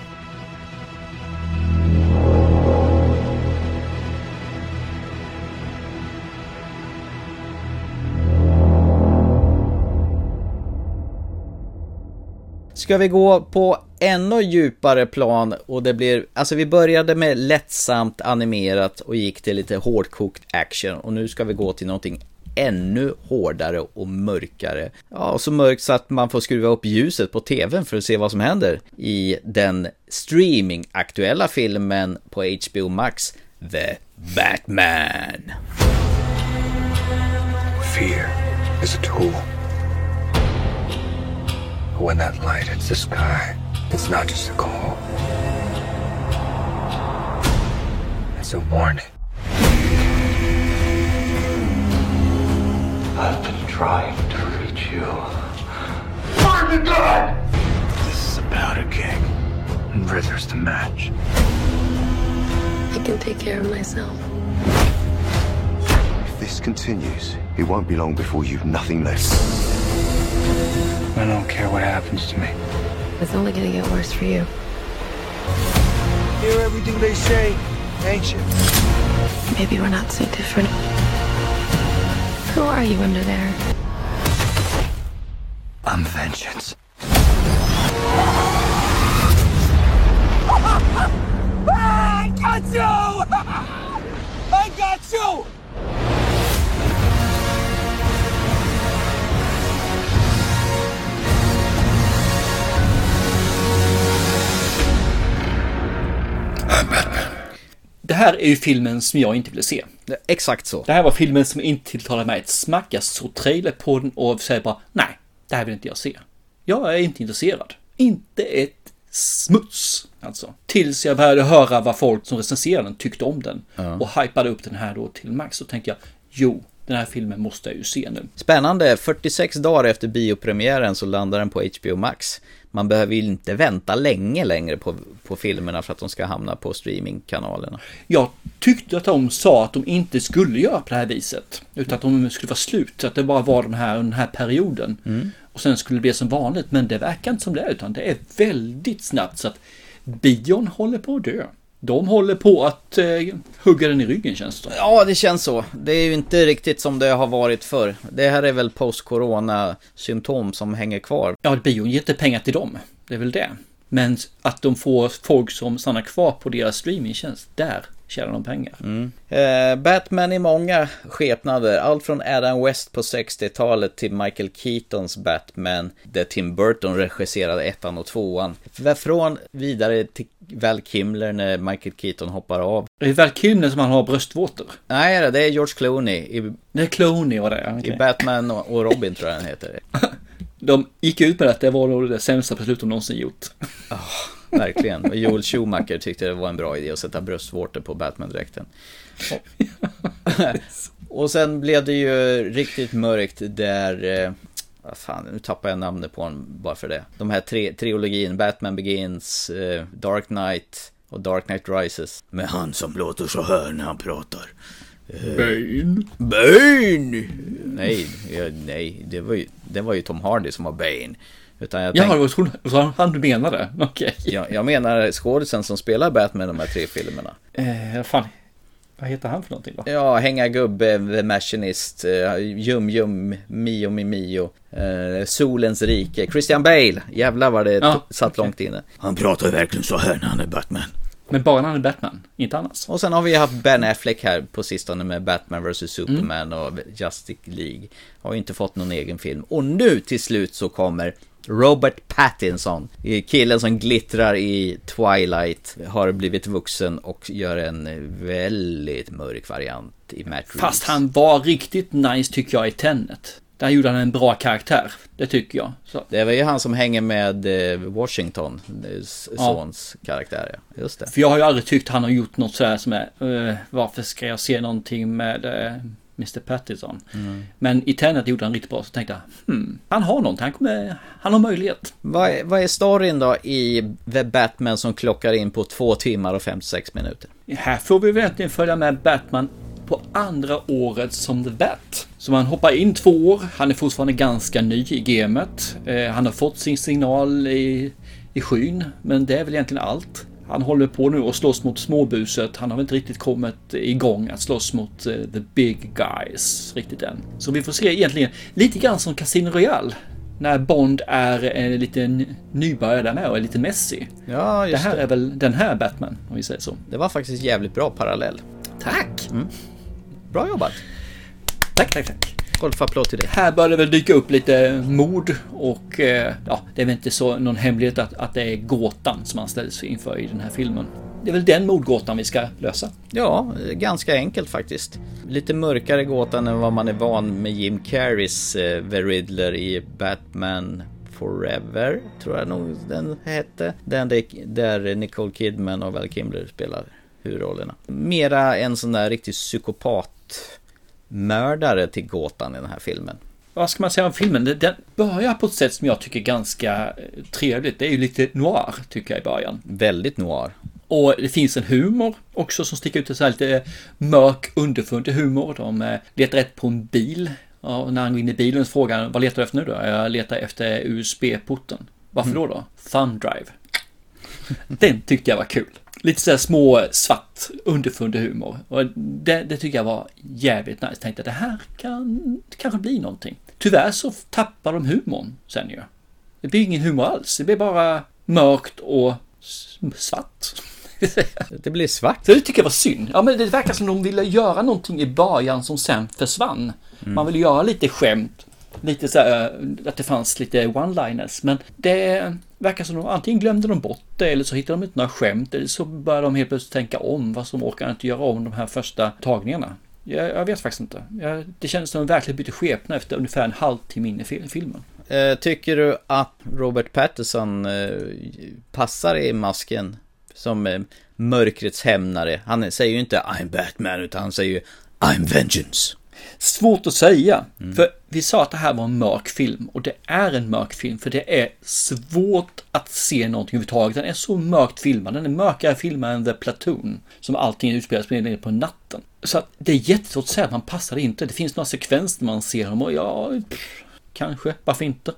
[SPEAKER 3] Ska vi gå på ännu djupare plan och det blir, alltså vi började med lättsamt animerat och gick till lite hårdkokt action och nu ska vi gå till någonting ännu hårdare och mörkare. Ja, och så mörkt så att man får skruva upp ljuset på tvn för att se vad som händer i den streaming-aktuella filmen på HBO Max, The Batman.
[SPEAKER 27] Fear is a tool. But when that light hits the sky, it's not just a call. It's a warning. I've been trying to reach you. Find the God! This is about a keg. And Rither's the match.
[SPEAKER 28] I can take care of myself.
[SPEAKER 6] If this continues, it won't be long before you've nothing left.
[SPEAKER 27] I don't care what happens to me.
[SPEAKER 28] It's only gonna get worse for you.
[SPEAKER 20] Hear everything they say, ain't you?
[SPEAKER 28] Maybe we're not so different. Who are you under there?
[SPEAKER 27] I'm vengeance.
[SPEAKER 20] I got you! I got you!
[SPEAKER 2] Det här är ju filmen som jag inte ville se.
[SPEAKER 3] Exakt så.
[SPEAKER 2] Det här var filmen som inte tilltalade mig ett smack. Jag såg trailer på den och säger bara nej, det här vill inte jag se. Jag är inte intresserad. Inte ett smuts alltså. Tills jag började höra vad folk som recenserade den tyckte om den.
[SPEAKER 3] Ja.
[SPEAKER 2] Och hypade upp den här då till max. Så tänkte jag, jo, den här filmen måste jag ju se nu.
[SPEAKER 3] Spännande, 46 dagar efter biopremiären så landar den på HBO Max. Man behöver ju inte vänta länge längre på, på filmerna för att de ska hamna på streamingkanalerna.
[SPEAKER 2] Jag tyckte att de sa att de inte skulle göra på det här viset. Utan att de skulle vara slut. Att det bara var den här, den här perioden.
[SPEAKER 3] Mm.
[SPEAKER 2] Och sen skulle det bli som vanligt. Men det verkar inte som det. Utan det är väldigt snabbt. Så att bion håller på att dö. De håller på att eh, hugga den i ryggen känns det.
[SPEAKER 3] Ja, det känns så. Det är ju inte riktigt som det har varit förr. Det här är väl post-corona symptom som hänger kvar.
[SPEAKER 2] Ja, bion ger inte pengar till dem. Det är väl det. Men att de får folk som stannar kvar på deras streamingtjänst. Där tjänar de pengar.
[SPEAKER 3] Mm. Eh, Batman i många skepnader. Allt från Adam West på 60-talet till Michael Keatons Batman. Där Tim Burton regisserade ettan och tvåan. Från vidare till Val Kimler när Michael Keaton hoppar av.
[SPEAKER 2] Är det Val Kilmer som han har bröstvårtor?
[SPEAKER 3] Nej, det är George Clooney. I,
[SPEAKER 2] det är Clooney och det,
[SPEAKER 3] I Batman och Robin tror jag den heter.
[SPEAKER 2] De gick ut med att det var nog det sämsta beslut de någonsin gjort.
[SPEAKER 3] Verkligen. Och Joel Schumacher tyckte det var en bra idé att sätta bröstvårtor på Batman-dräkten. Och sen blev det ju riktigt mörkt där... Eh, vad fan, nu tappar jag namnet på honom bara för det. De här tre, trilogin, Batman Begins, eh, Dark Knight och Dark Knight Rises. Med han som låter så här när han pratar. Eh,
[SPEAKER 2] Bane.
[SPEAKER 3] Bane! Nej, ja, nej, det var, ju, det var ju Tom Hardy som var Bane. Utan jag
[SPEAKER 2] Ja,
[SPEAKER 3] tänkte-
[SPEAKER 2] det var han du menade. Okej.
[SPEAKER 3] jag, jag menar skådisen som spelar Batman i de här tre filmerna.
[SPEAKER 2] Eh, fan. Vad heter han för någonting då?
[SPEAKER 3] Ja, hänga gubbe, The Machinist, eh, Jum Jum, Mio Mi Mio, eh, Solens rike, Christian Bale. Jävlar vad det
[SPEAKER 2] Ja,
[SPEAKER 3] satt långt inne. Han pratar ju verkligen så här när han är Batman.
[SPEAKER 2] Men bara när han är Batman, inte annars.
[SPEAKER 3] Och sen har vi haft Ben Affleck här på sistone med Batman vs Superman och Justice League. Har ju inte fått någon egen film. Och nu till slut så kommer Robert Pattinson, killen som glittrar i Twilight, har blivit vuxen och gör en väldigt mörk variant i Matt Reeves.
[SPEAKER 2] Fast han var riktigt nice tycker jag i Tenet. Där gjorde han en bra karaktär. Det tycker jag. Så.
[SPEAKER 3] Det var ju han som hänger med eh, Washington, eh, s-
[SPEAKER 2] Ja.
[SPEAKER 3] sons karaktär. Just det.
[SPEAKER 2] För jag har ju aldrig tyckt han har gjort något sådär som är eh, Varför ska jag se någonting med eh, Mr Pattison?
[SPEAKER 3] Mm.
[SPEAKER 2] Men i Tenet gjorde han riktigt bra så tänkte jag hmm, Han har någonting, han, kommer, han har möjlighet.
[SPEAKER 3] Vad, är- vad är storyn då i The Batman som klockar in på två timmar och 56 minuter?
[SPEAKER 2] Här får vi väl egentligen följa med Batman på andra året som The Bat. Så man hoppar in två år, han är fortfarande ganska ny i gamet. Eh, han har fått sin signal i, i skyn, men det är väl egentligen allt. Han håller på nu och slåss mot småbuset. Han har väl inte riktigt kommit igång att slåss mot eh, the big guys riktigt än. Så vi får se egentligen lite grann som Casino Royale. När Bond är en liten nybörjare där med och är lite messy.
[SPEAKER 3] Ja,
[SPEAKER 2] det
[SPEAKER 3] just
[SPEAKER 2] här
[SPEAKER 3] det.
[SPEAKER 2] är väl den här Batman, om vi säger så.
[SPEAKER 3] Det var faktiskt jävligt bra parallell.
[SPEAKER 2] Tack!
[SPEAKER 3] Mm. Bra jobbat.
[SPEAKER 2] Tack, tack, tack.
[SPEAKER 3] Golfapplåd till dig.
[SPEAKER 2] Här börjar det väl dyka upp lite mord och eh, ja, det är väl inte så någon hemlighet att, att det är gåtan som man ställs inför i den här filmen. Det är väl den mordgåtan vi ska lösa.
[SPEAKER 3] Ja, ganska enkelt faktiskt. Lite mörkare gåtan än vad man är van med Jim Carreys eh, The Riddler i Batman Forever, tror jag nog den hette. Den där, Nicole Kidman och Val Kilmer spelar huvudrollerna. Mera en sån där riktig psykopatmördare till gåtan i den här filmen.
[SPEAKER 2] Vad ska man säga om filmen? Den- börjar på ett sätt som jag tycker är ganska eh, trevligt. Det är ju lite noir tycker jag i början.
[SPEAKER 3] Väldigt noir.
[SPEAKER 2] Och det finns en humor också som sticker ut. Så här lite mörk underfundig humor. De eh, letar rätt på en bil. Och när han går in i bilen så frågar han, vad letar du efter nu då? Jag letar efter USB-porten. Varför då då? Thumb drive. Den tyckte jag var kul. Lite sådär små svart underfundig humor. Och det, det tycker jag var jävligt nice. Tänkte att det här kan kanske bli någonting. Tyvärr så tappar de humorn sen ju. Det blir ingen humor alls. Det blir bara mörkt och svart.
[SPEAKER 3] Det blir svart.
[SPEAKER 2] Så det tycker jag var synd. Ja men det verkar som de ville göra någonting i början som sen försvann. Man ville göra lite skämt. Lite så här, att det fanns lite one-liners. Men det verkar som de antingen glömde de bort det eller så hittade de inte några skämt. Eller så började de helt plötsligt tänka om. Vad som orkar inte göra om de här första tagningarna. Jag, jag vet faktiskt inte. Jag, det kändes som de verkligen bytte skepnad efter ungefär en halvtimme in i filmen.
[SPEAKER 3] Eh, tycker du att Robert Patterson eh, passar i masken som eh, mörkrets hämnare? Han säger ju inte I'm Batman utan han säger ju I'm Vengeance.
[SPEAKER 2] Svårt att säga. För vi sa att det här var en mörk film och det är en mörk film för det är svårt att se någonting överhuvudtaget. Den är så mörkt filmad. Den är mörkare filmad än The Platoon. Som allting utspelar sig på natten. Så att det är jättesvårt att säga att man passar inte. Det finns några sekvenser man ser honom och ja, pff, kanske, varför inte?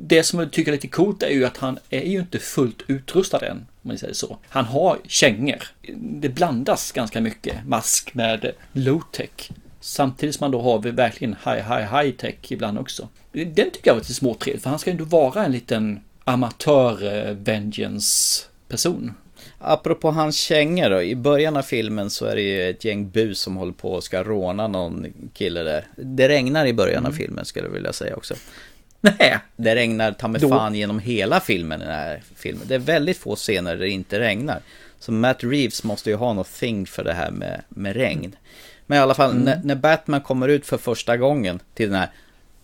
[SPEAKER 2] Det som jag tycker är lite coolt är ju att han är ju inte fullt utrustad än, om man säger så. Han har kängor. Det blandas ganska mycket mask med low-tech. Samtidigt som man då har vi verkligen high, high, high tech ibland också. Den tycker jag var lite småtrevlig, för han ska ju ändå vara en liten amatör-vengeance-person.
[SPEAKER 3] Apropå hans kängor då, i början av filmen så är det ju ett gäng bus som håller på och ska råna någon kille där. Det regnar i början av filmen skulle jag vilja säga också.
[SPEAKER 2] Nej.
[SPEAKER 3] Det regnar ta mig fan genom hela filmen den här filmen. Det är väldigt få scener där det inte regnar. Så Matt Reeves måste ju ha något thing för det här med, med regn. Men i alla fall,
[SPEAKER 2] Mm.
[SPEAKER 3] när, när Batman kommer ut för första gången till den här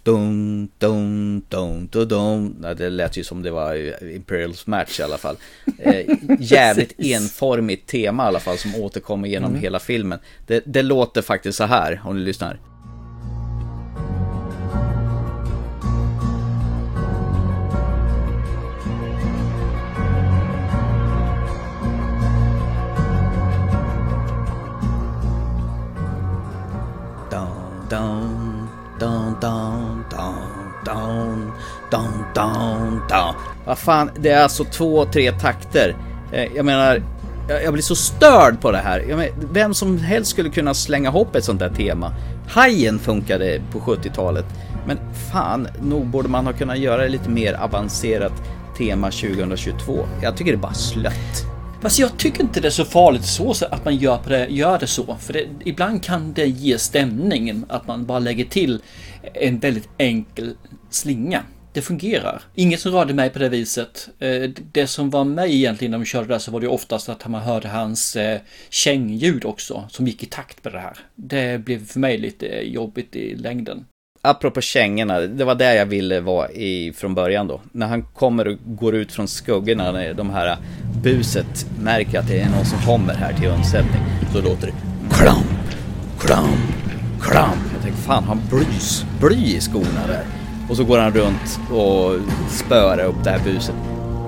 [SPEAKER 3] dun, dun, dun, dun. Nej, det lät ju som det var Imperials match i alla fall. Eh, jävligt enformigt tema i alla fall som återkommer genom
[SPEAKER 2] Mm.
[SPEAKER 3] hela filmen. Det, det låter faktiskt så här om ni lyssnar. down, down, down, down, down, down, down, down. Vad fan, det är alltså två, tre takter. Eh, jag menar, jag blir så störd på det här. Menar, vem som helst skulle kunna slänga ihop ett sånt där tema. Hajen funkade på 70-talet, men fan, nog borde man ha kunnat göra det lite mer avancerat tema 2022. Jag tycker det är bara slött.
[SPEAKER 2] Fast jag tycker inte det är så farligt så, så att man gör, det, gör det så. För det, ibland kan det ge stämningen att man bara lägger till en väldigt enkel slinga. Det fungerar. Inget som rörde mig på det viset. Eh, det som var mig egentligen när de körde där så var det oftast att man hörde hans eh, kängljud också som gick i takt med det här. Det blev för mig lite jobbigt i längden.
[SPEAKER 3] Apropå kängorna, det var där jag ville vara i från början då. När han kommer och går ut från skuggorna, när de här buset märker att det är någon som kommer här till undsättning. Så låter det klamp, klamp, klamp. Jag tänkte fan, han blys, bly i skorna där. Och så går han runt och spöar upp det här buset.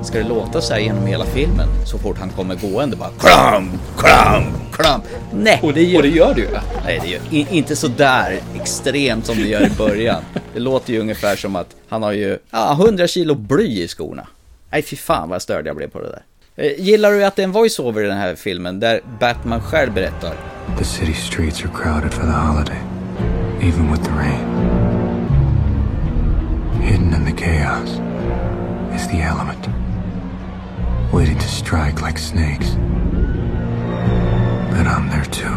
[SPEAKER 3] Ska det låta så här genom hela filmen? Så fort han kommer gående bara klamp, klamp, klamp. Nej,
[SPEAKER 2] och det, gör, och det gör det ju.
[SPEAKER 3] Nej, det gör i, inte så där extremt som det gör i början. Det låter ju ungefär som att han har ju ja, 100 kilo bly i skorna. Nej, fy fan vad störd jag blev på det där. Eh, Gillar du att det är en voiceover i den här filmen där Batman själv berättar?
[SPEAKER 12] The city streets are crowded for the holiday, even with the rain. Hidden in the chaos is the element, waiting to strike like snakes. But I'm there too,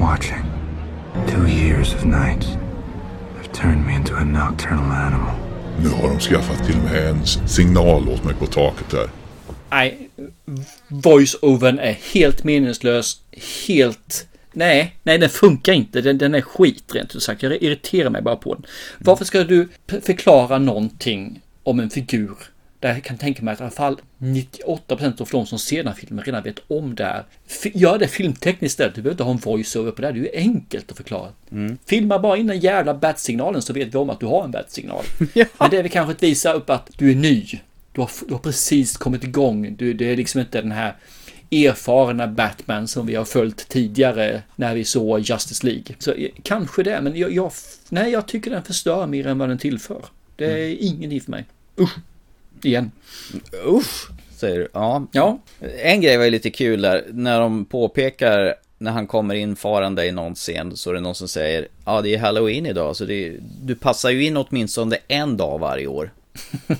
[SPEAKER 12] watching. Two years of nights have turned me into a nocturnal animal.
[SPEAKER 1] Nu har de skaffat till och med en signal åt mig på taket där.
[SPEAKER 2] Nej, voice-overn är helt meningslös, helt... Nej, nej den funkar inte. Den, den är skit rent ut sagt. Jag irriterar mig bara på den. Varför ska du förklara någonting om en figur där jag kan tänka mig att i alla fall 98% av de som ser den här filmen redan vet om det här. Gör det filmtekniskt istället. Du behöver inte ha en voice-over på det här. Det är ju enkelt att förklara.
[SPEAKER 3] Mm.
[SPEAKER 2] Filma bara in den jävla bat-signalen så vet vi om att du har en bat-signal. Men det väl kanske att visa upp att du är ny. Du har, du har precis kommit igång. Du, det är liksom inte den här erfarna Batman som vi har följt tidigare när vi såg Justice League. Så eh, kanske det, men jag, jag, nej, jag tycker den förstör mer än vad den tillför. Det är
[SPEAKER 3] Mm.
[SPEAKER 2] ingenting för mig. Usch. Igen.
[SPEAKER 3] Usch, säger du. Ja.
[SPEAKER 2] ja.
[SPEAKER 3] En grej var ju lite kul där, när de påpekar när han kommer in farande i någon scen så är det någon som säger Ja det är halloween idag så är, du passar ju in åtminstone en dag varje år.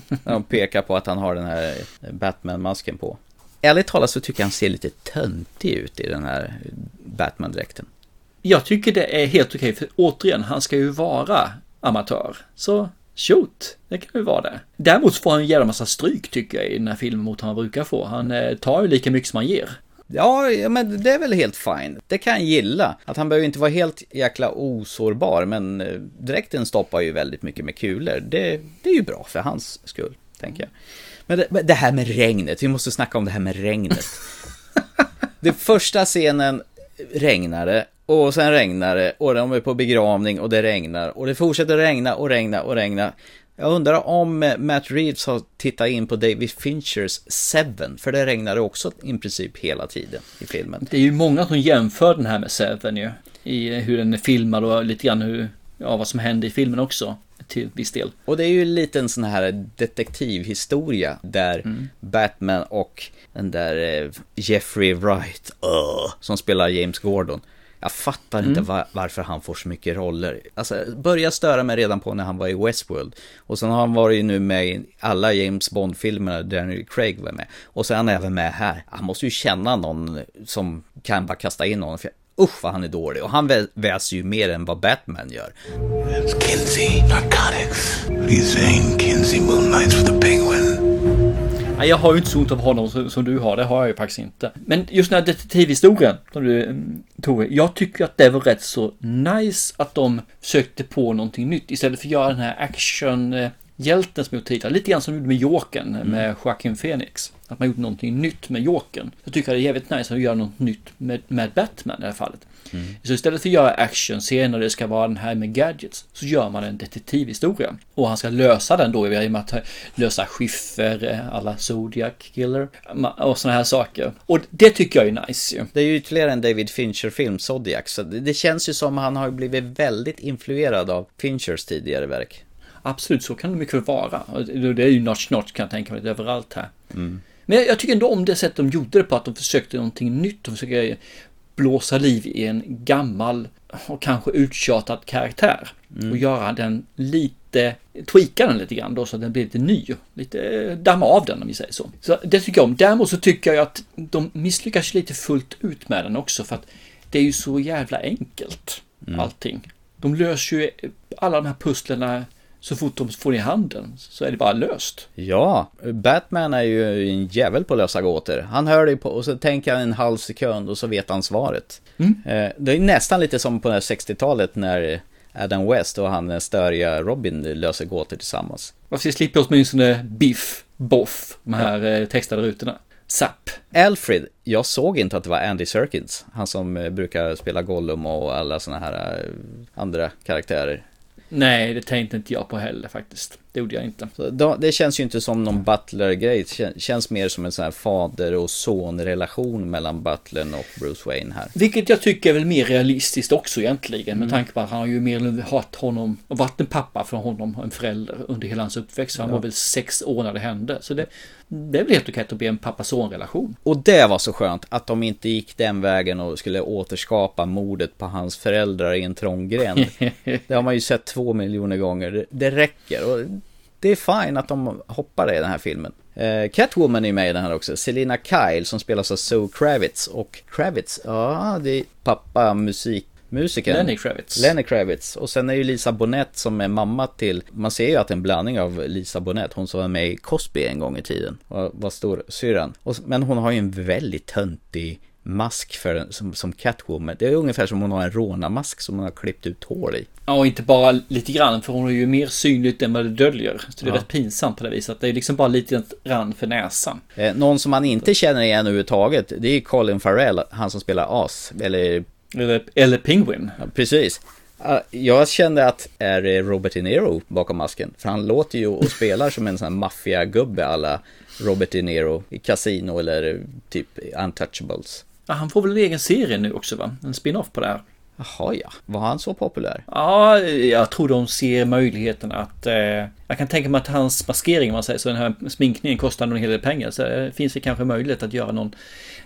[SPEAKER 3] när de pekar på att han har den här Batman-masken på. Ärligt talat så tycker jag han ser lite töntig ut i den här Batman-dräkten.
[SPEAKER 2] Jag tycker det är helt okej, för återigen, han ska ju vara amatör. Så shoot, det kan ju vara det. Däremot får han en jävla massa stryk tycker jag i den här filmen mot vad han brukar få. Han eh, tar ju lika mycket som han ger.
[SPEAKER 3] Ja, men det är väl helt fine. Det kan jag gilla. Att han behöver inte vara helt jäkla osårbar, men eh, dräkten stoppar ju väldigt mycket med kulor. Det, det är ju bra för hans skull, tänker jag. Men det, men det här med regnet, vi måste snacka om det här med regnet. det första scenen regnar det, och sen regnar det, och de är på begravning och det regnar, och det fortsätter regna och regna och regna. Jag undrar om eh, Matt Reeves har tittat in på David Finchers Seven, för det regnade också i princip hela tiden i filmen.
[SPEAKER 2] Det är ju många som jämför den här med Seven ju. I hur den är filmad och lite grann hur, ja, vad som händer i filmen också. Till viss del.
[SPEAKER 3] Och det är ju lite en sån här detektivhistoria där Batman och den där eh, Jeffrey Wright, uh, som spelar James Gordon. Jag fattar inte
[SPEAKER 2] Mm.
[SPEAKER 3] va- varför han får så mycket roller. Alltså, började störa mig redan på när han var i Westworld. Och sen har han varit nu med i alla James Bond-filmerna där Daniel Craig var med. Och sen är han även med här. Han måste ju känna någon som kan bara kasta in honom. För usch vad han är dålig. Och han vä- väser ju mer än vad Batman gör.
[SPEAKER 27] It's Kinsey Narcotics. You saying, Kinsey Moon Knights for the Penguin?
[SPEAKER 2] Nej, jag har ju inte så ont av honom som, som, du har, det har jag ju faktiskt inte. Men just den här detektivhistorien som du mm, tog, jag tycker att det var rätt så nice att de sökte på någonting nytt istället för att göra den här action eh, hjälten som gjort tidigare. Lite grann som de gjorde med Jokern mm. med Joaquin Phoenix. Att man gjorde någonting nytt med Jokern. Jag tycker det är jävligt nice att göra något nytt med, med Batman i det här fallet. Mm. Så istället för att göra actionscener och det ska vara den här med gadgets så gör man en detektivhistoria. Och han ska lösa den då i och med att lösa skiffer, eh, alla Zodiac Killer och sådana här saker. Och det tycker jag är nice ju.
[SPEAKER 3] Det är ju ytterligare en David Fincher-film, Zodiac. Så det känns ju som han har blivit väldigt influerad av Finchers tidigare verk.
[SPEAKER 2] Absolut, så kan det mycket vara. Det är ju notch notch kan jag tänka mig överallt här. Mm. Men jag tycker ändå om det sätt de gjorde det på, att de försökte någonting nytt. De försöker blåsa liv i en gammal och kanske uttjatad karaktär. Mm. Och göra den lite, tweaka den lite grann då så att den blir lite ny. Lite damma av den om vi säger så. Så det tycker jag om. Däremot så tycker jag att de misslyckas lite fullt ut med den också för att det är ju så jävla enkelt mm. allting. De löser ju alla de här pusslerna så fort de får i handen så är det bara löst.
[SPEAKER 3] Ja, Batman är ju en jävel på att lösa gåtor. Han hör det på och så tänker han en halv sekund och så vet han svaret. Mm. Eh, det är nästan lite som på 60-talet när Adam West och han störiga Robin löser gåtor tillsammans.
[SPEAKER 2] Varför slipper åtminstone Biff, Boff, de här. Eh, textade rutorna. Zapp.
[SPEAKER 3] Alfred, jag såg inte att det var Andy Serkins. Han som eh, brukar spela Gollum och alla sådana här andra karaktärer.
[SPEAKER 2] Nej, det tänkte inte jag på heller faktiskt. Det gjorde jag inte.
[SPEAKER 3] Så då, det känns ju inte som någon Butler-grej. Det känns mer som en sån här fader och son-relation mellan Butlern och Bruce Wayne här.
[SPEAKER 2] Vilket jag tycker är väl mer realistiskt också egentligen. Med mm. tanke på att han har ju mer eller mindre haft honom och varit en pappa för honom, en förälder under hela hans uppväxt. Så han ja. var väl sex år när det hände. Så det, det är väl helt okej att bli en pappa-son-relation.
[SPEAKER 3] Och det var så skönt att de inte gick den vägen och skulle återskapa mordet på hans föräldrar i en trång gränd. det har man ju sett två miljoner gånger. Det, det räcker. Och det är fine att de hoppar i den här filmen. Eh, Catwoman är med i den här också. Selina Kyle som spelas av Zoe Kravitz. Och Kravitz, ja det är pappa musik musikern.
[SPEAKER 2] Lenny Kravitz.
[SPEAKER 3] Lenny Kravitz. Och sen är ju Lisa Bonet som är mamma till, man ser ju att det är en blandning av Lisa Bonet, hon som var med i Cosby en gång i tiden. Och var stor syrran. Och, men hon har ju en väldigt töntig mask för, som, som Catwoman. Det är ungefär som hon har en rånarmask som hon har klippt ut hår i.
[SPEAKER 2] Ja, och inte bara lite grann, för hon är ju mer synligt än vad det döljer. Så det är ja. rätt pinsamt på det viset. Det är liksom bara lite rand för näsan.
[SPEAKER 3] Eh, någon som man inte känner igen överhuvudtaget, det är Colin Farrell, han som spelar As, eller...
[SPEAKER 2] Eller, eller Penguin.
[SPEAKER 3] Ja, precis. Jag kände att är det Robert De Niro bakom masken? För han låter ju och spelar som en sån här maffiagubbe alla Robert De Niro i Casino eller typ Untouchables.
[SPEAKER 2] Han får väl en egen serie nu också va? En spin-off på det här.
[SPEAKER 3] Jaha ja, var han så populär?
[SPEAKER 2] Ja, jag tror de ser möjligheten att... Eh, jag kan tänka mig att hans maskering, om man säger så, den här sminkningen kostar en hel del pengar. Så det finns det kanske möjlighet att göra någon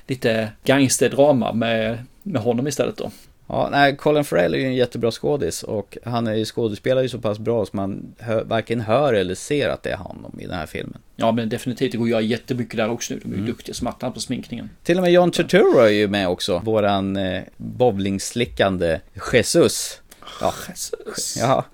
[SPEAKER 2] lite gangsterdrama med, med honom istället då.
[SPEAKER 3] Ja, nej, Colin Farrell är ju en jättebra skådis och han är ju skådespelare ju så pass bra som man hör, varken hör eller ser att det är honom i den här filmen.
[SPEAKER 2] Ja, men definitivt. Det går att göra jättemycket där också nu. De är ju mm. duktiga som attan på sminkningen.
[SPEAKER 3] Till och med John Turturro är ju med också. Våran eh, bowlingslickande Jesus.
[SPEAKER 2] Ja. Jesus.
[SPEAKER 3] Ja.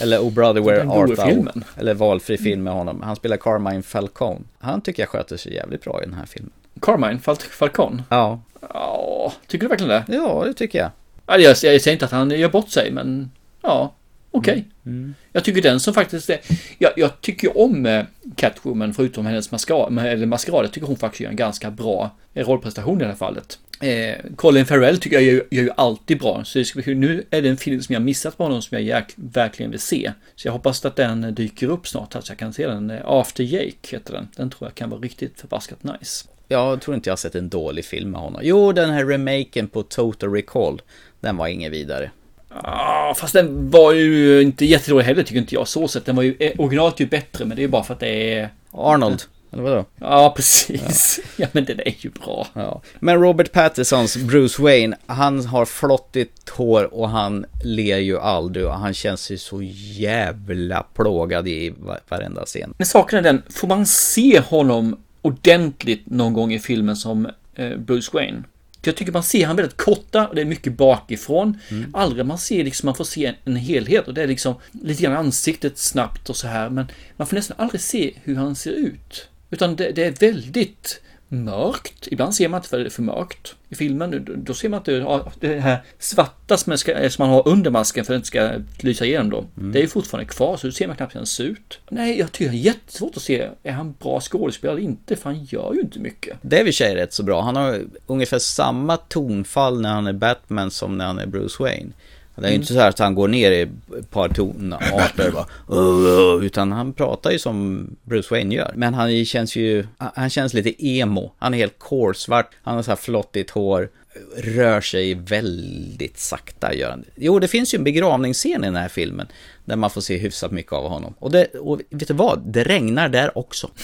[SPEAKER 3] Eller O Brother Where Art Thou. Eller valfri film med honom. Han spelar Carmine Falcone. Han tycker jag sköter sig jävligt bra i den här filmen.
[SPEAKER 2] Carmine Fal Falcone?
[SPEAKER 3] Ja.
[SPEAKER 2] Ja, tycker du verkligen det?
[SPEAKER 3] Ja, det tycker jag.
[SPEAKER 2] Jag, jag säger inte att han gör bort sig, men ja, okej. Okay. Mm. Mm. Jag tycker den som faktiskt är, jag, jag tycker om eh, Catwoman förutom hennes maskerad, eller maskerad, jag tycker hon faktiskt gör en ganska bra rollprestation i det här fallet. Eh, Colin Farrell tycker jag gör, gör ju alltid bra, så det, nu är det en film som jag missat på honom som jag verkligen vill se. Så jag hoppas att den dyker upp snart, så jag kan se den. Eh, After Jake heter den. Den tror jag kan vara riktigt förbaskat nice.
[SPEAKER 3] Jag tror inte jag har sett en dålig film med honom. Jo, den här remaken på Total Recall. Den var ingen vidare.
[SPEAKER 2] Ja, fast den var ju inte jättedålig heller tycker inte jag. Så sett. Den var ju, eh, originalet är ju bättre, men det är ju bara för att det är...
[SPEAKER 3] Arnold. Eller vadå?
[SPEAKER 2] Ja, precis. Ja. ja, men den är ju bra.
[SPEAKER 3] Ja. Men Robert Pattinsons Bruce Wayne, han har flottigt hår och han ler ju aldrig och han känns ju så jävla plågad i varenda scen.
[SPEAKER 2] Men saken är den, får man se honom ordentligt någon gång i filmen som eh, Bruce Wayne? Jag tycker man ser han väldigt korta och det är mycket bakifrån. Mm. Aldrig man ser liksom, man får se en, helhet och det är liksom lite grann ansiktet snabbt och så här. Men man får nästan aldrig se hur han ser ut. Utan det, det är väldigt mörkt. Ibland ser man för det är för mörkt i filmen. Då, ser man inte ja, det här svarta som, ska, som man har under masken för att det inte ska lysa igenom då.
[SPEAKER 3] Mm.
[SPEAKER 2] Det är ju fortfarande kvar så då ser man knappt ens ut. Nej, jag tycker det är jättesvårt att se. Är han bra skådespelare eller inte? För han gör ju inte mycket.
[SPEAKER 3] Det är i och för sig rätt så bra. Han har ungefär samma tonfall när han är Batman som när han är Bruce Wayne. Det är ju
[SPEAKER 2] Mm.
[SPEAKER 3] inte så här att han går ner i ett par tonarter bara, utan han pratar ju som Bruce Wayne gör. Men han känns ju, han känns lite emo. Han är helt kolsvart, han har så här flottigt hår, rör sig väldigt sakta gör han. Jo, det finns ju en begravningsscen i den här filmen där man får se hyfsat mycket av honom. Och, det, och vet du vad? Det regnar där också.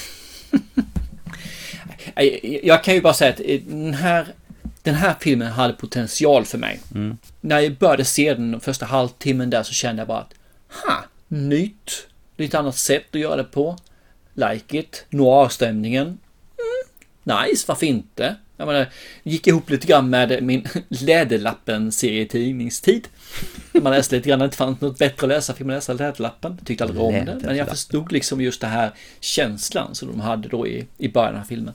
[SPEAKER 2] Jag kan ju bara säga att den här, den här filmen hade potential för mig.
[SPEAKER 3] Mm.
[SPEAKER 2] När jag började se den, den första halvtimmen där, så kände jag bara att ha, nytt, lite annat sätt att göra det på. Like it, noir-stämningen. Mm, nice, varför inte? Jag menar, gick ihop lite grann med min Läderlappen-serietidningstid. Man läste lite grann, det inte fanns något bättre att läsa, fick man läsa Läderlappen. Jag tyckte aldrig om det, men jag förstod liksom just det här känslan som de hade då i, i början av filmen.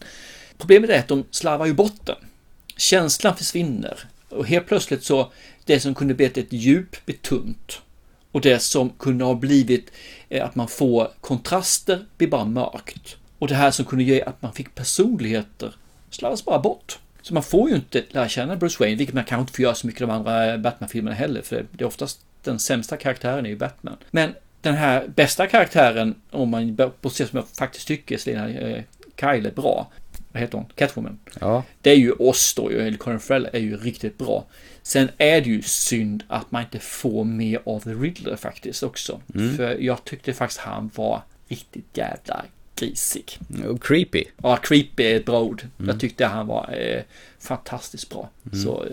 [SPEAKER 2] Problemet är att de slarvar ju bort den. Känslan försvinner. Och helt plötsligt så, det som kunde blivit ett djup blir tunt. Och det som kunde ha blivit eh, att man får kontraster blir bara mörkt. Och det här som kunde ge att man fick personligheter slarvas bara bort. Så man får ju inte lära känna Bruce Wayne, vilket man kanske inte får göra så mycket i de andra eh, Batman-filmerna heller, för det är oftast den sämsta karaktären är ju Batman. Men den här bästa karaktären, om man bortser som jag faktiskt tycker Selina eh, Kyle är bra, vad heter hon? Catwoman.
[SPEAKER 3] Ja.
[SPEAKER 2] Det är ju oss då, eller Colin Farrell är ju riktigt bra. Sen är det ju synd att man inte får mer av The Riddler faktiskt också.
[SPEAKER 3] Mm.
[SPEAKER 2] För jag tyckte faktiskt han var riktigt jävla grisig.
[SPEAKER 3] Och creepy.
[SPEAKER 2] Ja, creepy är ett bra ord.
[SPEAKER 3] Mm.
[SPEAKER 2] Jag tyckte han var eh, fantastiskt bra.
[SPEAKER 3] Mm.
[SPEAKER 2] Så eh,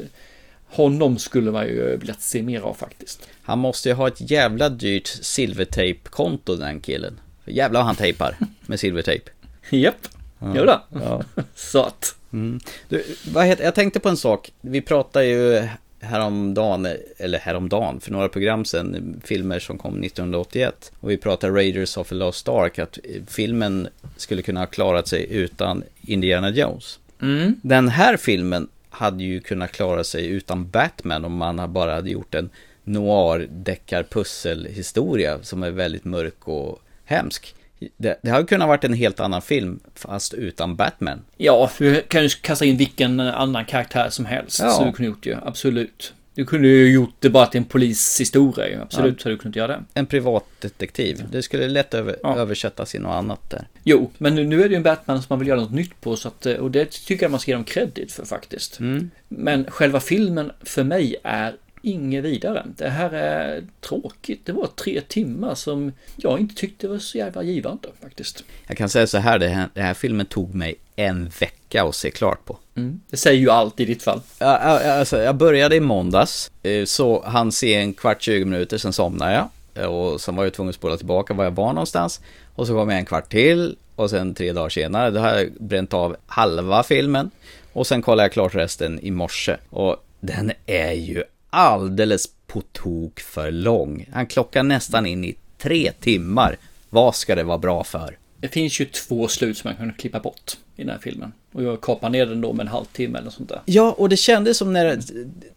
[SPEAKER 2] honom skulle man ju vilja se mer av faktiskt.
[SPEAKER 3] Han måste ju ha ett jävla dyrt silvertejp-konto den killen. För jävlar vad han tejpar med silvertejp.
[SPEAKER 2] Japp,
[SPEAKER 3] Ja.
[SPEAKER 2] det.
[SPEAKER 3] Ja.
[SPEAKER 2] Så att.
[SPEAKER 3] Mm. Du, vad heter, jag tänkte på en sak. Vi pratade ju häromdagen, eller häromdagen, för några program sedan, filmer som kom 1981. Och vi pratade Raiders of the Lost Ark, att filmen skulle kunna ha klarat sig utan Indiana Jones.
[SPEAKER 2] Mm.
[SPEAKER 3] Den här filmen hade ju kunnat klara sig utan Batman om man bara hade gjort en noir deckarpusselhistoria som är väldigt mörk och hemsk. Det, det hade kunnat varit en helt annan film fast utan Batman.
[SPEAKER 2] Ja, du kan ju kasta in vilken annan karaktär som helst.
[SPEAKER 3] Ja.
[SPEAKER 2] Så du kunde gjort ju, absolut. Du kunde ju gjort det bara till en polishistoria ju. Absolut
[SPEAKER 3] Ja.
[SPEAKER 2] hade du kunnat göra det.
[SPEAKER 3] En privatdetektiv. Det skulle lätt över, översättas i något annat där.
[SPEAKER 2] Jo, men nu, nu är det ju en Batman som man vill göra något nytt på. Så att, eh, och det tycker jag man ska ge dem credit för faktiskt.
[SPEAKER 3] Mm.
[SPEAKER 2] Men själva filmen för mig är inget vidare. Det här är tråkigt. Det var tre timmar som jag inte tyckte var så jävla givande faktiskt.
[SPEAKER 3] Jag kan säga så här, det här, den här filmen tog mig en vecka att se klart på.
[SPEAKER 2] Mm. Det säger ju allt i ditt fall.
[SPEAKER 3] Ja, ja, Alltså, jag började i måndags, eh, så han se en kvart, 20 minuter, sen somnade jag. Och sen var jag tvungen att spola tillbaka var jag var någonstans. Och så kom jag en kvart till, och sen tre dagar senare, då har jag bränt av halva filmen. Och sen kollade jag klart resten i morse. Och den är ju alldeles på tok för lång. Han klockar nästan in i tre timmar. Vad ska det vara bra för?
[SPEAKER 2] Det finns ju två slut som man kan klippa bort i den här filmen. Och jag kapar ner den då med en halvtimme eller sånt där.
[SPEAKER 3] Ja, och det kändes som när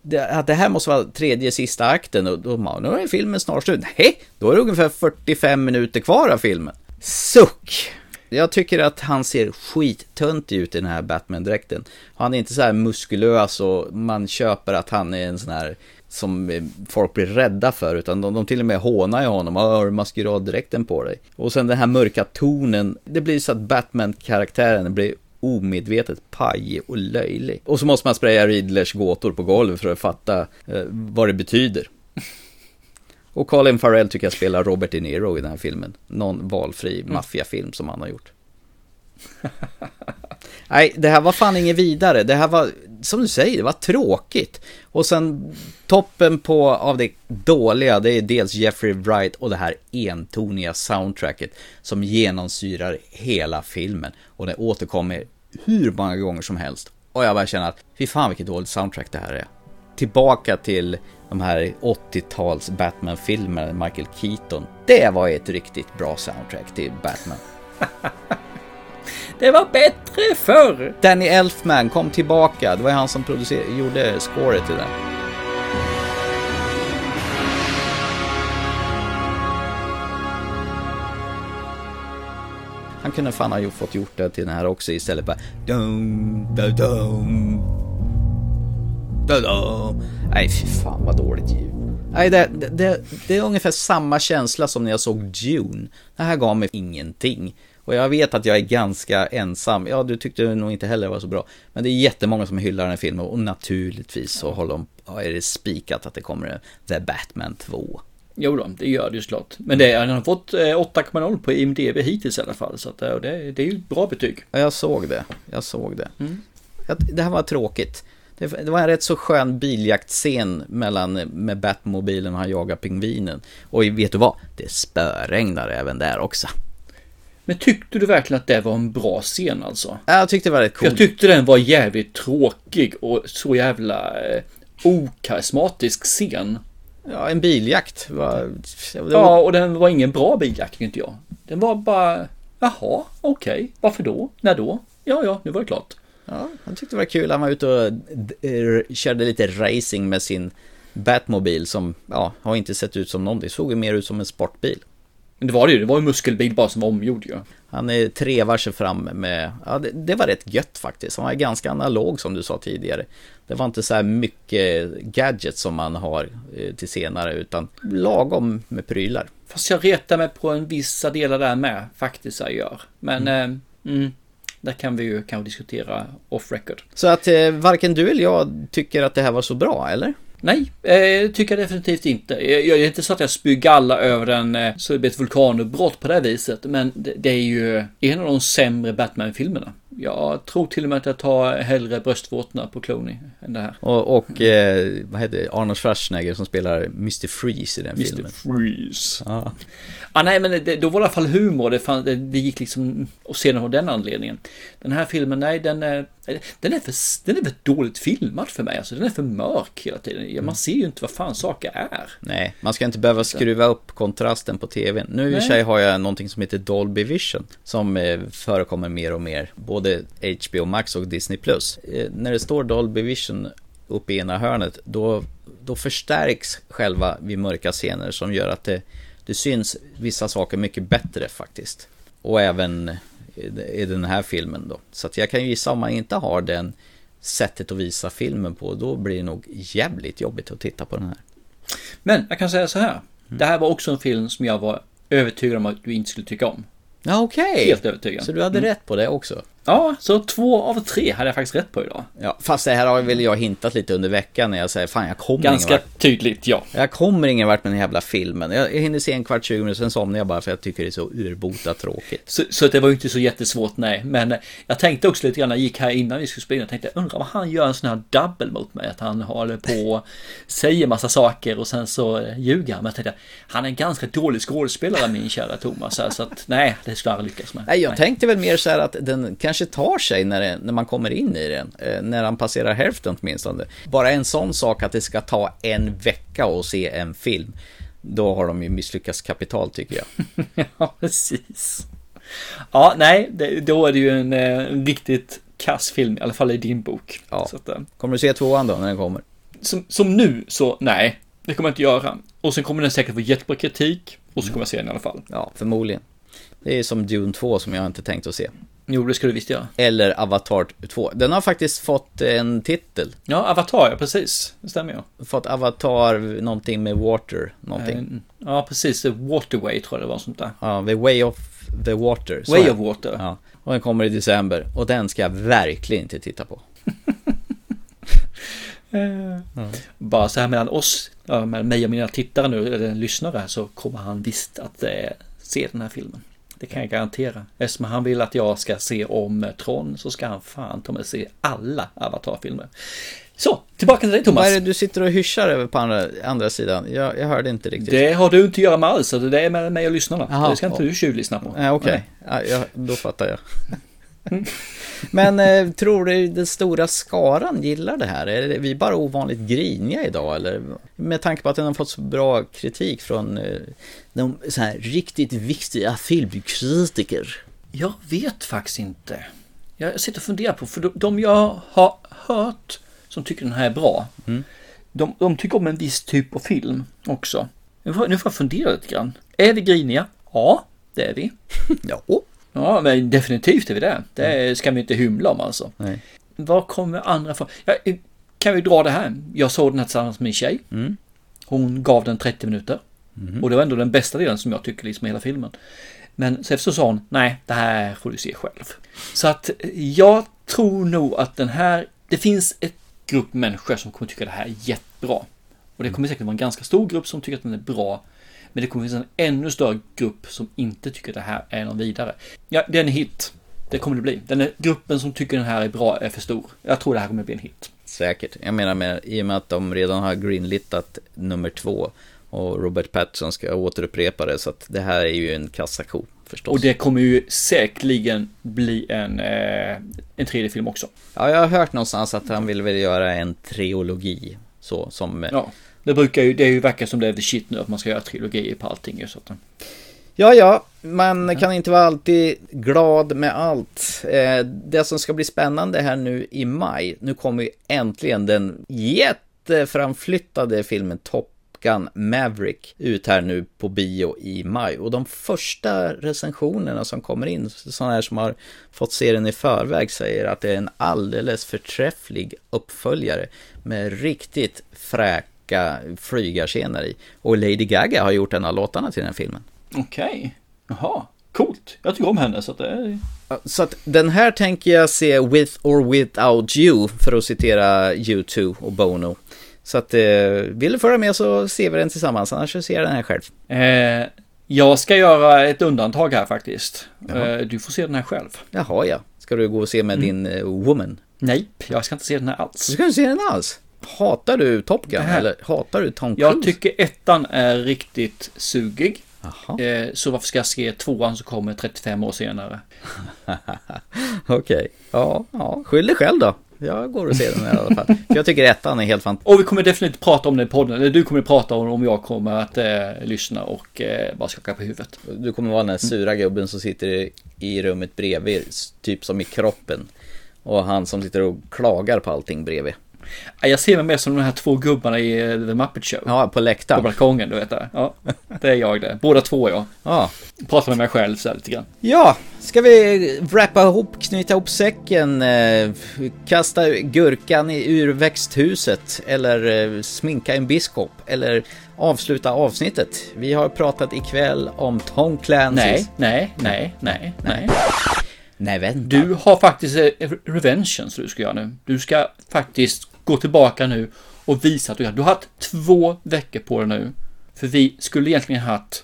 [SPEAKER 3] det, att det här måste vara tredje sista akten och då man, nu är filmen snart slut. Nej, då är det ungefär 45 minuter kvar av filmen. Suck! Jag tycker att han ser skittunt ut i den här Batman-dräkten. Han är inte så här muskulös och man köper att han är en sån här som eh, folk blir rädda för, utan de, de till och med hånar ju honom. Har du maskeraddräkten på dig? Och sen den här mörka tonen, det blir så att Batman-karaktären blir omedvetet pajig och löjlig. Och så måste man spraya Riddlers gåtor på golvet för att fatta eh, vad det betyder. Och Colin Farrell tycker jag spelar Robert De Niro i den här filmen. Någon valfri maffiafilm som han har gjort. Nej, det här var fan inget vidare. Det här var, som du säger, det var tråkigt. Och sen toppen på av det dåliga, det är dels Jeffrey Wright och det här entoniga soundtracket som genomsyrar hela filmen. Och det återkommer hur många gånger som helst. Och jag bara känner att, fy fan vilket dåligt soundtrack det här är. Tillbaka till de här 80-tals Batman-filmerna, Michael Keaton. Det var ett riktigt bra soundtrack till Batman.
[SPEAKER 2] Det var bättre förr.
[SPEAKER 3] Danny Elfman kom tillbaka. Det var han som producerade, gjorde scoret till den. Han kunde fan ha fått gjort det till den här också istället för dum, dum, dum, Nej, fy fan vad dåligt ljud. Nej, det, det, det, det är ungefär samma känsla som när jag såg Dune. Det här gav mig ingenting. Och jag vet att jag är ganska ensam. Ja, du tyckte nog inte heller det var så bra. Men det är jättemånga som hyllar den här filmen och naturligtvis så håller de, ja, är det spikat att det kommer The Batman 2.
[SPEAKER 2] Jo då, det gör det ju såklart. Men det, han har fått 8,0 på IMDB hittills i alla fall. Så att, det, det är ju ett bra betyg.
[SPEAKER 3] Ja, jag såg det. Jag såg det. Mm. Det här var tråkigt. Det, det, var en rätt så skön biljaktscen mellan, med Batmobilen och han jagar pingvinen. Och vet du vad? Det spöregnar även där också.
[SPEAKER 2] Men tyckte du verkligen att det var en bra scen alltså?
[SPEAKER 3] Jag tyckte det var rätt coolt.
[SPEAKER 2] Jag tyckte den var jävligt tråkig och så jävla eh, okarismatisk scen.
[SPEAKER 3] Ja, en biljakt. Var,
[SPEAKER 2] var... Ja, och den var ingen bra biljakt tyckte inte jag. Den var bara, jaha, okej, okay. varför då? När då? Ja, ja, nu var det klart.
[SPEAKER 3] Ja, han tyckte det var kul. Han var ute och körde lite racing med sin Batmobil som, ja, har inte sett ut som någon. Det såg ju mer ut som en sportbil.
[SPEAKER 2] Det var det ju, det var en muskelbil bara som var omgjord ju. Ja.
[SPEAKER 3] Han är trevar sig fram med, ja det, det, var rätt gött faktiskt. Han var ganska analog som du sa tidigare. Det var inte så här mycket gadgets som man har eh, till senare utan lagom med prylar.
[SPEAKER 2] Fast jag retar mig på en vissa delar där med faktiskt jag gör. Men mm. Eh, mm, där kan vi ju kanske diskutera off record.
[SPEAKER 3] Så att eh, varken du eller jag tycker att det här var så bra, eller?
[SPEAKER 2] Nej, eh, tycker jag definitivt inte. Jag, jag är inte så att jag spyr galla över den eh, så det blir ett vulkanutbrott på det här viset. Men det, det är ju en av de sämre Batman-filmerna. Jag tror till och med att jag tar hellre bröstvårtorna på Clooney än det här.
[SPEAKER 3] Och, och eh, vad heter det? Arnold Schwarzenegger som spelar Mr. Freeze i den
[SPEAKER 2] Mr.
[SPEAKER 3] filmen.
[SPEAKER 2] Mr. Freeze. Ja. ah, nej, men det, då var det i alla fall humor. Det, fann, det, det gick liksom att se den av den anledningen. Den här filmen, nej, den är, den är, för, den är för dåligt filmad för mig. Alltså, den är för mörk hela tiden. Man mm. ser ju inte vad fan saker är.
[SPEAKER 3] Nej, man ska inte behöva skruva upp kontrasten på tvn. Nu i sig har jag någonting som heter Dolby Vision. Som eh, förekommer mer och mer. Både HBO Max och Disney Plus. Eh, när det står Dolby Vision uppe i ena hörnet, då, då förstärks själva vid mörka scener som gör att det, det syns vissa saker mycket bättre faktiskt. Och även i den här filmen då. Så att jag kan gissa om man inte har den sättet att visa filmen på, då blir det nog jävligt jobbigt att titta på den här.
[SPEAKER 2] Men jag kan säga så här. Det här var också en film som jag var övertygad om att du inte skulle tycka om.
[SPEAKER 3] Ja, okej. Okay.
[SPEAKER 2] Helt övertygad.
[SPEAKER 3] Så du hade mm. rätt på det också?
[SPEAKER 2] Ja, så två av tre hade jag faktiskt rätt på idag.
[SPEAKER 3] Ja, fast det här har väl jag hintat lite under veckan när jag säger fan jag kommer
[SPEAKER 2] Ganska ingen vart. tydligt, ja.
[SPEAKER 3] Jag kommer ingen vart med den jävla filmen. Jag, jag hinner se en kvart, 20 minuter, sen somnar jag bara för jag tycker det är så urbota tråkigt.
[SPEAKER 2] Så, så det var ju inte så jättesvårt, nej. Men jag tänkte också lite grann, jag gick här innan vi skulle spela, jag tänkte undrar vad han gör en sån här double mot mig, att han håller på och säger massa saker och sen så ljuger han. Men jag tänkte, han är en ganska dålig skådespelare min kära Thomas, så att nej, det skulle han lyckas med.
[SPEAKER 3] Nej, jag nej. tänkte väl mer så här att den kanske tar sig när, det, när man kommer in i den, eh, när han passerar hälften åtminstone. Bara en sån sak att det ska ta en vecka att se en film, då har de ju misslyckats kapitalt tycker jag.
[SPEAKER 2] ja, precis. Ja, nej, det, då är det ju en, eh, en riktigt kass film, i alla fall i din bok.
[SPEAKER 3] Ja. Att, eh, kommer du se tvåan då när den kommer?
[SPEAKER 2] Som, som nu, så nej, det kommer jag inte göra. Och sen kommer den säkert få jättebra kritik, och så kommer jag se den i alla fall.
[SPEAKER 3] Ja, förmodligen. Det är som Dune 2 som jag inte tänkt att se.
[SPEAKER 2] Jo, det ska du visst göra.
[SPEAKER 3] Eller Avatar 2. Den har faktiskt fått en titel.
[SPEAKER 2] Ja, Avatar, ja precis. Det stämmer ju.
[SPEAKER 3] Fått Avatar, någonting med Water, någonting.
[SPEAKER 2] Eh, ja, precis. Waterway tror jag det var sånt där.
[SPEAKER 3] Ja, The Way of the Water.
[SPEAKER 2] Way of Water.
[SPEAKER 3] Ja, och den kommer i december. Och den ska jag verkligen inte titta på.
[SPEAKER 2] mm. Bara så här mellan oss, med mig och mina tittare nu, eller lyssnare, så kommer han visst att eh, se den här filmen. Det kan jag garantera. Eftersom han vill att jag ska se om Tron så ska han fan ta mig se alla Avatar-filmer. Så, tillbaka till dig Thomas.
[SPEAKER 3] Vad är det du sitter och hyschar över på andra, andra sidan? Jag, jag hörde inte riktigt.
[SPEAKER 2] Det har du inte att göra med alls, det är med mig och lyssnarna. Aha, det ska inte du tjuvlyssna på.
[SPEAKER 3] Ja, Okej, okay. ja, då fattar jag. Men eh, tror du den stora skaran gillar det här? Är vi bara ovanligt griniga idag eller? Med tanke på att den har fått så bra kritik från eh, de så här riktigt viktiga filmkritiker.
[SPEAKER 2] Jag vet faktiskt inte. Jag sitter och funderar på, för de, de jag har hört som tycker den här är bra,
[SPEAKER 3] Mm.
[SPEAKER 2] de, de tycker om en viss typ av film också. Nu får, nu får jag fundera lite grann. Är vi griniga? Ja, det är vi.
[SPEAKER 3] ja.
[SPEAKER 2] Ja, men definitivt är vi det. Det ska vi inte hymla om alltså.
[SPEAKER 3] Nej.
[SPEAKER 2] Var kommer andra från? Ja, kan vi dra det här? Jag såg den här tillsammans med min tjej.
[SPEAKER 3] Mm.
[SPEAKER 2] Hon gav den 30 minuter.
[SPEAKER 3] Mhm.
[SPEAKER 2] Och det var ändå den bästa delen som jag tycker liksom hela filmen. Men sen så sa hon, nej, det här får du se själv. Så att jag tror nog att den här, det finns ett grupp människor som kommer tycka det här är jättebra. Och det kommer säkert vara en ganska stor grupp som tycker att den är bra. Men det kommer finnas en ännu större grupp som inte tycker det här är någon vidare. Ja, det är en hit. Det kommer det bli. Den gruppen som tycker den här är bra är för stor. Jag tror det här kommer bli en hit.
[SPEAKER 3] Säkert. Jag menar med, i och med att de redan har greenlitat nummer två och Robert Pattinson ska återupprepa det så att det här är ju en kassako förstås.
[SPEAKER 2] Och det kommer ju säkerligen bli en, eh, en tredje film också.
[SPEAKER 3] Ja, jag har hört någonstans att han vill väl göra en trilogi. Så som...
[SPEAKER 2] Ja, det brukar ju, det är ju verkar som det är the shit nu att man ska göra trilogier på allting så att.
[SPEAKER 3] Ja, ja, man kan inte vara alltid glad med allt. Eh, Det som ska bli spännande här nu i maj, nu kommer ju äntligen den jätteframflyttade filmen Top Gun Maverick ut här nu på bio i maj. Och de första recensionerna som kommer in, sådana här som har fått se den i förväg, säger att det är en alldeles förträfflig uppföljare med riktigt fräka flygarscener i. Och Lady Gaga har gjort en av låtarna till den filmen.
[SPEAKER 2] Okej, jaha, coolt. Jag tycker om henne så att det är...
[SPEAKER 3] Så att den här tänker jag se with or without you, för att citera U2 och Bono. Så att eh, vill du följa med så ser vi den tillsammans, annars så ser jag den här själv.
[SPEAKER 2] Eh, jag ska göra ett undantag här faktiskt. Eh, du får se den här själv.
[SPEAKER 3] Jaha ja, ska du gå och se med
[SPEAKER 2] Mm.
[SPEAKER 3] din eh, woman?
[SPEAKER 2] Nej, jag ska inte se den här alls.
[SPEAKER 3] Du ska inte se den alls? Hatar du Top Gun eller hatar du Tom Cruise?
[SPEAKER 2] Jag tycker ettan är riktigt sugig. Eh, så varför ska jag se tvåan som kommer 35 år senare?
[SPEAKER 3] Okej, ja, ja, skyll dig själv då. Jag går och ser den i alla fall. För jag tycker ettan är helt fantastisk.
[SPEAKER 2] Och vi kommer definitivt prata om den i podden. Eller du kommer prata om om jag kommer att eh, lyssna och eh, bara skaka på huvudet.
[SPEAKER 3] Du kommer vara den här sura gubben som sitter i- i rummet bredvid, typ som i kroppen. Och han som sitter och klagar på allting bredvid.
[SPEAKER 2] Ja, Jag ser mig mer som de här två gubbarna i eh, The Muppet Show.
[SPEAKER 3] Ja, på läktaren.
[SPEAKER 2] På balkongen, du vet det. Ja, det är jag det. Båda två är jag.
[SPEAKER 3] Ja.
[SPEAKER 2] Pratar med mig själv så här lite grann.
[SPEAKER 3] Ja, ska vi wrappa ihop, knyta ihop säcken, eh, kasta gurkan ur växthuset eller eh, sminka en biskop eller avsluta avsnittet. Vi har pratat ikväll om Tom Clancy's...
[SPEAKER 2] Nej, nej, nej, nej, nej.
[SPEAKER 3] Nej, vänta.
[SPEAKER 2] Du har faktiskt revention som du ska göra nu. Du ska faktiskt gå tillbaka nu och visa att du har, du har haft två veckor på dig nu. För vi skulle egentligen haft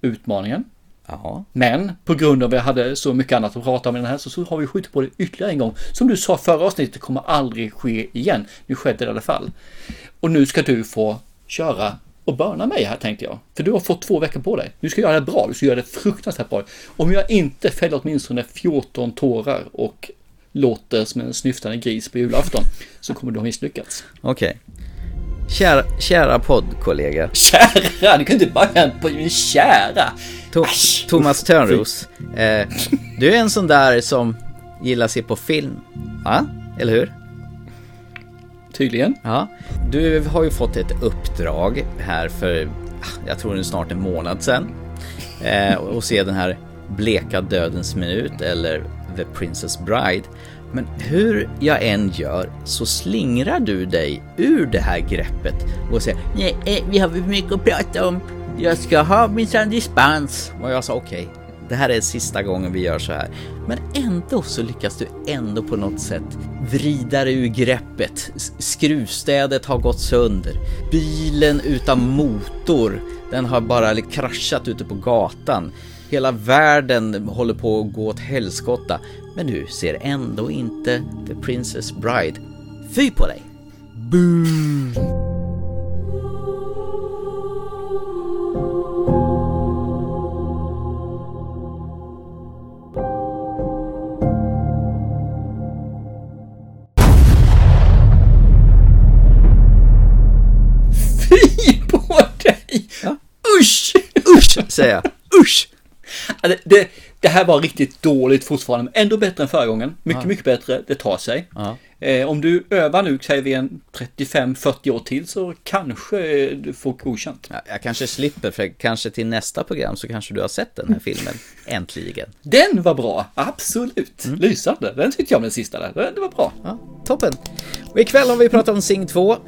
[SPEAKER 2] utmaningen.
[SPEAKER 3] Ja.
[SPEAKER 2] Men på grund av att vi hade så mycket annat att prata om i den här så, så har vi skjutit på det ytterligare en gång. Som du sa förra avsnittet kommer aldrig ske igen. Nu skedde det i alla fall. Och nu ska du få köra och börna mig här tänkte jag. För du har fått två veckor på dig. Du ska göra det bra. Du ska göra det fruktansvärt bra. Om jag inte fäller åtminstone 14 tårar och låter som en snyftande gris på julafton så kommer du ha misslyckats.
[SPEAKER 3] Okej. Kära, kära poddkollega.
[SPEAKER 2] Kära, du kan inte börja på min kära.
[SPEAKER 3] To- Thomas Törnros. Eh, du är en sån där som gillar att se på film. Va? Eller hur?
[SPEAKER 2] Tydligen.
[SPEAKER 3] Ja. Du har ju fått ett uppdrag här för, jag tror det är snart en månad sedan. Eh, och se den här Bleka dödens minut eller The Princess Bride. Men hur jag än gör så slingrar du dig ur det här greppet och säger nej, eh, vi har för mycket att prata om. Jag ska ha minsann dispens. Och jag sa okej, det här är sista gången vi gör så här. Men ändå så lyckas du ändå på något sätt vrida dig ur greppet. Skruvstädet har gått sönder. Bilen utan motor, den har bara kraschat ute på gatan. Hela världen håller på att gå åt helskotta. Men du ser ändå inte The Princess Bride. Fy på dig! Boom!
[SPEAKER 2] Fy på dig! Usch!
[SPEAKER 3] Usch, säger jag. Usch!
[SPEAKER 2] Det, det, Det här var riktigt dåligt fortfarande, men ändå bättre än förra gången. Mycket,
[SPEAKER 3] Ja.
[SPEAKER 2] mycket bättre. Det tar sig.
[SPEAKER 3] Ja.
[SPEAKER 2] Eh, om du övar nu, säger vi en 35-40 år till, så kanske eh, du får godkänt.
[SPEAKER 3] Ja, jag kanske slipper, för kanske till nästa program så kanske du har sett den här filmen. Äntligen.
[SPEAKER 2] Den var bra, absolut.
[SPEAKER 3] Mm.
[SPEAKER 2] Lysande. Den tyckte jag om den sista där. Det det var bra.
[SPEAKER 3] Ja, toppen. Och ikväll har vi pratat om Sing 2, eh,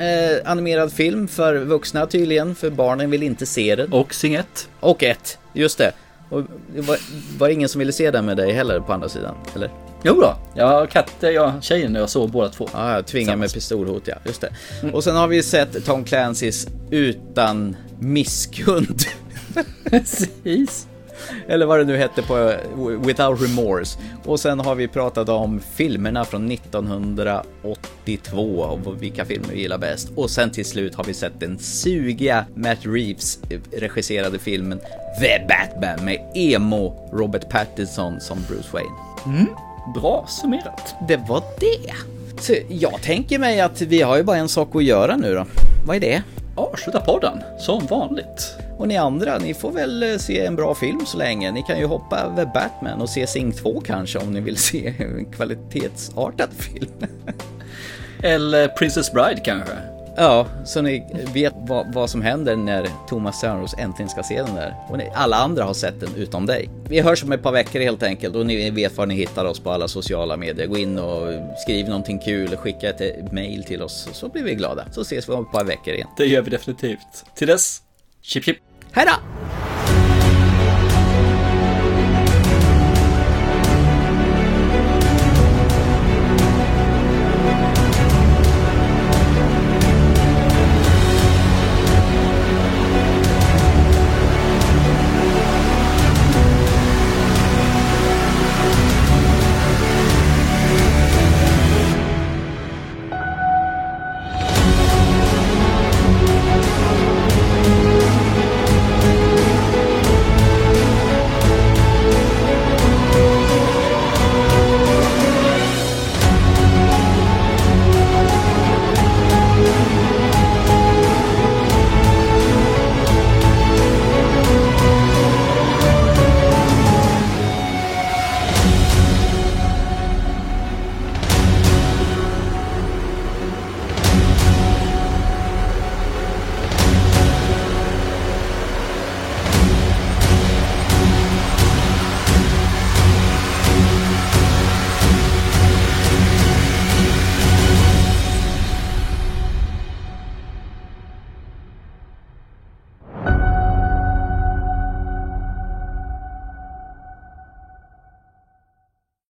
[SPEAKER 3] animerad film för vuxna tydligen, för barnen vill inte se den.
[SPEAKER 2] Och Sing 1.
[SPEAKER 3] Och 1, just det. Och det var, var det ingen som ville se den med dig heller på andra sidan, eller?
[SPEAKER 2] Jo då, jag katte, jag tjejen och jag såg båda två.
[SPEAKER 3] Ja, jag tvingar med pistolhot, ja. Just det. Och sen har vi sett Tom Clancys Utan misskund.
[SPEAKER 2] Precis.
[SPEAKER 3] Eller vad det nu hette på Without Remorse. Och sen har vi pratat om filmerna från 1982 och vilka filmer vi gillar bäst. Och sen till slut har vi sett den sugiga Matt Reeves eh, regisserade filmen The Batman med emo Robert Pattinson som Bruce Wayne.
[SPEAKER 2] Mm. Bra summerat.
[SPEAKER 3] Det var det. Så jag tänker mig att vi har ju bara en sak att göra nu då. Vad är det?
[SPEAKER 2] Avsluta podden, som vanligt.
[SPEAKER 3] Och ni andra, ni får väl eh, se en bra film så länge. Ni kan ju hoppa över Batman och se Sing 2 kanske om ni vill se en kvalitetsartad film.
[SPEAKER 2] Eller Princess Bride kanske.
[SPEAKER 3] Ja, så ni vet vad, vad som händer när Thomas Törnros äntligen ska se den där. Och ni, alla andra har sett den utom dig. Vi hörs om ett par veckor helt enkelt och ni vet var ni hittar oss på alla sociala medier. Gå in och skriv någonting kul, skicka ett mail till oss så blir vi glada. Så ses vi om ett par veckor igen.
[SPEAKER 2] Det gör vi definitivt. Till dess, chip chip.
[SPEAKER 3] Hej då!